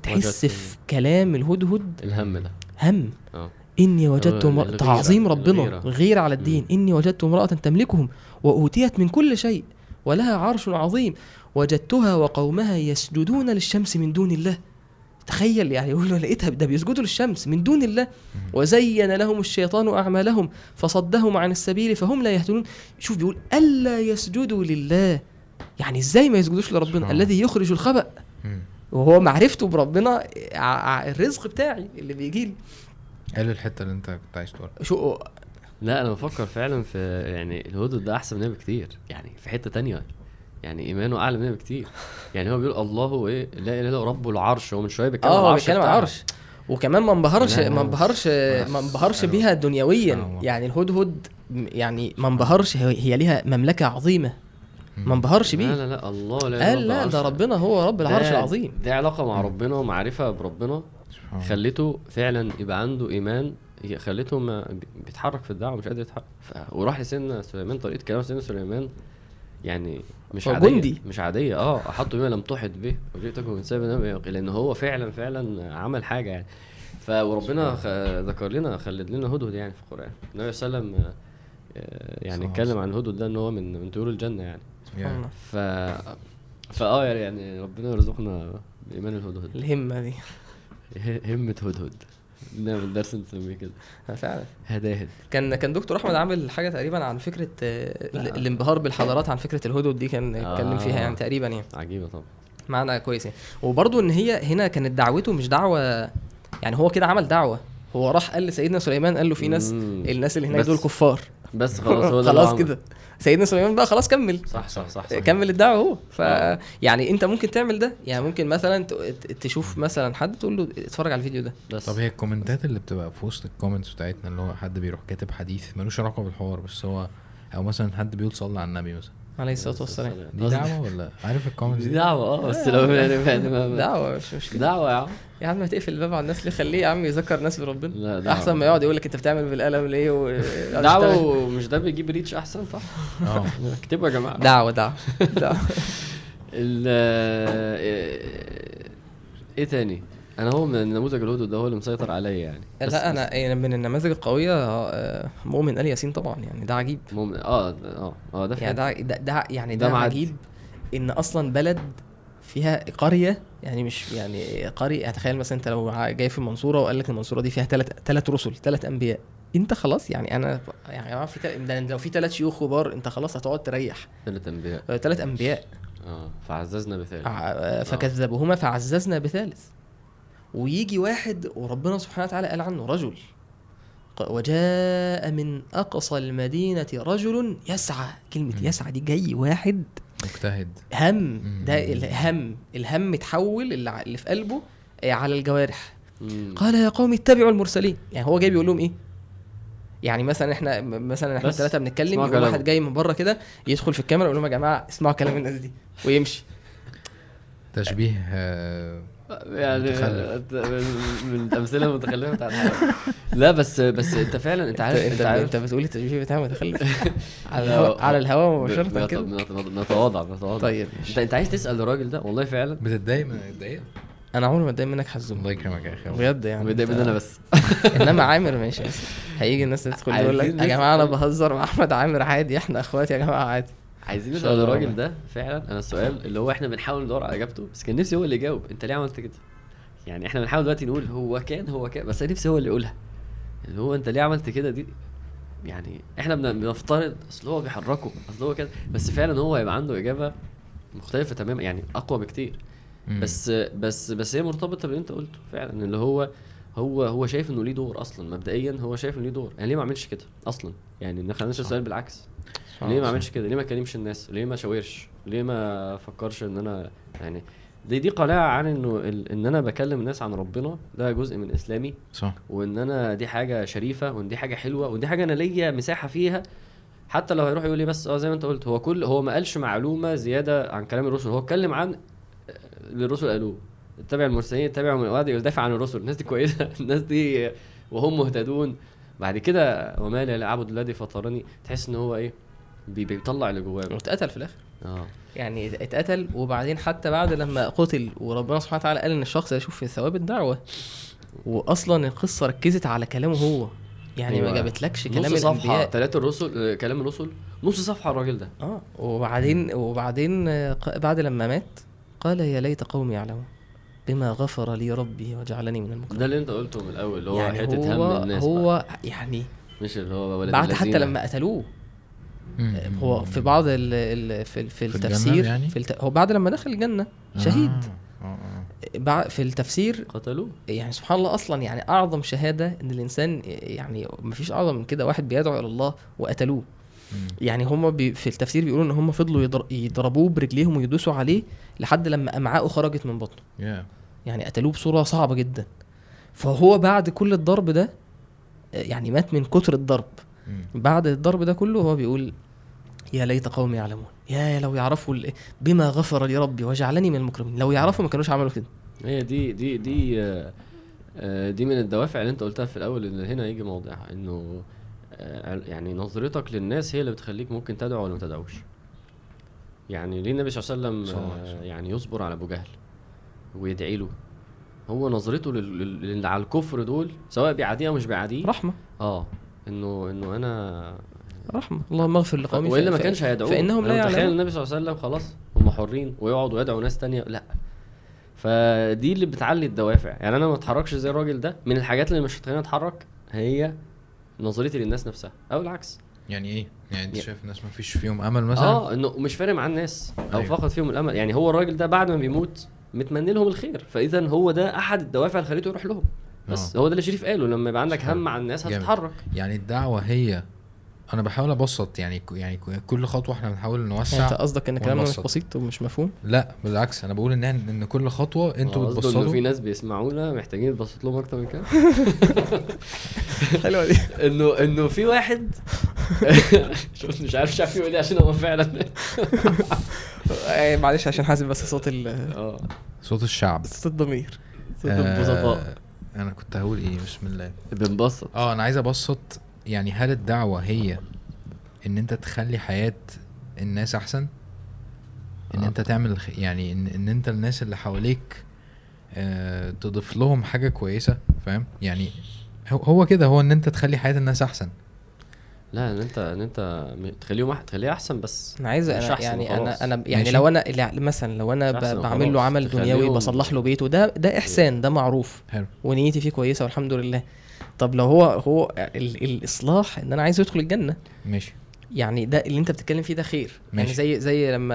تحس في كلام الهدهد؟ الهم ده. هم. آه. إني وجدت هو امرأة تعظيم ربنا الغيرة. غير على الدين. مم. إني وجدت امرأة تملكهم وأوتيت من كل شيء ولها عرش عظيم. وجدتها وقومها يسجدون للشمس من دون الله. تخيل يعني يقول له لقيتها ده بيسجدوا للشمس من دون الله. وزين لهم الشيطان أعمالهم فصدهم عن السبيل فهم لا يهتدون. شوف بيقول ألا يسجدوا لله. يعني إزاي ما يسجدوش لربنا. الذي يخرج الخبأ. وهو معرفته بربنا ع- ع- الرزق بتاعي اللي بيجي لي. قال الحتة اللي أنت كنت عايز تقولها. شو؟ لا أنا بفكر فعلا في يعني الهدد ده أحسن مننا بكتير. يعني في حتة تانية. يعني إيمانه أعلى مننا بكتير يعني هو بيقول الله إيه لا إله إلا هو رب العرش هو من شوية بيتكلم عن آه العرش بيتكلم عن. العرش وكمان ما انبهرش لا، ما لا. انبهرش ما انبهرش. بيها دنيويا حلو. يعني الهدهد يعني ما انبهرش هي ليها مملكة عظيمة ما انبهرش لا بيه لا لا الله لا قال لا ده ربنا هو رب العرش العظيم دي علاقة مع ربنا ومعرفة بربنا سبحان الله. خليته فعلا يبقى عنده إيمان هي خليته ما بي- بيتحرك في الدعوة مش قادر يتحرك. وراح لسيدنا سليمان طريقة كلام سيدنا سليمان يعني مش هو عادية جندي. مش عادية. آه أحط بما لم تحط به وجئتكم من سبب لأن هو فعلا فعلا عمل حاجة يعني. ف وربنا خ... ذكر لنا خلد لنا هدهد يعني في القرآن. النبي صلى الله عليه وسلم آه، يعني اتكلم عن الهدهد ده إن هو من من طيور الجنة يعني. سبحان الله. ف فاه يعني ربنا يرزقنا بإيمان الهدهد. الهمة دي. ه- همة هدهد. نعمل درس نسميه كده. فعلا هداهد. كان كان دكتور أحمد عامل حاجة تقريبا عن فكرة آه، لا. ال- الانبهار بالحضارات عن فكرة الهدود دي كان اتكلم فيها يعني آه. تقريبا يعني. عجيبة طبعا. معنى كويس يعني. وبرضه إن هي هنا كانت دعوته مش دعوة يعني هو كده عمل دعوة. هو راح قال لسيدنا سليمان قال له في ناس. الناس اللي هناك دول كفار. بس خلاص هو ده خلاص. كده سيدنا سليمان بقى خلاص كمل صح صح صح, صح. كمل الدعوة هو ف آه. يعني انت ممكن تعمل ده يعني ممكن مثلا ت- ت- تشوف مثلا حد تقول له اتفرج على الفيديو ده بس طب هي الكومنتات اللي بتبقى في وسط ال comments بتاعتنا اللي هو حد بيروح كاتب حديث ملوش علاقة بالحوار بس هو أو مثلا حد بيقول صلى على النبي مثلا عليه الصلاه والسلام دي دعوه ولا عارف ال comments دي دعوه آه بس لو يعني دعوه مش مشكله دعوه يا عم يا عم هتقفل الباب على الناس ليه خليه يا عم يذكر الناس بربنا لا دعوة. احسن ما يقعد يقول لك انت بتعمل بالقلم ليه و... دعوه ومش ده بيجيب reach احسن صح؟ آه اكتبوا يا جماعة دعوه دعوه دعوه ال إيه تاني؟ أنا هو من النموذج الهدوء ده هو اللي مسيطر عليا يعني. لا أنا يعني من النماذج القوية آه، مؤمن آل ياسين طبعا يعني ده عجيب. مم... آه آه آه ده يعني فعلا. ده ده, ده يعني ده ده. عجيب إن أصلا بلد فيها قرية يعني مش يعني قرية. يعني تخيل مثلا أنت لو جاي في المنصوره وقال لك المنصورة دي فيها ثلاث ثلاث رسل ثلاث أنبياء. أنت خلاص يعني أنا يعني جماعة في تل... لو في ثلاث شيوخ كبار أنت خلاص هتقعد تريح. ثلاث أنبياء. ثلاث أنبياء. آه فعززنا بثالث. فكذبوهما فعززنا بثالث. ويجي واحد وربنا سبحانه وتعالى قال عنه رجل وجاء من أقصى المدينة رجل يسعى كلمة. يسعى دي جاي واحد مجتهد هم. ده الهم الهم اتحول اللي في قلبه آه، على الجوارح. قال يا قوم اتبعوا المرسلين يعني هو جاي بيقول لهم إيه يعني مثلا إحنا مثلا إحنا ثلاثة بنتكلم. واحد جاي من بره كده يدخل في الكاميرا يقول لهم يا جماعة اسمعوا كلام الناس دي ويمشي تشبيه آه، يعني. من من الامثله المتخلفه بتاعت. لا بس بس أنت فعلا أنت عارف أنت عارف. أنت بتقول التشبيه بتاعه متخلف. على الهواء هو- على الهواء مباشرة كده. نتواضع نتواضع طيب انت أنت عايز تسأل الراجل ده؟ والله فعلا. بتتضايق من أنا عمري ما اتضايق منك حزوم الله يكرمك يا أخي. بجد يعني. متضايق انت- مني أنا بس. إنما عامر ماشي. هيجي الناس تدخل يقول لك يا جماعة أنا بهزر مع أحمد عامر عادي. إحنا اخوات يا جماعة عادي. عايزين نسال الراجل. ده فعلا أنا السؤال اللي هو إحنا بنحاول ندور على إجابته بس كان نفسي هو اللي يجاوب. أنت ليه عملت كده؟ يعني إحنا بنحاول دلوقتي نقول هو كان هو كان بس أنا نفسي هو اللي يقولها. اللي هو أنت ليه عملت كده؟ دي يعني إحنا بن- بنفترض أصل هو بيحركه أصل هو كده بس فعلا هو هيبقى عنده إجابة مختلفة تماما يعني أقوى بكتير. بس بس بس هي مرتبطة باللي أنت قلته فعلا اللي هو هو هو شايف إنه ليه دور أصلا مبدئيا هو شايف إنه ليه دور. يعني ليه ما عملش كده أصلا؟ يعني ما خليناش صح. السؤال بالعكس. ليه ما. عملش كده؟ ليه ما كلمش الناس؟ ليه ما شاورش ليه ما فكرش ان أنا يعني دي دي قناعة عن انه ال- ان أنا بكلم الناس عن ربنا ده جزء من إسلامي. صح. وان أنا دي حاجة شريفة وان دي حاجة حلوة ودي حاجة أنا ليا مساحة فيها. حتى لو هيروح يقول لي بس آه زي ما انت قلت هو كل هو ما قالش معلومة زيادة عن كلام الرسل. هو اتكلم عن اللي الرسل قالوه. اتبع المرسلين اتبعوا من يدافع عن الرسل. الناس دي كويسة. الناس دي وهم مهتدون. بعد كده وما لي لا اعبد الذي فطرني. تحس ان هو إيه؟ بيطلع اللي جواه. واتقتل في الآخر. آه. يعني اتقتل وبعدين حتى بعد لما قتل وربنا سبحانه وتعالى قال إن الشخص يشوف في ثواب الدعوة. واصلا القصة ركزت على كلامه هو. يعني ما أيوة. جابتلكش كلام نص صفحة الأنبياء. ثلاث الرسل آه، كلام الرسل. نص صفحة الراجل ده. آه. وبعدين وبعدين آه، بعد لما مات قال يا ليت قومي يعلمون بما غفر لي ربي وجعلني من المكرمين. ده اللي أنت قلته من الأول اللي هو يعني حتة هو هم الناس هو هو يعني مش اللي هو ولد بعد حتى. لما قتلوه. هو في بعض ال ال في, في في الجنة التفسير يعني؟ في الت... هو بعد لما دخل الجنة شهيد آه، آه، آه. في التفسير قتلوه يعني سبحان الله أصلا يعني أعظم شهادة إن الإنسان يعني ما فيش أعظم من كده واحد بيدعو إلى الله وقتلوه. يعني هم بي في التفسير بيقولوا إن هم فضلوا يضر- يضربوه برجليهم ويدوسوا عليه لحد لما أمعاءه خرجت من بطنه يا يعني قتلوه بصورة صعبة جدا فهو بعد كل الضرب ده يعني مات من كتر الضرب. بعد الضرب ده كله هو بيقول يا ليت قومي يعلمون. يا لو يعرفوا بما غفر لي ربي وجعلني من المكرمين. لو يعرفوا ما كانوش عملوا كده. هي دي دي دي آه، دي من الدوافع اللي انت قلتها في الأول إن هنا يجي موضعها إنه آه، يعني نظرتك للناس هي اللي بتخليك ممكن تدعو ولا ما تدعوش. يعني ليه النبي صلى الله عليه وسلم آه،. يعني يصبر على أبو جهل ويدعي له؟ هو نظرته لل- لل- على الكفر دول سواء بيعاديه أو مش بيعاديه؟ رحمة. آه. إنه إنه أنا رحمة. اللهم اغفر لقومي وإلا ما كانش هيدعوه فإنهم لا يعلمون. النبي صلى الله عليه وسلم خلاص هم حرين ويقعدوا يدعوا ناس تانية لا. فدي اللي بتعلي الدوافع. يعني أنا ما أتحركش زي الراجل ده. من الحاجات اللي مش هتخليني أتحرك هي نظرتي للناس نفسها. أو العكس. يعني إيه؟ يعني أنت يعني- شايف الناس ما فيش فيهم أمل مثلا؟ آه إنه مش فارق مع الناس. أو أيوة. فقد فيهم الأمل. يعني هو الراجل ده بعد ما بيموت متمني لهم الخير. فاذا هو ده أحد الدوافع اللي خليته يروح لهم. بس آه. هو ده اللي شريف قاله لما يبقى عندك هم على الناس. هتتحرك. يعني الدعوة هي أنا بحاول أبسط يعني ك- يعني ك- كل خطوة إحنا بنحاول يعني نوسع أنت قصدك إن كلامنا مش. بسيط ومش مفهوم؟ لا بالعكس أنا بقول إن إن كل خطوة أنتوا إنه في بتبسطوا ناس بيسمعونا محتاجين تبسط لهم أكتر من كده. حلوة دي. إنه إنه في واحد شوف مش عارف مش عارف يقول إيه عشان هو فعلا. آه، معلش عشان حاسب بس صوت ال آه. صوت الشعب. صوت الضمير. صوت البسطاء. آه أنا كنت هقول إيه؟ بسم الله. بنبسط. آه أنا عايز أبسط. يعني هل الدعوة هي إن أنت تخلي حياة الناس أحسن؟ إن آه. انت تعمل خ- يعني إن, إن أنت الناس اللي حواليك آه تضيف لهم حاجة كويسة فاهم؟ يعني هو- هو كده هو إن أنت تخلي حياة الناس أحسن. لا إن أنت إن أنت تخليهم تخليه أحسن بس أنا عايز أنا أحسن يعني وخلاص. أنا أنا يعني ماشي. لو أنا لا- مثلا لو أنا بعمل له. عمل دنيوي بصلح له بيته ده ده إحسان ده معروف. حلو. ونيتي فيه كويسة والحمد لله. طب لو هو هو ال الإصلاح إن أنا عايزه يدخل الجنة. ماشي. يعني ده اللي أنت بتتكلم فيه ده خير. يعني ماشي. زي زي لما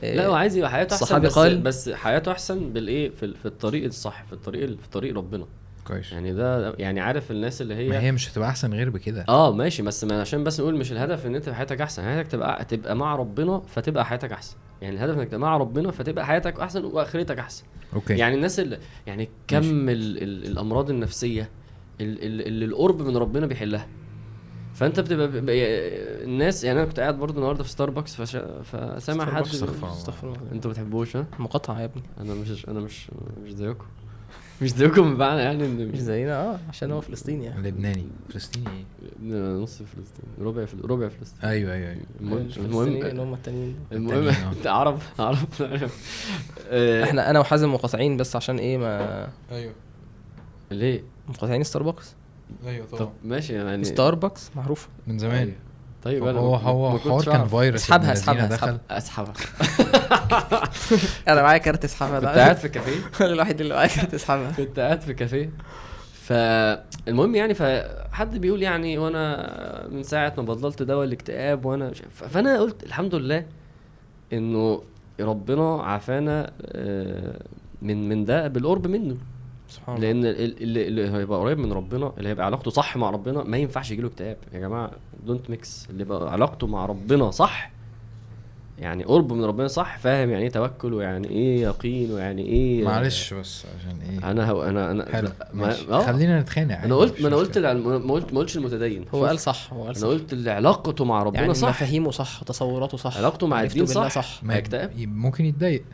آه، لا هو عايز يبقى حياته أحسن بس قال- بس حياته أحسن بالإيه؟ في, ال- في الطريق الصح في الطريق في طريق ربنا. كويس. يعني ده يعني عارف الناس اللي هي ما هي مش هتبقى أحسن غير بكده. آه ماشي بس ما عشان بس نقول مش الهدف إن أنت حياتك أحسن حياتك تبقى تبقى مع ربنا فتبقى حياتك أحسن. يعني الهدف إنك تبقى مع ربنا فتبقى حياتك أحسن وآخرتك أحسن. أوكي. يعني الناس اللي يعني كم ال ال الأمراض النفسية ال- ال- اللي القرب من ربنا بيحلها. فأنت بتبقى الناس يعني أنا كنت قاعد برضه النهارده في ستاربكس فش... فسامع حد استغفر الله. أنتوا ما بتحبوش ها؟ مقاطعة يا ابني. أنا مش أنا مش مش زيكم. مش زيكم بمعنى يعني إن مش زينا آه عشان هو فلسطيني يعني. لبناني. فلسطيني إيه؟ نص فلسطين ربع فل... ربع فلسطين أيوه أيوه أيوه. المهم اللي المهم هم التانيين. المهم آه. عرب عرب. آه، إحنا أنا وحازم مقاطعين بس عشان إيه ما أيوه. ليه؟ مقاطعين ستاربكس أيوه طب ماشي يعني. ستاربكس معروفة. من زمان. أيوة. طيب هو هو حوار كان. فيروس اسحبها، اسحبها، دخل. اسحبها أنا معايا كارت اسحبها. كنت قاعد في كافيه؟ أنا الوحيد اللي معايا كارت اسحبها. كنت قاعد في كافيه. فالمهم يعني فحد بيقول يعني وأنا من ساعة ما بطلت دواء الاكتئاب وأنا مش فأنا قلت الحمد لله إنه ربنا عافانا آه، من من ده بالقرب منه. سبحان الله. لأن ال- اللي, اللي هيبقى قريب من ربنا اللي هيبقى علاقته صح مع ربنا ما ينفعش يجيله اكتئاب. يا جماعة don't mix اللي يبقى علاقته مع ربنا صح يعني قرب من ربنا صح فاهم يعني إيه توكل ويعني إيه يقين ويعني إيه معلش بس عشان إيه؟ أنا هو أنا أنا حلو. ما. آه. خلينا نتخانق. أنا قلت ما أنا قلت ما قلت ما قلتش المتدين. هو قال صح هو قال أنا صح. قلت اللي علاقته مع ربنا يعني صح. مفاهيمه صح تصوراته صح. علاقته مع الدين صح, صح. ما هيكتئب؟ ي- ممكن يتضايق.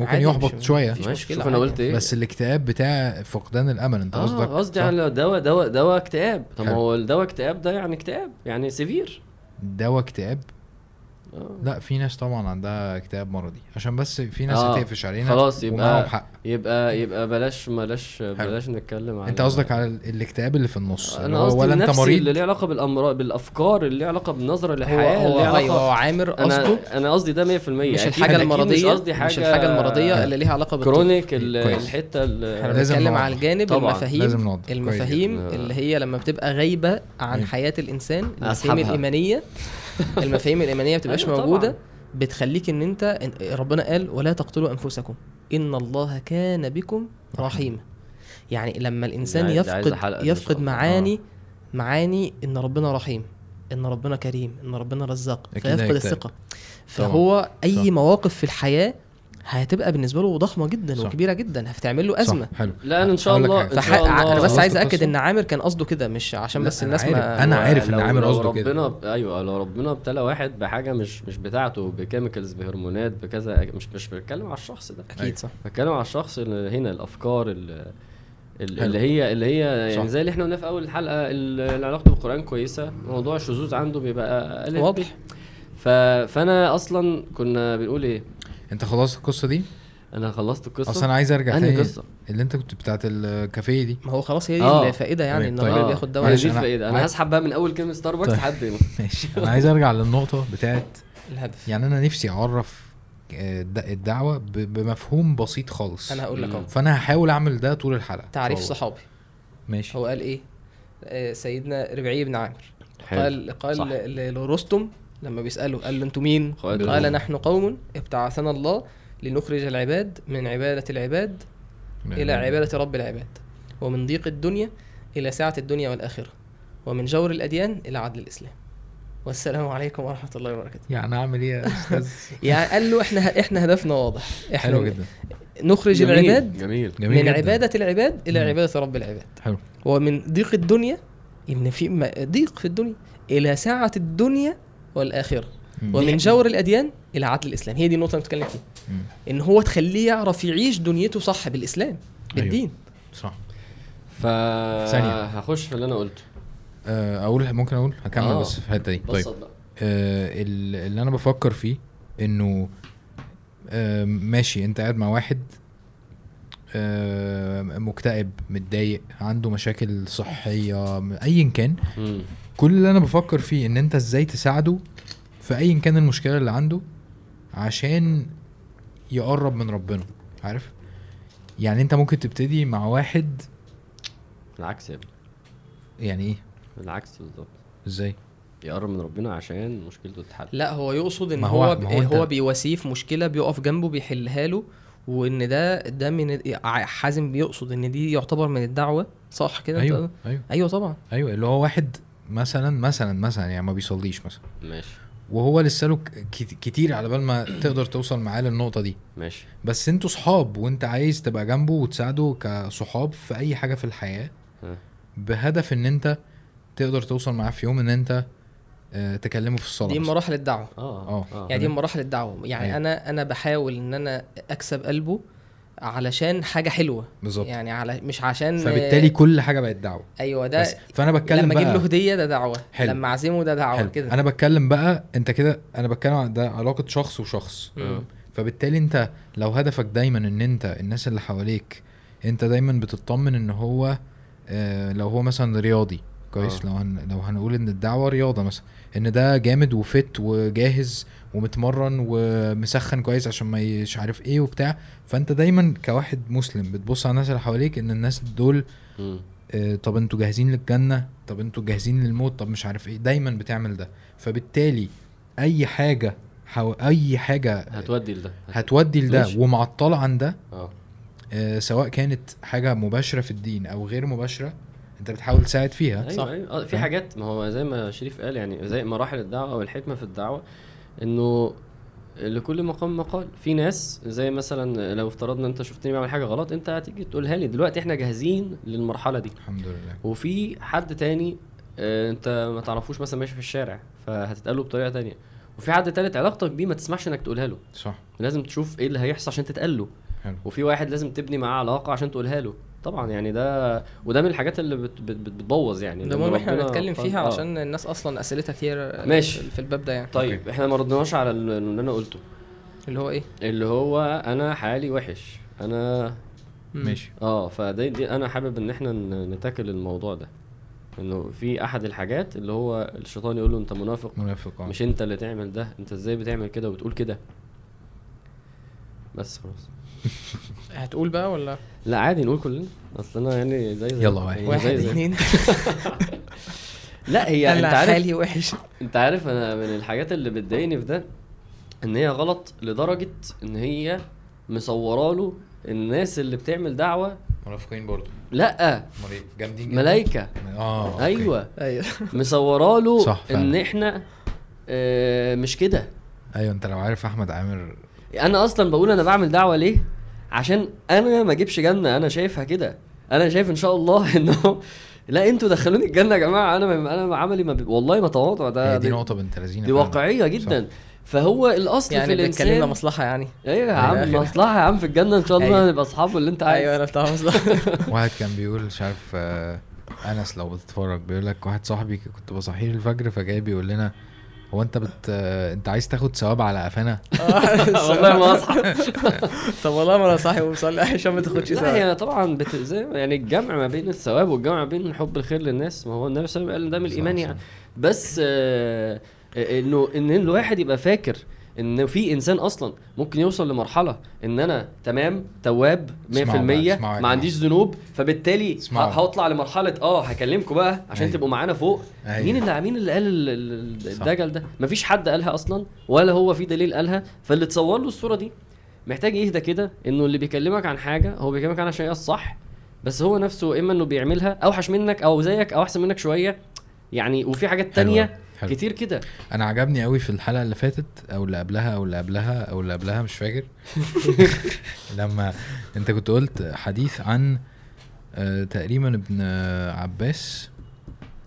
ممكن يحبط مش- شوية شوف أنا. قلت إيه بس الاكتئاب بتاع فقدان الأمل أنت آه قصدك قصدي صح؟ على دواء دواء دواء اكتئاب طب ما. هو الدواء اكتئاب ده يعني اكتئاب يعني severe دواء اكتئاب آه. لا في ناس طبعا عندها اكتئاب مرضي عشان بس في ناس آه، هتقفش علينا خلاص يبقى حق يبقى يبقى بلاش بلاش بلاش نتكلم على انت قصدك على ال- الاكتئاب اللي في النص أنا هو قصدي ولا انت النفسي اللي مريض ليه علاقة بالأمراض بالأفكار اللي ليه علاقة بالنظرة للحياة اللي هو ليه أيوه هو عامر قصده أنا قصدي ده 100% مش الحاجة أكيد المرضية مش قصدي حاجة مش الحاجة المرضية اللي ليها علاقة بالطب. chronic ال- كويس. الحتة ال- إحنا لازم بنتكلم. على الجانب طبعاً، المفاهيم لازم المفاهيم. اللي هي لما بتبقى غايبة عن مم. حياة الإنسان المفاهيم. الإيمانية المفاهيم الإيمانية بتبقاش أيوة. موجودة بتخليك إن أنت إن- ربنا قال ولا تقتلوا أنفسكم إن الله كان بكم رحيما يعني لما الإنسان عايزة يفقد يفقد الله. معاني معاني إن ربنا رحيم إن ربنا كريم إن ربنا رزاق فيفقد. الثقة فهو أي صح. مواقف في الحياة هتبقى بالنسبة له ضخمة جدا صح. وكبيرة جدا هتعمل له صح، أزمة حلو لا أنا إن شاء الله. إن فح... شاء الله أنا بس عايز اكد؟ إن عامر كان قصده كده مش عشان بس الناس عارف. ما أنا عارف إن لو- عامر قصده كده. ربنا ب... أيوه لو ربنا ابتلى واحد بحاجة مش مش بتاعته بكيميكالز بهرمونات بكذا مش مش بتكلم على الشخص ده أكيد صح بتكلم على الشخص اللي هنا الأفكار اللي, حلو. اللي هي اللي هي صح. يعني زي اللي إحنا قلنا في أول الحلقة اللي علاقته بالقرآن كويسة موضوع الشذوذ عنده بيبقى. واضح ف... فأنا أصلا كنا بنقول إيه انت خلصت القصة دي أنا خلصت القصة اصل أنا عايز ارجع تاني قصة اللي انت كنت بتاعت الكافيه دي ما هو خلاص هي دي آه. الفائده يعني تمام. إن طيب. الراجل آه. بياخد دواء معلش، دي أنا- الفائده أنا عايز- هسحب بقى من أول كلمة ستاربكس طيب. لحد هنا ماشي أنا عايز أرجع للنقطة بتاعت الهدف يعني أنا نفسي أعرف آه، الد- الدعوة بمفهوم بسيط خالص أنا هقول لك أهو. فأنا هحاول أعمل ده طول الحلقة تعريف. صحابي ماشي هو قال إيه آه، سيدنا ربعي بن عامر حلو. قال قال لرستم لما بيساله قال له أنتوا مين؟ قال. نحن قوم ابتعثنا الله لنخرج العباد من عبادة العباد إلى عبادة. رب العباد. ومن ضيق الدنيا إلى سعه الدنيا والآخرة. ومن جور الأديان إلى عدل الإسلام. والسلام عليكم ورحمة الله وبركاته. يعني أعمل إيه يا أستاذ؟ يعني قال له إحنا إحنا هدفنا واضح. إحنا حلو جدا. نخرج جميل، العباد جميل. جميل من جدا. عبادة العباد إلى مم. عبادة رب العباد. حلو. ومن ضيق الدنيا إن في ضيق في الدنيا إلى سعه الدنيا والآخرة. مم. ومن جور الأديان إلى عدل الإسلام. هي دي النقطة اللي بتكلم فيها. إن هو تخليه يعرف يعيش دنيته صح بالإسلام بالدين. صح. ف ثانية. هخش في اللي أنا قلته. آه، أقول ممكن أقول؟ هكمل آه. بس في الحتة دي. طيب. بسط بقى. آه، ال- اللي أنا بفكر فيه إنه آه، ماشي أنت قاعد مع واحد آه، مكتئب متضايق عنده مشاكل صحية ايا كان. كل اللي أنا بفكر فيه إن أنت إزاي تساعده في ايا كان المشكلة اللي عنده عشان يقرب من ربنا عارف؟ يعني أنت ممكن تبتدي مع واحد العكس يا ابني. يعني إيه؟ العكس بالظبط إزاي؟ يقرب من ربنا عشان مشكلته تتحل. لا هو يقصد إن ما هو هو- هو, ما هو بيواسيه في مشكلة بيقف جنبه بيحلها له وإن ده ده من حازم بيقصد إن دي يعتبر من الدعوة صح كده أيوه أيوه. أيوه طبعا. أيوه اللي هو واحد مثلا مثلا مثلا يعني ما بيصليش مثلا ماشي وهو لسه له كتير على بال ما تقدر توصل معاه للنقطة دي ماشي بس أنتوا صحاب وانت عايز تبقى جنبه وتساعده كصحاب في أي حاجة في الحياة. بهدف إن انت تقدر توصل معاه في يوم إن انت آه، تكلمه في الصلاة دي مثلاً. مراحل الدعوة آه آه. يعني دي مراحل الدعوة يعني أيوة. أنا أنا بحاول إن أنا أكسب قلبه علشان حاجة حلوة بالظبط يعني على مش عشان فبالتالي كل حاجة بقت دعوة أيوه ده بس فأنا بتكلم لما أجيب له هدية ده دعوة حلو. لما أعزمه ده دعوة. كده أنا بتكلم بقى أنت كده أنا بتكلم عن ده علاقة شخص وشخص مم. فبالتالي أنت لو هدفك دايما إن أنت الناس اللي حواليك أنت دايما بتطمن إن هو آه لو هو مثلا رياضي كويس آه. لو هن لو هنقول إن الدعوة رياضة مثلا إن ده جامد وفت وجاهز ومتمرن ومسخن كويس عشان ما مش عارف إيه وبتاع. فانت دايما كواحد مسلم بتبص على الناس اللي حواليك إن الناس دول. آه، طب أنتوا جاهزين للجنة؟ طب أنتوا جاهزين للموت؟ طب مش عارف إيه. دايما بتعمل ده. فبالتالي أي حاجة حو... أي حاجة هتودي لده. هتودي لده. ومعطلة عن ده آه. آه، سواء كانت حاجة مباشرة في الدين أو غير مباشرة أنت بتحاول تساعد فيها. أيوه صح. أيوه. آه، في؟ حاجات ما هو زي ما شريف قال يعني زي مراحل الدعوة أو الحكمه في الدعوة. إنه لكل مقام مقال في ناس زي مثلا لو افترضنا أنت شفتني بعمل حاجة غلط أنت هتيجي تقولها لي. دلوقتي إحنا جاهزين للمرحلة دي. الحمد لله. وفي حد تاني آه، أنت ما تعرفوش مثلا ماشي في الشارع فهتتقاله بطريقة تانية. وفي حد تالت علاقتك بيه ما تسمحش إنك تقولها له. صح. لازم تشوف إيه اللي هيحصل عشان تتقال له. حلو. وفي واحد لازم تبني معاه علاقة عشان تقولها له. طبعا يعني ده وده من الحاجات اللي بت بت بت بتبوظ يعني ده لما مهم إحنا ربنا نتكلم قال- فيها آه. عشان الناس أصلا أسئلتها كتير ماشي. في الباب ده يعني. طيب إحنا ما ردناش على ال- اللي أنا قلته. اللي هو إيه؟ اللي هو أنا حالي وحش. أنا. ماشي. آه فدي دي أنا حابب إن إحنا نتاكل الموضوع ده. إنه في أحد الحاجات اللي هو الشيطان يقول له أنت منافق. منافق آه. مش أنت اللي تعمل ده. أنت إزاي بتعمل كده وبتقول كده؟ بس خلاص. هتقول بقى ولا؟ لا عادي نقول كلنا. أصل أنا يعني زي زي يلا واحد. يعني واحد زي زي. اتنين. لا هي أنت أنا عارف حالي وحش. أنت عارف أنا من الحاجات اللي بتضايقني في ده إن هي غلط لدرجة إن هي مصورة له الناس اللي بتعمل دعوة. منافقين برضو لا. أمال إيه؟ جامدين جدا. ملايكة. آه. أيوه. أيوه. مصورة له. إن إحنا آه مش كده. أيوه أنت لو عارف أحمد عامر أنا أصلا بقول أنا بعمل دعوة ليه؟ عشان أنا ما أجيبش جنة أنا شايفها كده. أنا شايف إن شاء الله إنه لا أنتوا دخلوني الجنة يا جماعة. أنا أنا عملي ما بي... والله ما تواضع. ده هي دي دي, نقطة بنت لذينة دي. واقعية جدا. فهو الأصل في يعني الانسان بتكلمنا مصلحة يعني. أيوه يا عم الآخر. مصلحة يا عم في الجنة. إن شاء الله أيوة. نبقى أصحاب اللي أنت عايز أيوه أنا بتاع مصلحة. واحد كان بيقول مش عارف آه، أنس لو بتتفرج بيقول لك واحد صاحبي كنت بصحيه الفجر فجاي بيقول لنا هو انت بت آه، انت عايز تاخد ثواب على قفانا؟ والله ما اصحى طب والله ما أنا صاحي ومصلي. عشان ما تاخدش لا ساعه هي طبعا بت... زي يعني الجمع ما بين الثواب والجمع ما بين حب الخير للناس. ما هو النبي صلى الله عليه وسلم قال ده من الإيمان. يعني. بس آه آه، انه إن الواحد يبقى فاكر إن في إنسان أصلا ممكن يوصل لمرحلة إن أنا تمام تواب 100% اسمعوا بقى، اسمعوا يا ما. عنديش ذنوب فبالتالي هطلع لمرحلة آه هكلمكم بقى عشان أيوة. تبقوا معانا فوق أيوة. مين اللي مين اللي قال. الدجل ده مفيش حد قالها أصلا ولا هو في دليل قالها فاللي تصور له الصورة دي محتاج يهدى كده إنه اللي بيكلمك عن حاجة هو بيكلمك عنها عشان هي الصح بس هو نفسه إما إنه بيعملها أوحش منك أو زيك أو أحسن منك شوية يعني وفي حاجات تانية أوي، حلو. كتير كده. أنا عجبني قوي في الحلقة اللي فاتت أو اللي قبلها أو اللي قبلها أو اللي قبلها مش فاكر. لما أنت كنت قلت حديث عن آه، تقريبا ابن آه، عباس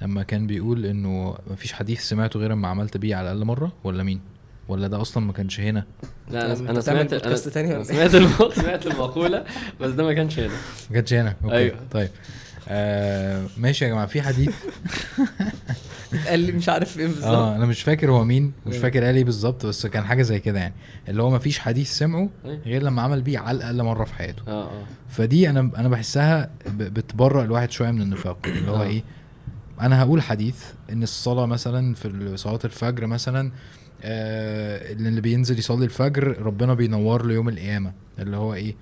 لما كان بيقول إنه مفيش حديث سمعته غير اما عملت بيه على الأقل مرة ولا مين؟ ولا ده أصلا ما كانش هنا؟ لا أنا أنا سمعت أنا إيه؟ سمعت الم... سمعت المقولة بس ده ما كانش هنا. ما كانش هنا. أوكي. أيوة. طيب. آه ماشي يا جماعة في حديث؟ قال لي مش عارف فين بالظبط. آه أنا مش فاكر هو مين مش أيوة. فاكر قال إيه بالظبط بس كان حاجة زي كده يعني. اللي هو مفيش حديث سمعه أيوة. غير لما عمل بيه على الأقل مرة في حياته. آه آه. فدي أنا أنا بحسها بتبرأ الواحد شوية من النفاق. اللي هو آه. إيه أنا هقول حديث إن الصلاة مثلا في صلاة الفجر مثلا آه اللي بينزل يصلي الفجر ربنا بينور له يوم القيامة. اللي هو إيه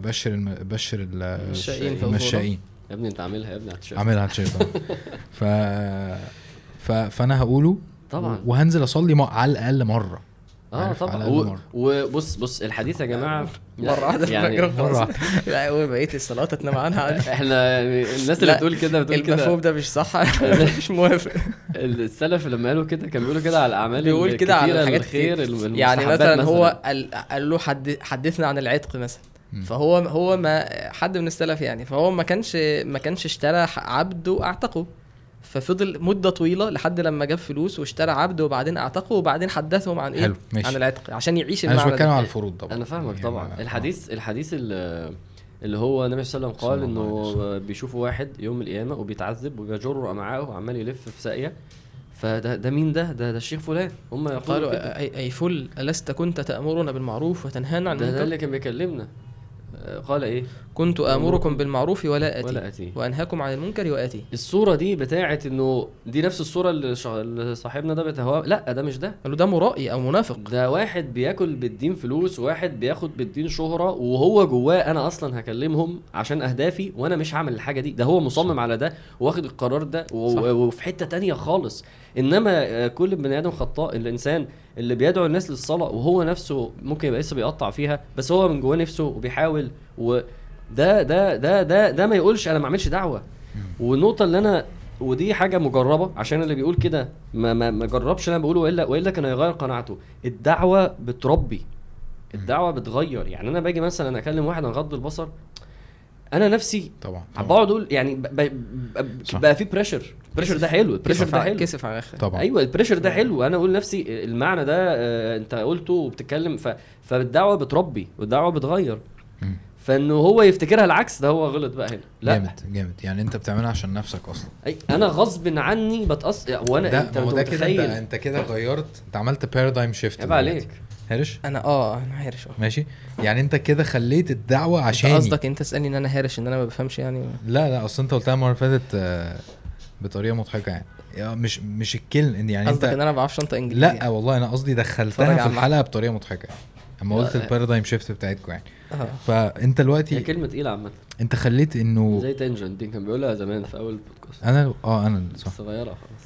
بشر الم... بشر ال- المشائين المشائين يا ابني انت عاملها يا ابني على التيشيرت. عاملها على التيشيرت ف... ف فأنا هقوله طبعا وهنزل أصلي. على الأقل مرة آه طبعا. وبص بص الحديث يا جماعة مرة واحدة يعني واحدة. لا هو بقيه الصلاة تنام عنها. عادي إحنا يعني الناس اللي بتقول كده بتقول المفهوم كده ده مش صح. مش موافق. السلف لما قالوا كده كانوا بيقولوا كده على الأعمال بيقول كده على الحاجات الخير يعني مثلا هو قال, قال له حد حدثنا عن العتق مثلا. فهو هو ما حد من السلف يعني. فهو ما كانش ما كانش اشترى عبد واعتقه ففضل مدة طويلة لحد لما جاب فلوس واشترى عبد وبعدين اعتقه وبعدين حدثهم عن إيه؟ حلو ماشي. عن العتق عشان يعيش أنا مش المعنى بتكلم على الفروض طبعا. أنا فاهمك يعني طبعا. الحديث الحديث اللي اللي هو النبي صلى الله عليه وسلم قال إنه بيشوفوا واحد يوم القيامة وبيتعذب وبيجر أمعاءه وعمال يلف في ساقية. فده ده مين ده؟ ده ده الشيخ فلان. هم يقولوا قالوا أي فل ألست كنت تامرنا بالمعروف وتنهانا عن ده, ده اللي كان بيكلمنا. آه، قال إيه؟ كنت آمركم بالمعروف ولا آتي. ولا آتي. وأنهاكم عن المنكر وآتي. الصورة دي بتاعت إنه دي نفس الصورة اللي, صاحبنا ده بتهوى لا ده مش ده. قالوا ده مرائي أو منافق. ده واحد بياكل بالدين فلوس وواحد بياخد بالدين شهرة وهو جواه أنا أصلا هكلمهم عشان أهدافي وأنا مش هعمل الحاجة دي. ده هو مصمم على ده واخد القرار ده و- صح. وفي حتة تانية خالص. إنما آه، كل بني آدم خطاء. الإنسان اللي بيدعو الناس للصلاة وهو نفسه ممكن يبقى لسه بيقطع فيها بس هو من جواه نفسه وبيحاول وده ده ده ده ده ما يقولش أنا ما أعملش دعوة. والنقطة اللي أنا ودي حاجة مجربة عشان اللي بيقول كده ما ما, ما جربش اللي أنا بقوله وإلا وإلا كان هيغير قناعته. الدعوة بتربي. الدعوة بتغير. يعني أنا باجي مثلا أكلم واحد عن غض البصر أنا نفسي طبعا طبعا. بقعد أقول يعني ب- ب- ب- صح. بقى في pressure pressure ده حلو ال pressure ده حلو. كسف على الآخر طبعا. أيوه ال pressure ده حلو. أنا أقول نفسي المعنى ده آه، أنت قلته وبتتكلم ف... فالدعوة بتربي والدعوة بتغير. فانه هو يفتكرها العكس ده هو غلط بقى هنا. لا. جامد جامد. يعني أنت بتعملها عشان نفسك أصلا. أي أنا غصب عني بتأثر وأنا ده أنت ده كده أنت متخيل؟ أنت كده غيرت أنت عملت paradigm shift عيب عليك. هرش؟ أنا آه أنا هارش آه. ماشي. يعني أنت كده خليت الدعوة أنت عشاني. قصدك أنت تسألني إن أنا هارش إن أنا ما بفهمش يعني؟ لا لا أصل أنت قلتها المرة اللي فاتت آه، بطريقة مضحكة يعني. يا مش مش الكلمة يعني قصدك إن انت أنا ما بعرفش أنطق إنجليزي لا والله أنا قصدي دخلتها في. الحلقة بطريقة مضحكة يعني. أما قلت. ال paradigm shift بتاعتكم يعني. آه فأنت هي دلوقتي كلمة تقيلة عامة. أنت خليت إنه زي تنجن دي كان بيقولها زمان في أول البودكاست أنا آه أنا صح. صغيرة خلاص.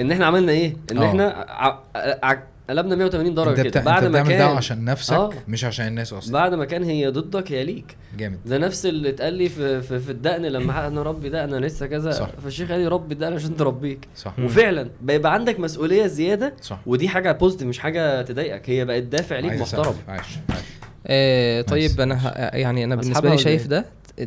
إن إحنا عملنا إيه؟ إن آه. إحنا ع- ع- قلبنا 180 انت درجة. كده بعد أنت ما كان عشان نفسك آه. مش عشان الناس أصلا بعد ما كان هي ضدك هي ليك جامد ده نفس اللي اتقال لي في في, في الدقن لما أنا ربي ده أنا لسه كذا صح. فالشيخ قال لي ربي الدقن عشان تربيك صح وفعلا بيبقى عندك مسؤولية زيادة صح ودي حاجة positive مش حاجة تضايقك هي بقت دافع ليك محترم. عايش عايش آه. طيب أنا ه... يعني أنا بالنسبة لي شايف إيه؟ ده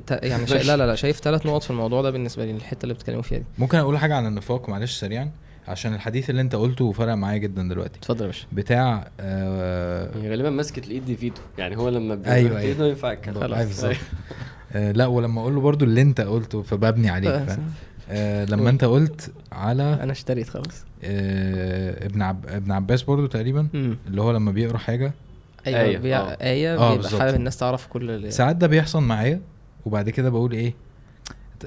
ت- يعني شا... ماشي. لا لا لا شايف ثلاث نقط في الموضوع ده بالنسبة لي الحتة اللي بتتكلموا فيها دي ممكن أقول حاجة عن النفاق معلش سريعا عشان الحديث اللي انت قلته فرق معايا جدا دلوقتي اتفضل يا باشا بتاع آه هي غالبا مسكت الإيد دي فيتو يعني هو لما بيبقى أيوة، أيوة. ايده ينفع. خلاص. بالظبط. آه لا ولما أقول له برضو اللي انت قلته فببني عليك فاهم آه لما. انت قلت على أنا اشتريت خلاص آه ابن عب... ابن عباس برضو تقريبا اللي هو لما بيقرأ حاجة أيوه آية، بيع... آه. آية آه، بيبقى. حابب الناس تعرف كل ال- ساعات ده بيحصل معايا وبعد كده بقول إيه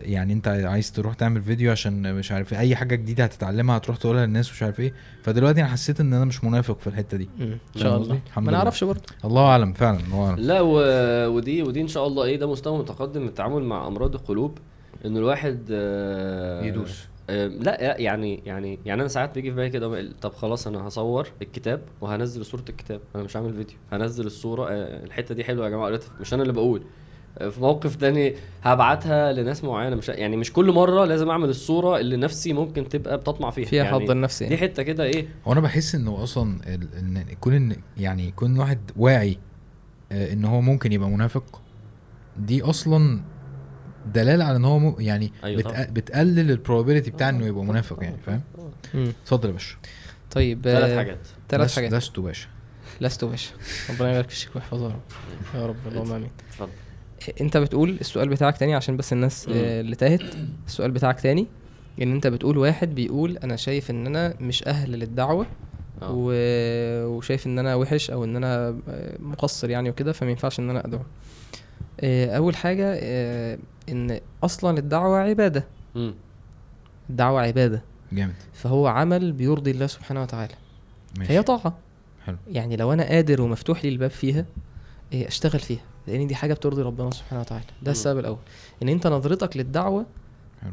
يعني انت عايز تروح تعمل فيديو عشان مش عارف إيه، اي حاجة جديدة هتتعلمها هتروح تقولها للناس ومش عارف إيه. فدلوقتي أنا حسيت ان أنا مش منافق في الحتة دي. إن شاء؟ الله. الحمد ما. نعرفش برضه. الله أعلم فعلا الله أعلم. لا و... ودي ودي إن شاء الله إيه ده مستوى متقدم من التعامل مع أمراض القلوب ان الواحد آه يدوس. آه لا يعني يعني يعني أنا ساعات بيجي في بالي كده طب خلاص أنا هصور الكتاب وهنزل صورة الكتاب أنا مش هعمل فيديو هنزل الصورة آه الحتة دي حلوة يا جماعة مش أنا اللي بقول. في موقف تاني هبعتها لناس معينة. مش يعني مش كل مرة لازم أعمل الصورة اللي نفسي ممكن تبقى بتطمع فيها. فيها يعني حظ النفسي. دي يعني. حتة كده إيه. هو أنا بحس إنه أصلا ال- إن يكون ان يعني يكون واحد واعي آه، إن هو ممكن يبقى منافق. دي أصلا دلالة على إن هو م... يعني أيوة بتق... طبعا. بتقلل البروبابيلتي بتاع إنه يبقى منافق يعني فاهم. اتفضل يا باشا. طيب ثلاث آه، حاجات. ثلاث حاجات. لست باشا. لست باشا. ربنا يبارك فيك ويحفظه يا رب. يا رب اللهم آمين. اتفضل. انت بتقول السؤال بتاعك تاني عشان بس الناس. آه، اللي تاهت. السؤال بتاعك تاني ان انت بتقول واحد بيقول أنا شايف ان أنا مش أهل للدعوة آه. و... وشايف ان أنا وحش أو ان أنا آه، مقصر يعني وكده فما ينفعش ان أنا ادعو. اول حاجة ان أصلا الدعوة عبادة. الدعوة عبادة. جامد. فهو عمل بيرضي الله سبحانه وتعالى. ماشي. فهي طاعة. حلو. يعني لو أنا قادر ومفتوح لي الباب فيها اشتغل فيها. لأن دي حاجة بترضي ربنا سبحانه وتعالى ده. السبب الأول إن أنت نظرتك للدعوة.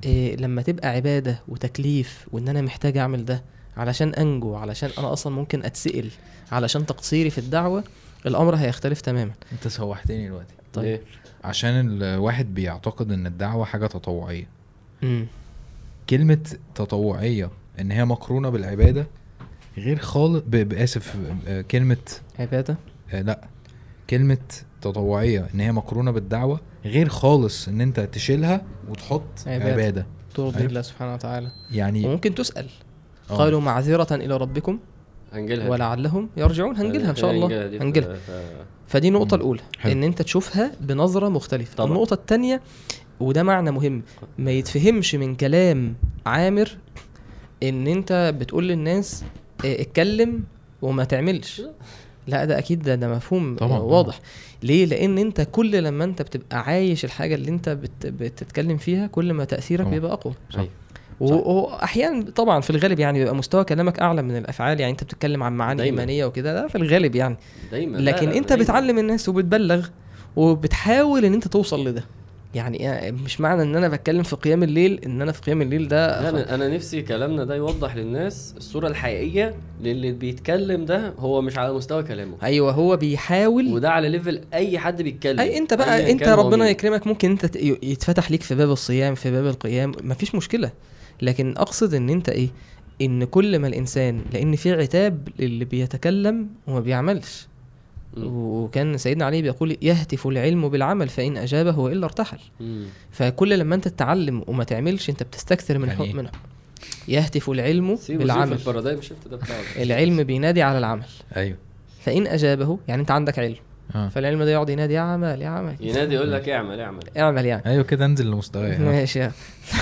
إيه لما تبقى عبادة وتكليف وإن أنا محتاج أعمل ده علشان أنجو علشان أنا أصلا ممكن أتسأل علشان تقصيري في الدعوة الأمر هيختلف تماما أنت سوحتني دلوقتي طيب. ليه؟ عشان الواحد بيعتقد إن الدعوة حاجة تطوعية امم كلمة تطوعية إن هي مقرونة بالعبادة غير خالص ب- بآسف آه، كلمة عبادة آه، لأ كلمة تطوعيه إن هي مقرونة بالدعوة غير خالص إن أنت تشيلها وتحط عبادة. عبادة, عبادة. ترضي أيوة. الله سبحانه وتعالى يعني وممكن تسأل آه. قالوا معذرة إلى ربكم هنجيلها دي. ولعلهم يرجعون هنجيلها إن شاء الله في- فدي النقطة مم. الأولى حلو. إن أنت تشوفها بنظرة مختلفة طبعا. النقطة التانية وده معنى مهم ما يتفهمش من كلام عامر إن أنت بتقول للناس آه، اتكلم وما تعملش لا ده أكيد ده, ده مفهوم طبعا، آه، واضح ليه لأن أنت كل لما أنت بتبقى عايش الحاجة اللي أنت بت بتتكلم فيها كل ما تأثيرك طبعا. بيبقى أقوى صح. أيوة. واحيانا طبعا في الغالب يعني بيبقى مستوى كلامك أعلى من الأفعال يعني أنت بتتكلم عن معاني دايماً. إيمانية وكده ده في الغالب يعني دايما لا، لكن لا، أنت دايماً. بتعلم الناس وبتبلغ وبتحاول إن أنت توصل لده يعني مش معنى إن أنا بتكلم في قيام الليل إن أنا في قيام الليل ده لا أنا أنا نفسي كلامنا ده يوضح للناس الصورة الحقيقية للي بيتكلم ده هو مش على مستوى كلامه أيوه هو بيحاول وده على ليفل أي حد بيتكلم أي أنت بقى أنت ربنا. يكرمك ممكن أنت يتفتح ليك في باب الصيام في باب القيام مفيش مشكلة لكن أقصد إن أنت إيه إن كل ما الإنسان لأن في عتاب للي بيتكلم وما بيعملش. وكان سيدنا علي بيقول يهتف العلم بالعمل فإن أجابه والا ارتحل. فكل لما أنت تتعلم وما تعملش أنت بتستكثر من يعني حق؟ منه يهتف العلم بالعمل. العلم بينادي على العمل. أيوه. فإن أجابه يعني أنت عندك علم. آه. فالعلم ده يقعد ينادي يا عمل يا عمل. ينادي يقول لك اعمل اعمل. اعمل يعني. أيوه كده انزل لمستواي. آه. ماشي. يعني.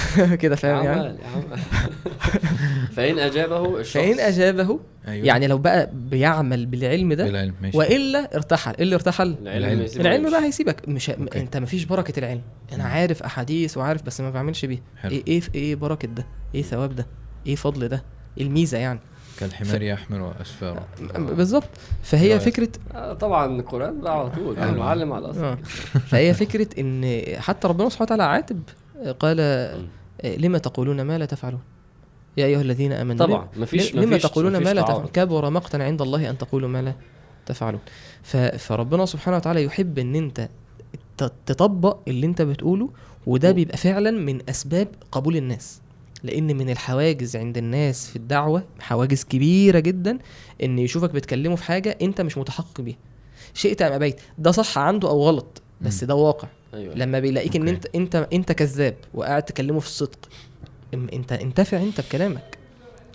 كده فاهم يعني؟ فإن أجابه الشخص. فإن أجابه أيوه. يعني لو بقى بيعمل بالعلم ده بالعلم ماشي. وإلا ارتحل. إيه اللي ارتحل؟ العلم العلم. بقى هيسيبك. مش ه... أوكي. أنت مفيش بركة العلم. أنا عارف أحاديث وعارف بس ما بعملش بيها. حلو. إيه إيه إيه بركة ده؟ إيه ثواب ده؟ إيه فضل ده؟ إيه الميزة يعني؟ كالحمار يحمل أسفاره. بالظبط. فهي؟ فكرة آه طبعا القرآن بقى على طول. آه. المعلم على الأصل آه. فهي فكرة إن حتى ربنا سبحانه وتعالى عاتب قال لما تقولون ما لا تفعلون؟ يا أيها الذين آمنوا طبعا مفيش لما مفيش تقولون مفيش ما لا. تفعلون كبر مقتا عند الله أن تقولوا ما لا تفعلون. فربنا سبحانه وتعالى يحب إن أنت تطبق اللي أنت بتقوله وده. بيبقى فعلا من أسباب قبول الناس لأن من الحواجز عند الناس في الدعوة حواجز كبيرة جدا إن يشوفك بتكلمه في حاجة أنت مش متحقق بيها شئت أم أبيت ده صح عنده أو غلط بس. ده واقع أيوه لما بيلاقيك إن okay. انت انت أنت كذاب وقاعد تكلمه في الصدق أنت انتفع أنت بكلامك.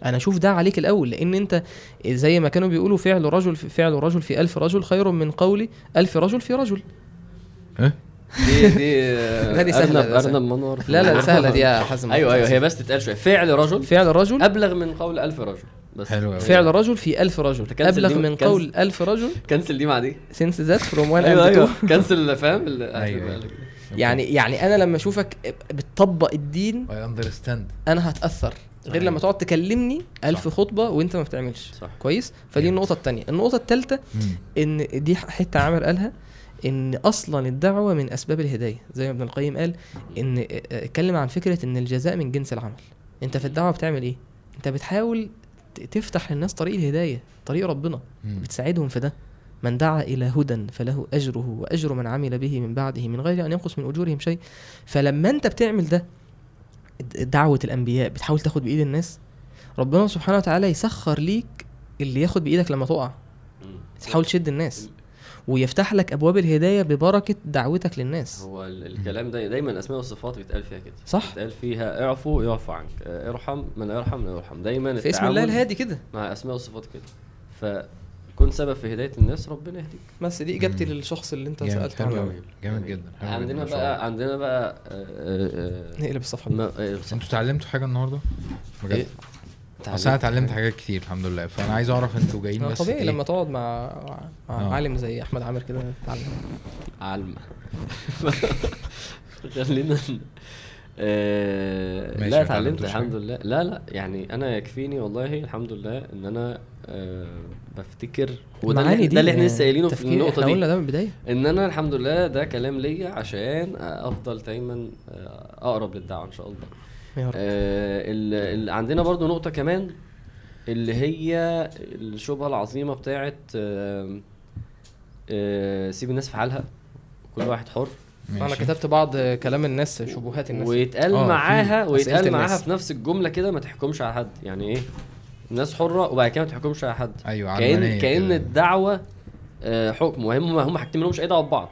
أنا أشوف ده عليك الأول لأن أنت زي ما كانوا بيقولوا فعل رجل في فعل رجل في ألف رجل خير من قول ألف رجل في رجل. إيه؟ دي دي لا، دي سهلة، أرنب منور لا لا سهلة دي يا حازم أيوه أيوه هي بس تتقال شوية. فعل رجل فعل رجل؟ أبلغ من قول ألف رجل. بس. حلو قوي فعل رجل في ألف رجل. دي- من. قول ألف رجل. cancel دي مع دي. Since that from one أيوه أيوه. cancel فاهم. أيوة. يعني يعني أنا لما أشوفك بتطبق الدين I understand أنا هتأثر. غير. لما تقعد تكلمني ألف صح. خطبة وأنت ما بتعملش. صح. كويس؟ فدي جامد. النقطة التانية. النقطة التالتة إن دي حتة عامر قالها إن أصلا الدعوة من أسباب الهداية. زي ما ابن القيم قال إن اتكلم عن فكرة إن الجزاء من جنس العمل. أنت في الدعوة بتعمل إيه؟ أنت بتحاول تفتح للناس طريق الهداية طريق ربنا. بتساعدهم في ده. من دعا إلى هدى فله أجره وأجر من عمل به من بعده من غير أن ينقص من أجورهم شيء. فلما أنت بتعمل ده د- دعوة الأنبياء بتحاول تاخد بإيد الناس ربنا سبحانه وتعالى يسخر ليك اللي ياخد بإيدك لما تقع. تحاول تشد الناس ويفتح لك أبواب الهداية ببركة دعوتك للناس. هو ال- الكلام ده دايما الاسماء والصفات بيتقال فيها كده. صح. بيتقال فيها اعفو يعفو عنك. آه، ارحم من يرحم لا يرحم دايما في اسم الله الهادي كده. مع أسماء والصفات كده. فكن سبب في هداية الناس ربنا يهديك بس دي إجابتي مم. للشخص اللي أنت جامد سألته عنه جامد جدا حلو جداً، عندنا بقى. عندنا بقى آه، آه، نقلب الصفحة آه، آه، أنتوا اتعلمتوا حاجة النهارده؟ بجد؟ إيه؟ أصل أنا اتعلمت حاجات كتير الحمد لله فأنا عايز أعرف أنتوا جايين آه، بس طبيعي إيه؟ لما تقعد مع مع آه. عالم زي أحمد عامر كده تتعلم علم خلينا آه ماشي، لا اتعلمت الحمد. لله. لا لا يعني أنا يكفيني والله الحمد لله إن أنا آه بفتكر وده اللي, دي ده اللي إحنا لسه قايلينه في النقطة دي. قلنا ده من البداية. إن أنا الحمد لله ده كلام ليا عشان أفضل دايما آه، أقرب للدعوة إن شاء الله. يا رب. آه ال ال عندنا برضو نقطة كمان اللي هي الشبهة العظيمة بتاعت آه آه سيب الناس في حالها كل واحد حر. أنا ماشي. كتبت بعض كلام الناس شبهات الناس ويتقال آه، معاها ويتقال. معاها في نفس الجملة كده ما تحكمش على حد يعني إيه الناس حرة وبعد كده ما تحكمش على حد أيوه كأن كده. الدعوة آه حكم وهم هم حاجتين مالهمش أي دعوة ببعض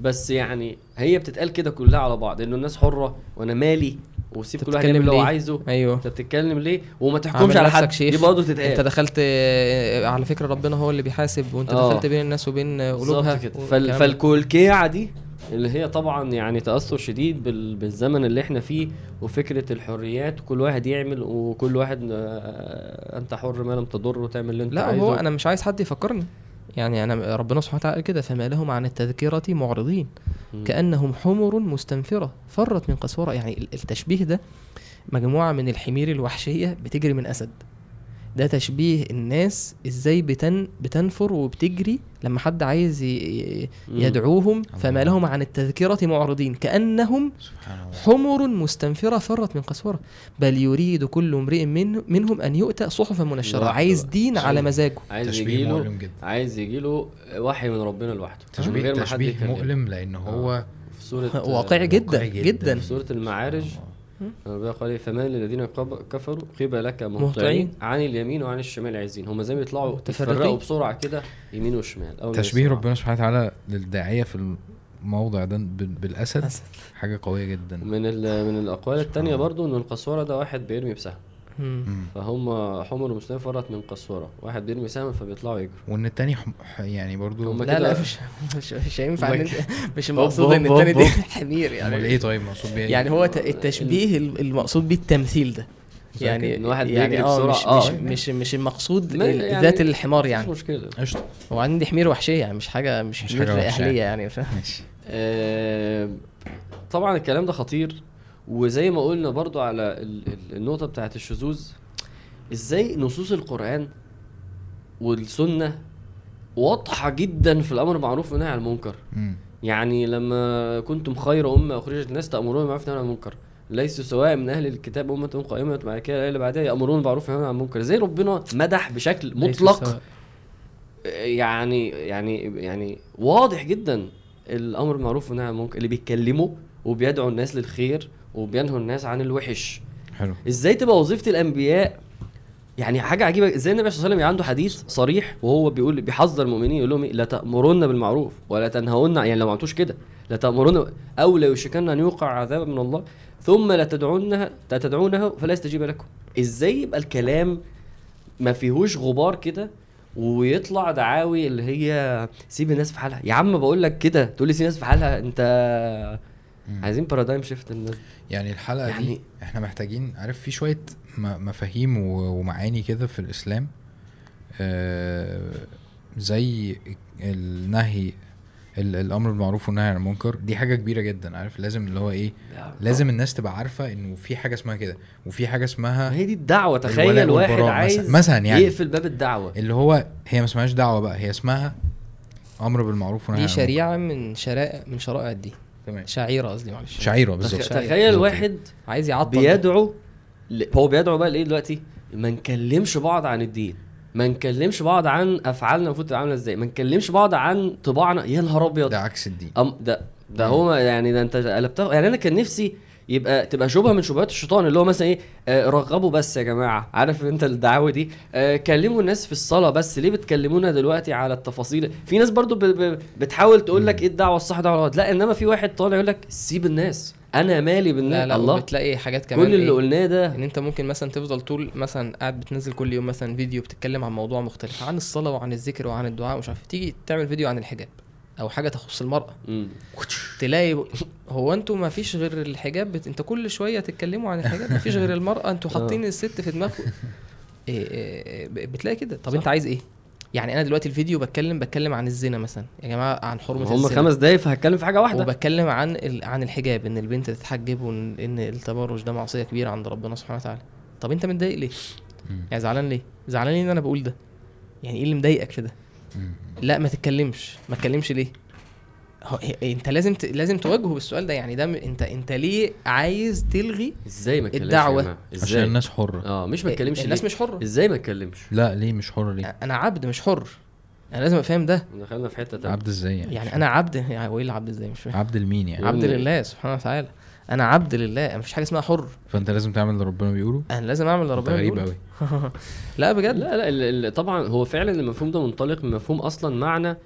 بس يعني هي بتتقال كده كلها على بعض إنه الناس حرة وأنا مالي وسيب كل واحد يعمل اللي هو؟ عايزه أيوه أنت بتتكلم ليه وما تحكمش على حد شيخ. دي برضه أنت تتقال دخلت آه، على فكرة ربنا هو اللي بيحاسب وأنت آه. دخلت بين الناس وبين قلوبها بالظبط كده فال... والكلام ده. فالكولكيعه دي اللي هي طبعا يعني تأثر شديد بال... بالزمن اللي إحنا فيه وفكرة الحريات وكل واحد يعمل وكل واحد آه، أنت حر ما لم تضر وتعمل اللي أنت لا عايزه. هو أنا مش عايز حد يفكرني. يعني أنا ربنا سبحانه وتعالى كده فما لهم عن التذكرة معرضين. مم. كأنهم حمر مستنفرة فرت من قسورة. يعني ال- التشبيه ده مجموعة من الحمير الوحشية بتجري من أسد. ده تشبيه الناس إزاي بتن بتنفر وبتجري لما حد عايز. يدعوهم فما. لهم عن التذكرة معرضين كأنهم سبحان الله. حمر مستنفرة فرت من قسورة. بل يريد كل امرئ من منهم أن يؤتى صحفا منشرة. عايز. دين على مزاجه. عايز تشبيه يجيله مؤلم جدا. عايز يجيله وحي من ربنا لوحده. تشبيه تشبيه. مؤلم لأن هو في سوره واقعي جدا واقعي جدا. في سوره المعارج ربنا قال فما للذين كفروا قبلك مهطعين. مهطعين عن اليمين وعن الشمال عايزين هم زي ما يطلعوا متفرقين. يتفرقوا بسرعة كده يمين وشمال أول تشبيه. ربنا سبحانه وتعالى للداعية في الموضع ده بال- بالأسد أسد. حاجة قوية جدا من ال- من الأقوال التانية الله. برضو إن القسوره ده واحد بيرمي بسهم. فهم حمر مسلم فرت من قسوره واحد بيرمي سهم فبيطلعوا يجروا. وإن التاني حم... ح- يعني برضو لا كده- لا مش مش, مش هينفع إن انت مش المقصود إن التاني دي. حمير أمال يعني إيه طيب مقصود بيه؟ يعني هو التشبيه ال- المقصود بيه التمثيل ده. يعني إن واحد يعني بيجري آه بسرعة، مش آه. مش مش, مش المقصود يعني ذات الحمار يعني. مشكلة. قشطة. وعندي حمير وحشية يعني مش حاجة مش مش حمير وحشة أهلية يعني فاهم؟ ماشي آه، طبعا الكلام ده خطير. وزي ما قلنا برضو على ال- ال- النقطة بتاعت الشذوذ إزاي نصوص القرآن والسنة واضحة جدا في الأمر بالمعروف والنهي عن المنكر. مم. يعني لما كنتم خير أمة أخرجت الناس تأمرون بالمعروف والنهي عن المنكر. ليسوا سواء من أهل الكتاب أمة قائمة بعد كده اللي بعدها يأمرون بالمعروف والنهي عن المنكر. زي ربنا مدح بشكل مطلق. يعني يعني يعني واضح جدا الأمر بالمعروف والنهي عن المنكر. اللي بيتكلموا وبيدعوا الناس للخير وبينهوا الناس عن الوحش. حلو. إزاي تبقى وظيفة الأنبياء؟ يعني حاجة عجيبة. إزاي النبي صلى الله عليه وسلم عنده حديث صريح وهو بيقول بيحذر المؤمنين يقول لهم إيه؟ لا تأمرن بالمعروف ولا تنهون يعني لو ما عملتوش كده. لا تأمرن أو لا يشكن أن يوقع عذاب من الله ثم لا تدعونها لا تدعونه فلا يستجيب لكم. إزاي يبقى الكلام ما فيهوش غبار كده ويطلع دعاوي اللي هي سيب الناس في حالها يا عم بقول لك كده تقول لي سيب الناس في حالها أنت مم. عايزين بارادايم شيفت الناس يعني الحلقة يعني دي إحنا محتاجين عارف في شوية مفاهيم ومعاني كده في الإسلام آه زي النهي ال- الأمر بالمعروف والنهي عن المنكر. دي حاجة كبيرة جدا عارف؟ لازم اللي هو إيه لازم الناس تبقى عارفة إنه في حاجة اسمها كده وفي حاجة اسمها هي دي الدعوة تخيل واحد عايز مثلا- مثلا يعني. يقفل باب الدعوة. اللي هو هي ما اسمهاش دعوة بقى هي اسمها أمر بالمعروف ونهي عن دي المنكر. شريعة من شرائع من شرائع الدين. تمام. شعيرة قصدي معلش. شعيرة بالظبط. تخيل. واحد عايز يعطل. بيدعو ل- هو بيدعو بقى لإيه دلوقتي؟ ما نكلمش بعض عن الدين. ما نكلمش بعض عن أفعالنا المفروض تبقى عامله إزاي. ما نكلمش بعض عن طباعنا. يا نهار أبيض. ده عكس الدين. أم ده ده. هو يعني ده أنت قلبتها. يعني أنا كان نفسي يبقى تبقى شبهة من شبهات الشيطان اللي هو مثلا إيه آه رغبوا بس يا جماعة. عارف أنت الدعاوي دي؟ آه كلموا الناس في الصلاة بس. ليه بتكلمونا دلوقتي على التفاصيل؟ في ناس برضو ب ب بتحاول تقول لك. إيه الدعوة الصح الدعوة الغلط. لا إنما في واحد طالع يقول لك سيب الناس. أنا مالي بالناس لا لا الله. بتلاقي حاجات كمان كل اللي إيه؟ قلناه ده إن أنت ممكن مثلا تفضل طول مثلا قاعد بتنزل كل يوم مثلا فيديو بتتكلم عن موضوع مختلف عن الصلاة وعن الذكر وعن الدعاء ومش عارف تيجي تعمل فيديو عن الحجاب. أو حاجة تخص المرأة. مم. تلاقي هو أنتوا ما فيش غير الحجاب بت... انت كل شوية تتكلموا عن الحجاب ما فيش غير المرأة أنتوا حاطين الست في دماغكم. إيه إيه ب- بتلاقي كده. طب صح. انت عايز إيه؟ يعني أنا دلوقتي الفيديو بتكلم بتكلم عن الزنا مثلا. يا جماعة عن حرمة هم الزنا. خمس دقايق فهتكلم في حاجة واحدة. وبتكلم عن ال... عن الحجاب إن البنت تتحجب وان إن التبرج ده معصية كبيرة عند ربنا سبحانه وتعالى. طب أنت متضايق ليه. يعني زعلان ليه؟ زعلان ليه إن أنا بقول ده. يعني إيه اللي مضايقك في ده. لا ما تتكلمش. ما تتكلمش ليه؟ هو إيه- انت لازم ت... لازم تواجهه بالسؤال ده. يعني ده م... انت انت ليه عايز تلغي إزاي ما جماعة؟ عشان إزاي؟ الناس حرة. آه مش ما اتكلمش الناس ليه؟ مش حرة. إزاي ما اتكلمش لا ليه مش حر ليه؟ أنا عبد مش حر. أنا لازم أفهم ده. دخلنا في حتة تانية. عبد إزاي يعني؟ يعني أنا عبد يعني هو إيه العبد إزاي؟ مش فاهم. عبد لمين يعني؟ عبد لله سبحانه وتعالى. أنا عبد لله مفيش حاجة اسمها حر. فانت لازم تعمل اللي ربنا بيقوله؟ أنا لازم أعمل اللي ربنا غريب. قوي لا بجد. لا لا ال- ال- طبعا هو فعلا المفهوم ده منطلق من مفهوم أصلا معنى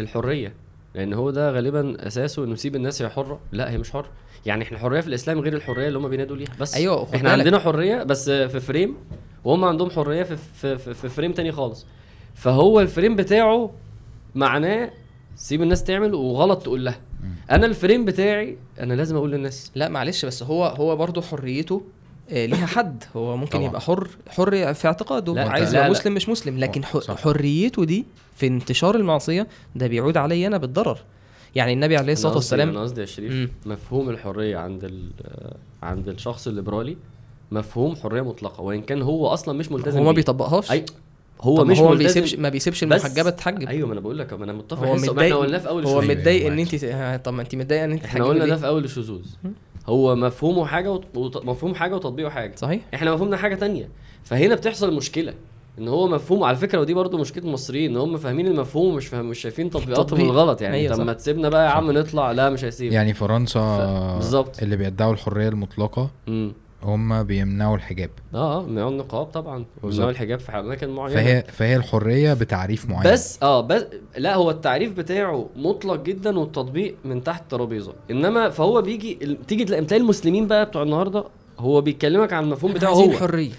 الحرية. لأن هو ده غالبا أساسه إنه سيب الناس هي حرة. لا هي مش حره يعني إحنا الحرية في الإسلام غير الحرية اللي هم بينادوا ليها. بس أيوة، خد إحنا بالك. عندنا حرية بس في frame وهم عندهم حرية في في, في, في frame تاني خالص. فهو ال frame بتاعه معناه سيب الناس تعمل وغلط تقول لها. أنا ال frame بتاعي أنا لازم أقول للناس لا معلش بس هو هو برضه حريته آه، ليها حد هو ممكن طبعا. يبقى حر حر في اعتقاده لا، عايز لا، يبقى لا. مسلم مش مسلم لكن صح. حريته دي في انتشار المعصية ده بيعود علي أنا بالضرر يعني النبي عليه الصلاة والسلام أنا قصدي يا شريف مم. مفهوم الحرية عند عند الشخص الليبرالي مفهوم حرية مطلقة وإن كان هو أصلا مش ملتزم هو ما. بيطبقهاش أي هو طب مش هو ما بيسيبش ما بيسيبش المحجبة تتحجب. أيوه ما أنا بقول لك أنا متفق هو ما إحنا متضايق قلناه في أول هو الشذوذ متضايق إن أنت آه، طب ما أنت متضايقه إن أنت إحنا قلنا ده؟ في أول الشذوذ. هو مفهومه حاجة وت- مفهوم حاجة وتطبيقه حاجة صحيح. إحنا مفهومنا حاجة تانية. فهنا بتحصل مشكلة إن هو مفهوم على فكرة ودي برضو مشكلة المصريين إن هم فاهمين المفهوم ومش فاهم مش شايفين تطبيقاتهم تطبيق. الغلط يعني. أيوة طب. ما تسيبنا بقى يا عم نطلع. لا مش هيسيب يعني فرنسا ف- بالظبط. اللي بيدعوا الحرية المطلقة امم هم بيمنعوا الحجاب. آه آه بيمنعوا النقاب طبعا بالظبط. وبيمنعوا الحجاب في أماكن معينة. فهي فهي الحرية بتعريف معين. بس آه بس لا هو التعريف بتاعه مطلق جدا والتطبيق من تحت الترابيزه إنما فهو بيجي تيجي تلاقي المسلمين بقى بتوع النهارده هو بيكلمك عن المفهوم بتاعه هو. حرية.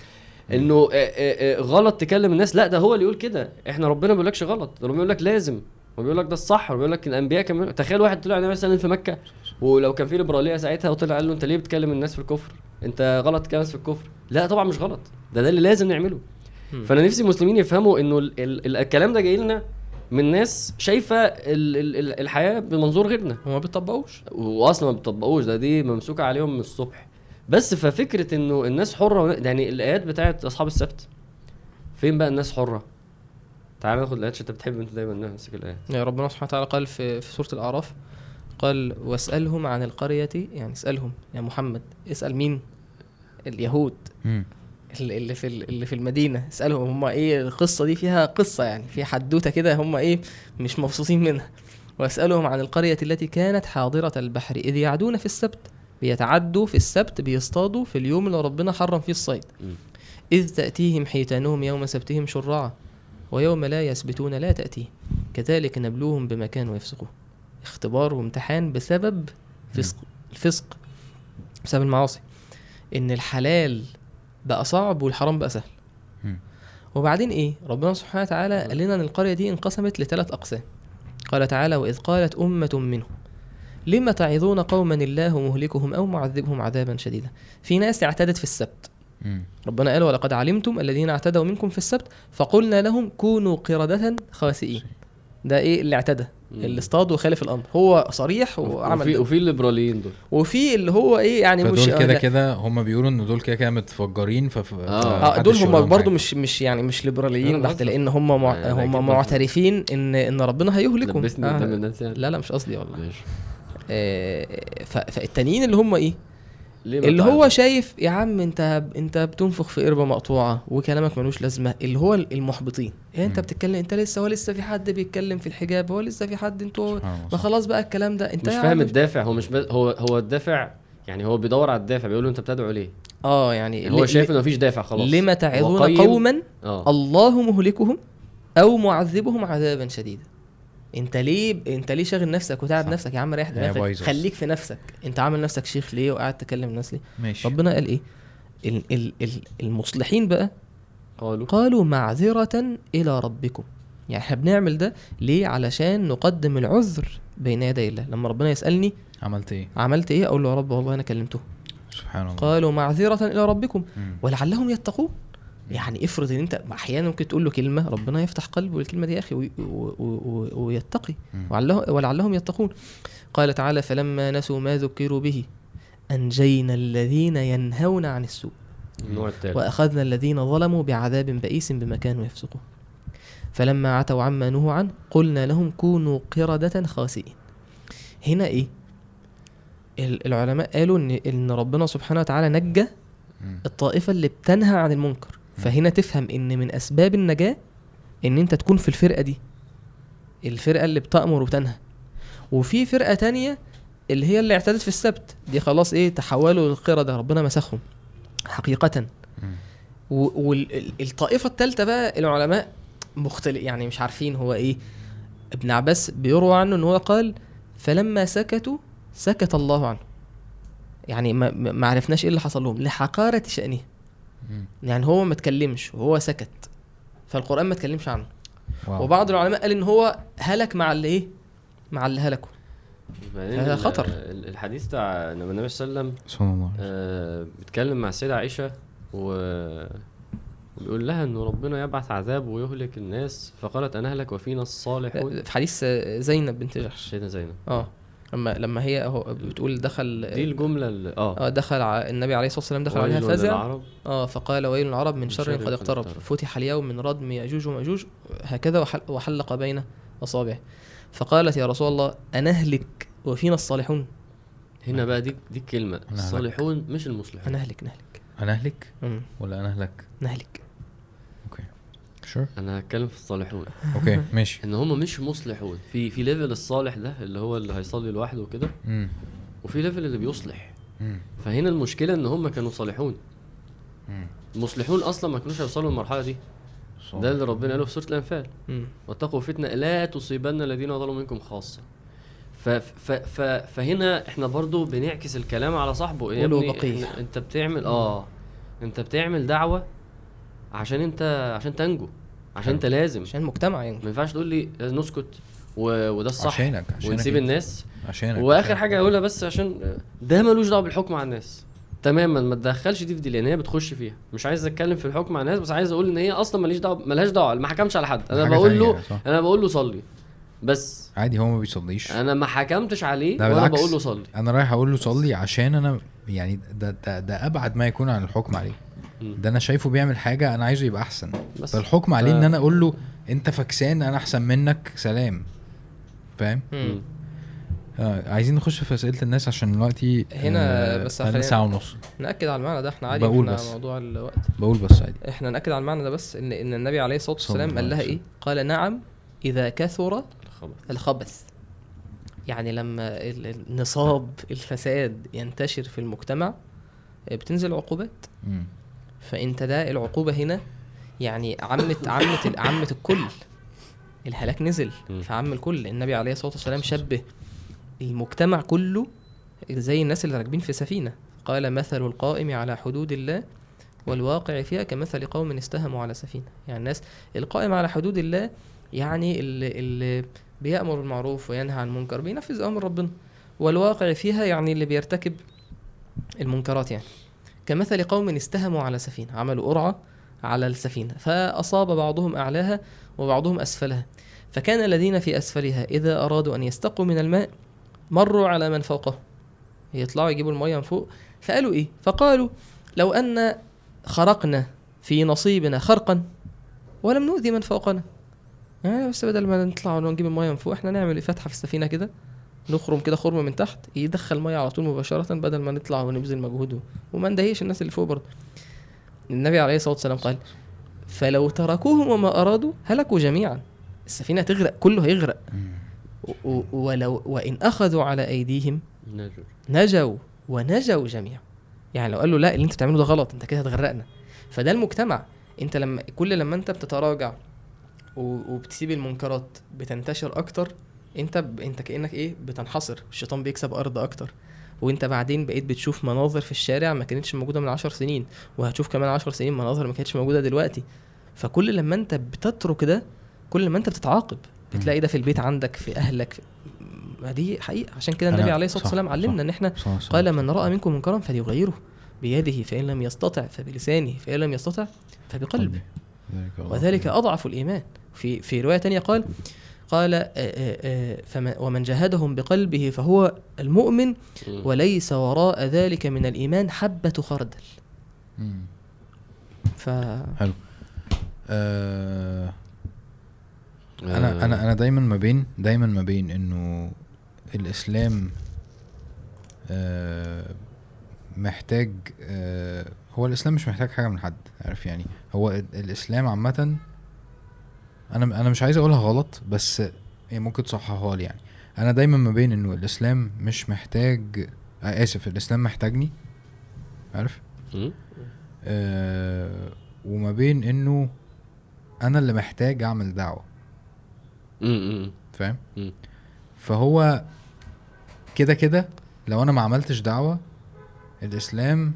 إنه آه، آه، آه، غلط تكلم الناس. لا ده هو اللي يقول كده. إحنا ربنا ما بيقولكش غلط. ده ربنا بيقول لك لازم. هو بيقول لك ده الصح وبيقول لك الأنبياء كمان تخيل واحد طلع النبي صلى الله عليه وسلم في مكة ولو كان في ليبرالية ساعتها وطلع قال له أنت ليه بتكلم الناس في الكفر؟ أنت غلط الناس في الكفر. لا طبعا مش غلط ده ده اللي لازم نعمله. فأنا نفسي المسلمين يفهموا إنه ال ال الكلام ده جاي لنا من ناس شايفة ال ال ال الحياة بمنظور غيرنا. هو ما بيطبقوش. واصلا ما بيطبقوش ده دي ممسوكة عليهم من الصبح. بس ففكرة إنه الناس حرة يعني الآيات بتاعت أصحاب السبت فين بقى الناس حرة؟ تعال ناخد الايات عشان انت بتحب انت دايما نمسك الايات يعني ربنا سبحانه وتعالى قال في, في سورة الأعراف قال واسألهم عن القرية يعني اسألهم يا محمد اسأل مين؟ اليهود. مم. اللي اللي في ال- اللي في المدينة اسألهم هم إيه القصة دي؟ فيها قصة يعني في حدوتة كده هم إيه مش مبسوطين منها. واسألهم عن القرية التي كانت حاضرة البحر إذ يعدون في السبت بيتعدوا في السبت بيصطادوا في اليوم اللي ربنا حرم فيه الصيد. مم. إذ تأتيهم حيتانهم يوم سبتهم شرعا ويوم لا يسبتون لا تأتيه كذلك نبلوهم بما كانوا يفسقون. اختبار وامتحان بسبب فسق الفسق بسبب المعاصي. إن الحلال بقى صعب والحرام بقى سهل. وبعدين إيه؟ ربنا سبحانه وتعالى قال لنا إن القرية دي انقسمت لثلاث أقسام. قال تعالى وإذ قالت أمة منهم لم تعظون قوما الله مهلكهم أو معذبهم عذابا شديدا? في ناس اعتدت في السبت. ربنا قال ولقد علمتم الذين اعتدوا منكم في السبت فقلنا لهم كونوا قردة خاسئين ده إيه اللي اعتدى. اللي اصطاد وخالف الأمر هو صريح وعمل وفي ده. وفي الليبراليين دول وفي اللي هو إيه يعني مش كده. كده هم بيقولوا إن دول كده كده متفجرين ف آه. آه دول هم حاجة. مش مش يعني مش ليبراليين بحت بهزر. لأن هم مع أنا أكيد هم. معترفين ان إن ربنا هيهلكهم آه. يعني لا لا مش قصدي والله ماشي آه فالتانيين اللي هم إيه اللي هو؟ شايف يا عم انت انت بتنفخ في قربة مقطوعة وكلامك ملوش لازمة اللي هو المحبطين. يعني انت. بتتكلم انت لسه هو لسه في حد بيتكلم في الحجاب هو لسه في حد أنتوا ما. خلاص بقى الكلام ده. انت مش فاهم الدافع هو مش بس هو هو الدافع يعني هو بيدور على الدافع بيقول له انت بتدعو ليه؟ آه يعني هو ل- شايف إنه مفيش دافع خلاص. لما هو تعظون قوما آه. الله مهلكهم أو معذبهم عذابا شديدا. انت ليه انت ليه شاغل نفسك وتعب صح. نفسك يا عم ريح دماغك خليك في نفسك. انت عامل نفسك شيخ ليه وقاعد تكلم الناس ليه؟ ماشي. ربنا قال إيه؟ ال ال ال المصلحين بقى قالوا. قالوا معذرة إلى ربكم. يعني إحنا بنعمل ده ليه؟ علشان نقدم العذر بين يدي الله. لما ربنا يسألني عملت إيه؟ عملت إيه؟ أقول له يا رب والله أنا كلمته. سبحان الله. قالوا معذرة إلى ربكم. مم. ولعلهم يتقون. يعني افرض ان انت أحيانا ممكن تقول له كلمة ربنا يفتح قلبه للكلمه دي يا أخي ويتقي. ولعلهم يتقون. قال تعالى فلما نسوا ما ذكروا به أنجينا الذين ينهون عن السوء. وأخذنا الذين ظلموا بعذاب بئيس بما كانوا يفسقون. فلما عتوا عما نهوا عنه قلنا لهم كونوا قردة خاسئين. هنا إيه؟ ال- العلماء قالوا ان إن ربنا سبحانه وتعالى نجى مم. الطائفة اللي بتنهى عن المنكر. فهنا تفهم إن من أسباب النجاة إن أنت تكون في الفرقة دي. الفرقة اللي بتأمر وتنهى. وفي فرقة تانية اللي هي اللي اعتدت في السبت. دي خلاص إيه تحولوا للقردة. ربنا مسخهم. حقيقة. مم. والطائفة الثالثة بقى العلماء مختلف يعني مش عارفين هو إيه. ابن عباس بيروى عنه إن هو قال فلما سكتوا سكت الله عنه. يعني ما, ما عرفناش إيه اللي حصل لهم. لحقارة شأنه مم. يعني هو ما اتكلمش وهو سكت. فالقرآن ما اتكلمش عنه. واو. وبعض العلماء قال إن هو هلك مع اللي إيه؟ مع اللي هلكوا هذا خطر. ال- الحديث بتاع النبي صلى الله عليه وسلم سبحان الله آه بيتكلم مع السيدة عائشة و وبيقول لها انه ربنا يبعث عذاب ويهلك الناس فقالت أنا أهلك وفينا الصالحون. في حديث زينب بنت جحش. سيدنا زينب. آه. لما لما هي اهو بتقول دخل دي الجملة اللي آه. دخل ع- النبي عليه الصلاة والسلام دخل عليها ويل فزع. آه فقال ويل العرب من شر قد اقترب. فتح اليوم من ردم ياجوج ومأجوج هكذا وحل وحلق بين أصابعه. فقالت يا رسول الله أنهلك وفينا الصالحون. هنا بقى دي دي الكلمة. أهلك. الصالحون مش المصلحون. نهلك نهلك أنا اهلك مم. ولا أنا اهلك نهلك sure أنا هتكلم في الصالحون. okay ماشي. إن هم مش مصلحون. في في level الصالح ده اللي هو اللي هيصلي لوحده وكده. وفي level اللي بيصلح. فهنا المشكلة إن هم كانوا صالحون. المصلحون أصلا ما كانوش هيوصلوا للمرحلة دي. ده اللي ربنا قاله في سورة الأنفال. واتقوا فتنة لا تصيبن الذين ظلموا منكم خاصة. ف ف ف فهنا إحنا برضو بنعكس الكلام على صاحبه. يا قولوا ابني بقية. إحنا- أنت بتعمل آه. أنت بتعمل دعوة عشان انت عشان تنجو عشان انت لازم. عشان المجتمع ما يعني ينفعش تقول لي لازم نسكت و... وده الصح عشانك عشانك ونسيب. الناس. عشانك وآخر عشانك. حاجة اقولها بس عشان ده ملوش دعوة بالحكم على الناس. تماما. ما تدخلش دي في دي لأن هي بتخش فيها. مش عايز أتكلم في الحكم على الناس بس عايز أقول إن هي أصلا ماليش دعوة ملهاش دعوة. ما حكمش على حد. أنا بقول له صح. أنا بقول له صلي. بس. عادي هو ما بيصليش. أنا ما حكمتش عليه وأنا. بقول له صلي. أنا رايح أقول له صلي عشان أنا يعني ده ده, ده أبعد ما يكون عن الحكم عليه. ده أنا شايفه بيعمل حاجة أنا عايزه يبقى احسن. بس فالحكم عليه ف- ان أنا أقول له انت فكسان أنا احسن منك سلام. فاهم. آه عايزين نخش في اسئلة الناس عشان دلوقتي هنا آه بس خلينا- ساعة ونص. نأكد على المعنى ده إحنا عادي بقول إحنا بس. موضوع الوقت. بقول بس عادي. إحنا نأكد على المعنى ده بس ان إن النبي عليه الصلاة والسلام قال لها إيه؟ قال نعم إذا كثر الخبث. يعني لما ال- ال- النصاب الفساد ينتشر في المجتمع بتنزل عقوبات. مم. فانت ده العقوبة هنا يعني عمت عمت عمت الكل. الهلاك نزل مم. فعم الكل. النبي عليه الصلاة والسلام شبه المجتمع كله زي الناس اللي راكبين في سفينة. قال مثل القائم على حدود الله والواقع فيها كمثل قوم استهموا على سفينة. يعني الناس القائم على حدود الله يعني اللي, اللي بيأمر بالمعروف وينهى عن المنكر بينفذ أمر ربنا. والواقع فيها يعني اللي بيرتكب المنكرات يعني. كمثل قوم استهموا على سفينة عملوا قرعة على السفينة فأصاب بعضهم أعلاها وبعضهم أسفلها. فكان الذين في أسفلها إذا أرادوا أن يستقوا من الماء مروا على من فوقه. يطلعوا يجيبوا المية من فوق. فقالوا إيه؟ فقالوا لو أن خرقنا في نصيبنا خرقا ولم نؤذي من فوقنا. يعني بس بدل ما نطلع ونجيب المية من فوق إحنا نعمل فتحة في السفينة كده. نخرم كده خرم من تحت يدخل مية على طول مباشرة بدل ما نطلع ونبذل مجهود. وما ندهيش الناس اللي فوق برضه. النبي عليه الصلاة والسلام قال فلو تركوهم وما أرادوا هلكوا جميعا. السفينة تغرق كله هيغرق. ولو وإن أخذوا على أيديهم نجر نجوا ونجوا جميعا. يعني لو قال له لا اللي انت بتعمله ده غلط انت كده هتغرقنا. فده المجتمع. انت لما كل لما انت بتتراجع وبتسيب المنكرات بتنتشر أكتر انت ب... انت كأنك إيه بتنحصر الشيطان بيكسب أرض أكتر. وانت بعدين بقيت بتشوف مناظر في الشارع ما كانتش موجودة من عشر سنين وهتشوف كمان عشر سنين مناظر ما كانتش موجودة دلوقتي. فكل لما انت بتترك ده كل لما انت بتتعاقب بتلاقي ده في البيت عندك في أهلك في... ما دي حقيقة. عشان كده النبي عليه الصلاة والسلام علمنا صح. إن إحنا صح صح. قال من رأى منكم منكرا فليغيره بيده فإن لم يستطع فبلسانه فإن لم يستطع فبقلبه. وذلك. أضعف الإيمان. في في رواية تانية قال قال آه، آه، آه، فما ومن جاهدهم بقلبه فهو المؤمن. وليس وراء ذلك من الإيمان حبة خردل. ف آه أنا أنا أنا دايما ما بين دايما ما بين إنه الإسلام آه محتاج آه هو الإسلام مش محتاج حاجة من حد عارف يعني هو ال- الإسلام عامة أنا أنا مش عايز أقولها غلط بس هي ممكن تصححها لي يعني أنا دايما ما بين إنه الإسلام مش محتاج آه آسف الإسلام محتاجني عارف. آه وما بين إنه أنا اللي محتاج أعمل دعوة. فاهم. فهو كده كده لو أنا ما عملتش دعوة الإسلام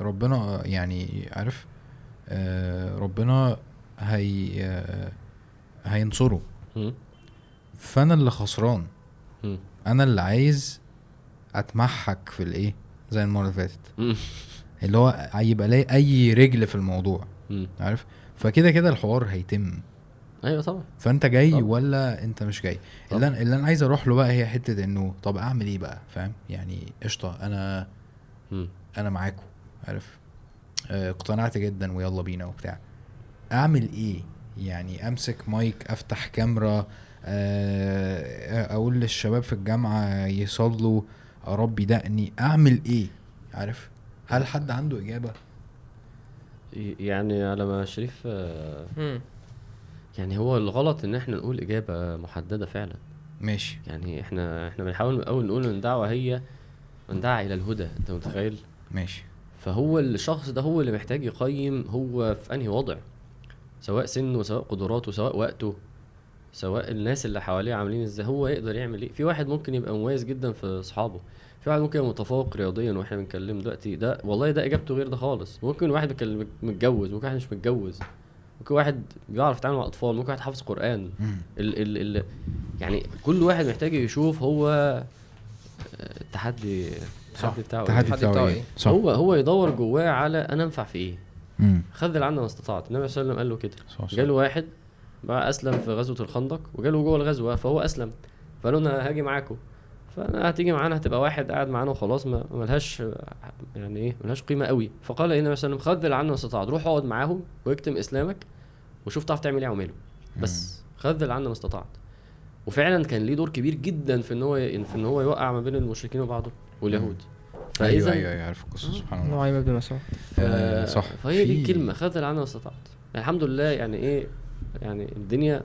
ربنا يعني عارف آه ربنا هي آه هينصره. فأنا اللي خسران. أنا اللي عايز أتمحك في الإيه؟ زي المرة اللي فاتت. اللي هو يبقى لي أي رجل في الموضوع. عارف؟ فكده كده الحوار هيتم. أيوه طبعا. فأنت جاي طبعا. ولا أنت مش جاي؟ طبعا. اللي أنا اللي أنا عايز أروح له بقى هي حتة إنه طب أعمل إيه بقى؟ فاهم؟ يعني قشطة أنا مم. أنا معاكم عارف؟ آه، اقتنعت جدا ويلا بينا وبتاع. أعمل إيه؟ يعني امسك مايك افتح كاميرا آه، أقول للشباب في الجامعة يصلوا اربي دقني اعمل إيه؟ عارف؟ هل حد عنده اجابة؟ يعني على ما شريف آه،. يعني هو الغلط ان إحنا نقول اجابة محددة فعلا. ماشي. يعني إحنا إحنا بنحاول من الأول نقول إن الدعوه هي من دعا إلى الهدى انت متخيل؟ ماشي. فهو الشخص ده هو اللي محتاج يقيم هو في انهي وضع. سواء سنه سواء قدراته سواء وقته سواء الناس اللي حواليه عاملين إزاي هو يقدر يعمل إيه في واحد ممكن يبقى مميز جدا في أصحابه في واحد ممكن يبقى متفوق رياضيا وإحنا بنتكلم دلوقتي ده والله ده إجابته غير ده خالص ممكن واحد متجوز ممكن واحد مش متجوز ممكن واحد بيعرف يتعامل مع أطفال ممكن واحد حافظ قرآن. ال ال ال يعني كل واحد محتاج يشوف هو آه، التحدي التحدي بتاعه إيه. التحدي بتاعه بتاعه إيه إيه؟ صح هو هو يدور جواه على أنا أنفع في إيه. خذل عنا ما استطعت. النبي صلى الله عليه وسلم قال له كده. جاله واحد بقى أسلم في غزوة الخندق وجاله جوه الغزوة فهو أسلم. فقالوا أنا هاجي معاكم. فأنا هتيجي معانا هتبقى واحد قاعد معانا وخلاص ما ملهاش يعني إيه ملهاش قيمة قوي. فقال إيه النبي صلى الله عليه وسلم؟ خذل عنا ما استطعت. روح اقعد معاهم واكتم إسلامك وشوف تعرف تعمل إيه اعمله بس خذل عنا ما استطعت. وفعلا كان ليه دور كبير جدا في إن هو في إن هو يوقع ما بين المشركين وبعضهم واليهود. فإذا أيوه أيوه عارف القصة سبحان الله. نعيم بن مسعود آه، صح. فهي دي الكلمة خذل عنا ما استطعت. يعني الحمد لله يعني إيه يعني الدنيا.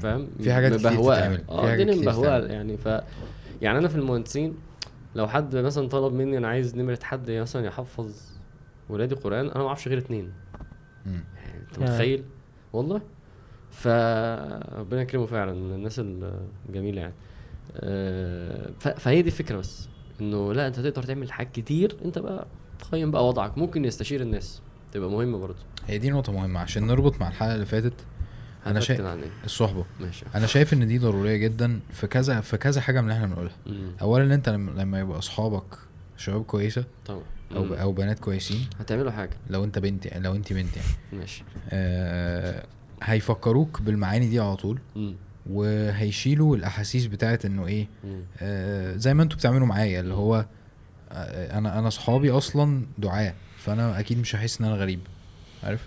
فاهم؟ في حاجات كتير آه حاجات الدنيا كتير مبهوقة. يعني ف يعني أنا في المهندسين لو حد مثلا طلب مني أنا عايز نمرة حد مثلا يحفظ ولادي قرآن أنا ما أعرفش غير اتنين. مم. يعني أنت يا. متخيل؟ والله. فربنا يكرمه فعلا من الناس الجميلة يعني. آه، فهي دي الفكرة بس. انه لا انت تقدر تعمل حاجات كتير انت بقى تقيم بقى وضعك. ممكن يستشير الناس تبقى مهمة برضه. هي دي نقطة مهمة عشان نربط مع الحلقة اللي فاتت. أنا شايف الصحبة. ماشي. أنا شايف إن دي ضرورية جدا في كذا في كذا حاجة من اللي إحنا بنقولها. اولا أنت لما لما يبقى أصحابك شباب كويسة طبعا. أو مم. أو بنات كويسين هتعملوا حاجة. لو أنت بنت يعني لو أنت بنت يعني. ماشي. آه هيفكروك بالمعاني دي على طول. مم. وهيشيلوا الأحاسيس بتاعت إنه إيه. آه زي ما أنتوا بتعملوا معايا اللي هو آه أنا أنا أصحابي أصلا دعاة فأنا أكيد مش هحس إن أنا غريب عارف.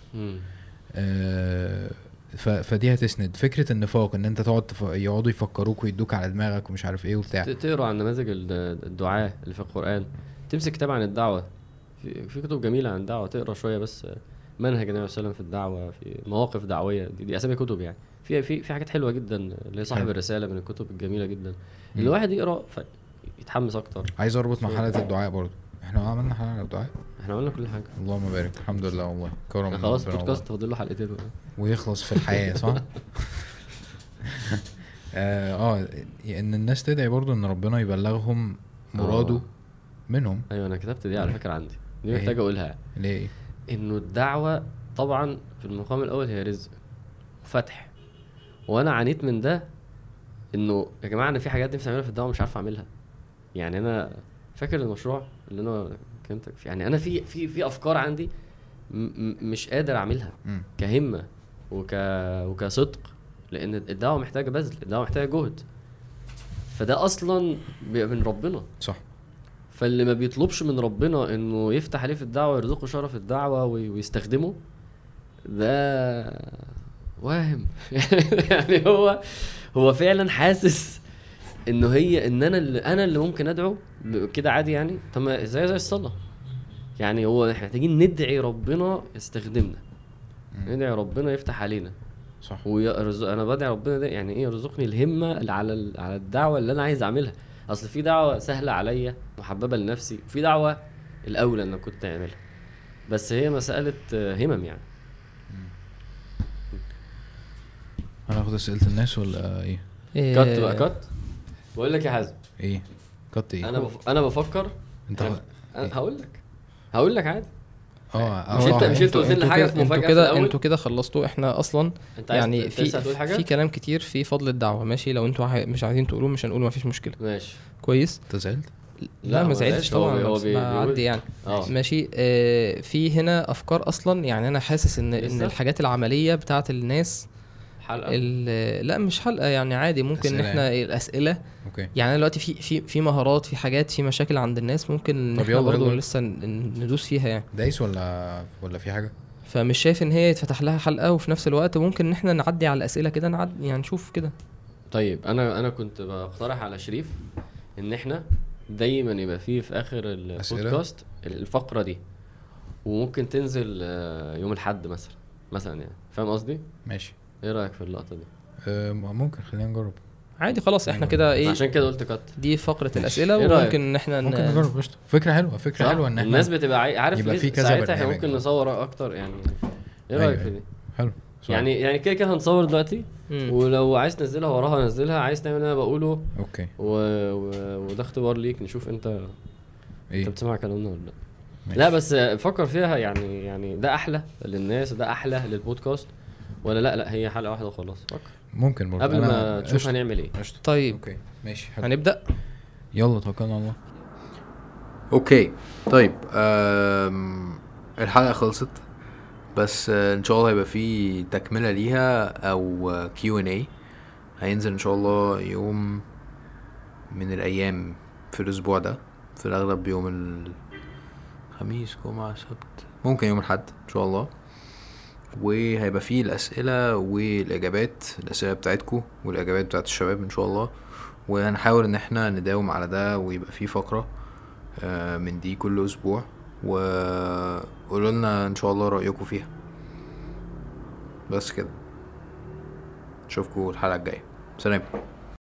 آه فدي هتسند. فكرة النفاق إن أنت تقعد تف... يقعدوا يفكروك ويدوك على دماغك ومش عارف إيه وبتاع. تقرأ عن نماذج ال- الدعاة اللي في القرآن. تمسك كتاب عن الدعوة. في, في كتب جميلة عن الدعوة تقرأ شوية بس منهج النبي صلى الله عليه وسلم في الدعوة في مواقف دعوية. دي, دي أسامي كتب يعني. في في في حاجات حلوة جدا اللي هي صاحب حلو. الرسالة من الكتب الجميلة جدا. مم. الواحد يقرأ يتحمس أكتر. عايز أربط مع حلقه الدعاء برضو إحنا عملنا حلقة الدعاء؟ إحنا عملنا كل حاجة. اللهم بارك. الحمد لله والله. كرم خلاص ربنا بودكاست فاضل له حلقتين. ويخلص في الحياة صح؟ آه آه، إن الناس تدعي برضو إن ربنا يبلغهم مراده آه. منهم. أيوه أنا كتبت دي على فكرة عندي. دي إيه؟ محتاج أقولها. ليه؟ إنه الدعوة طبعا في المقام الأول هي رزق. وفتح وأنا عانيت من ده انه يا جماعة أنا في حاجات نفسي اعملها في الدعوة مش عارف اعملها. يعني أنا فاكر المشروع اللي أنا كلمتك فيه يعني أنا في في في افكار عندي م- مش قادر اعملها. كهمة وك وكصدق لأن الدعوة محتاجة بذل الدعوة محتاجة جهد. فده أصلا بيبقى من ربنا. صح. فاللي ما بيطلبش من ربنا إنه يفتح عليه في الدعوة ويرزقه شرف الدعوة وي- ويستخدمه ده واهم. يعني هو هو فعلا حاسس إنه هي إن أنا اللي أنا اللي ممكن أدعو كده عادي يعني؟ طب زي زي الصلاة. يعني هو إحنا محتاجين ندعي ربنا يستخدمنا. ندعي ربنا يفتح علينا. صح. ويرزق أنا بدعي ربنا ده يعني إيه؟ يرزقني الهمة اللي على ال- على الدعوة اللي أنا عايز أعملها. أصل في دعوة سهلة عليا محببه لنفسي وفي دعوة الأولى ان كنت أعملها. بس هي مسألة همم يعني. هناخد أسئلة الناس ولا إيه؟ إيه، كت بقى كت بقول لك يا حازم. إيه؟ كت إيه؟ أنا بف... أنا بفكر. أنت أنا هقول لك. هقول لك عادي. آه مش آه، أنت- آه، مش انت قلت لنا كده- في أنتوا كده؟ أنتوا كده خلصتوا. إحنا أصلا أنت عايز يعني في حاجة؟ في كلام كتير في فضل الدعوة. ماشي؟ لو أنتوا مش عايزين تقولوه مش هنقوله مفيش مشكلة. ماشي. كويس؟ أنت زعلت؟ لا, لا، ما زعلتش طبعا هو بعدي يعني. آه. ماشي؟ آه في هنا أفكار أصلا. يعني أنا حاسس ان إن؟ الحاجات العملية بتاعت الناس حلقة؟ لا مش حلقة يعني عادي. ممكن إن إحنا الأسئلة. okay. يعني أنا دلوقتي في في في مهارات في حاجات في مشاكل عند الناس ممكن طب إحنا برضه. لسه ندوس فيها يعني. دايس ولا ولا في حاجة؟ فمش شايف إن هي يتفتح لها حلقة وفي نفس الوقت ممكن إن إحنا نعدي على الأسئلة كده نعدي يعني نشوف كده. طيب أنا أنا كنت بقترح على شريف إن إحنا دايما يبقى فيه في آخر؟ البودكاست الفقرة دي وممكن تنزل آه، يوم الأحد مثلا مثلا يعني. فاهم قصدي؟ ماشي. إيه رأيك في اللقطة دي آه ممكن خلينا نجرب عادي خلاص إحنا كده إيه عشان كده قلت cut دي فقرة الأسئلة إيه؟ وممكن ان إحنا ن- ممكن نجرب قشطة فكرة حلوة فكرة؟ حلوة إن إحنا الناس بتبقى عاي... عارف يبقى في كذا ساعتها إحنا. ممكن نصور أكتر يعني إيه أيوة، رأيك في أيوة. دي حلو صح. يعني يعني كده كده هنصور دلوقتي مم. ولو عايز تنزلها وراها نزلها عايز تعمل اللي أنا بقوله okay و... و... وده اختبار ليك نشوف انت انت إيه بتسمع كلامنا ولا لأ ماشي. لا بس فكر فيها يعني يعني ده أحلى للناس ده أحلى للبودكاست ولا لا؟ لا هي حلقة واحدة وخلاص. فكر ممكن برضه. قبل ما تشوف هنعمل إيه. قشطة. طيب. okay. ماشي حلو. هنبدأ؟ يلا توكلنا على الله. okay. طيب أم... الحلقة خلصت بس إن شاء الله هيبقى في تكملة ليها أو Q&A هينزل إن شاء الله يوم من الأيام في الأسبوع ده في الأغلب يوم الخميس جمعة سبت ممكن يوم الأحد إن شاء الله. وهيبقى فيه الأسئلة والإجابات الأسئلة بتاعتكم والإجابات بتاعت الشباب إن شاء الله. وهنحاول إن إحنا نداوم على ده ويبقى فيه فقرة آه، من دي كل أسبوع. وقولوا لنا إن شاء الله رايكم فيها. بس كده. اشوفكم الحلقة الجاية. سلام.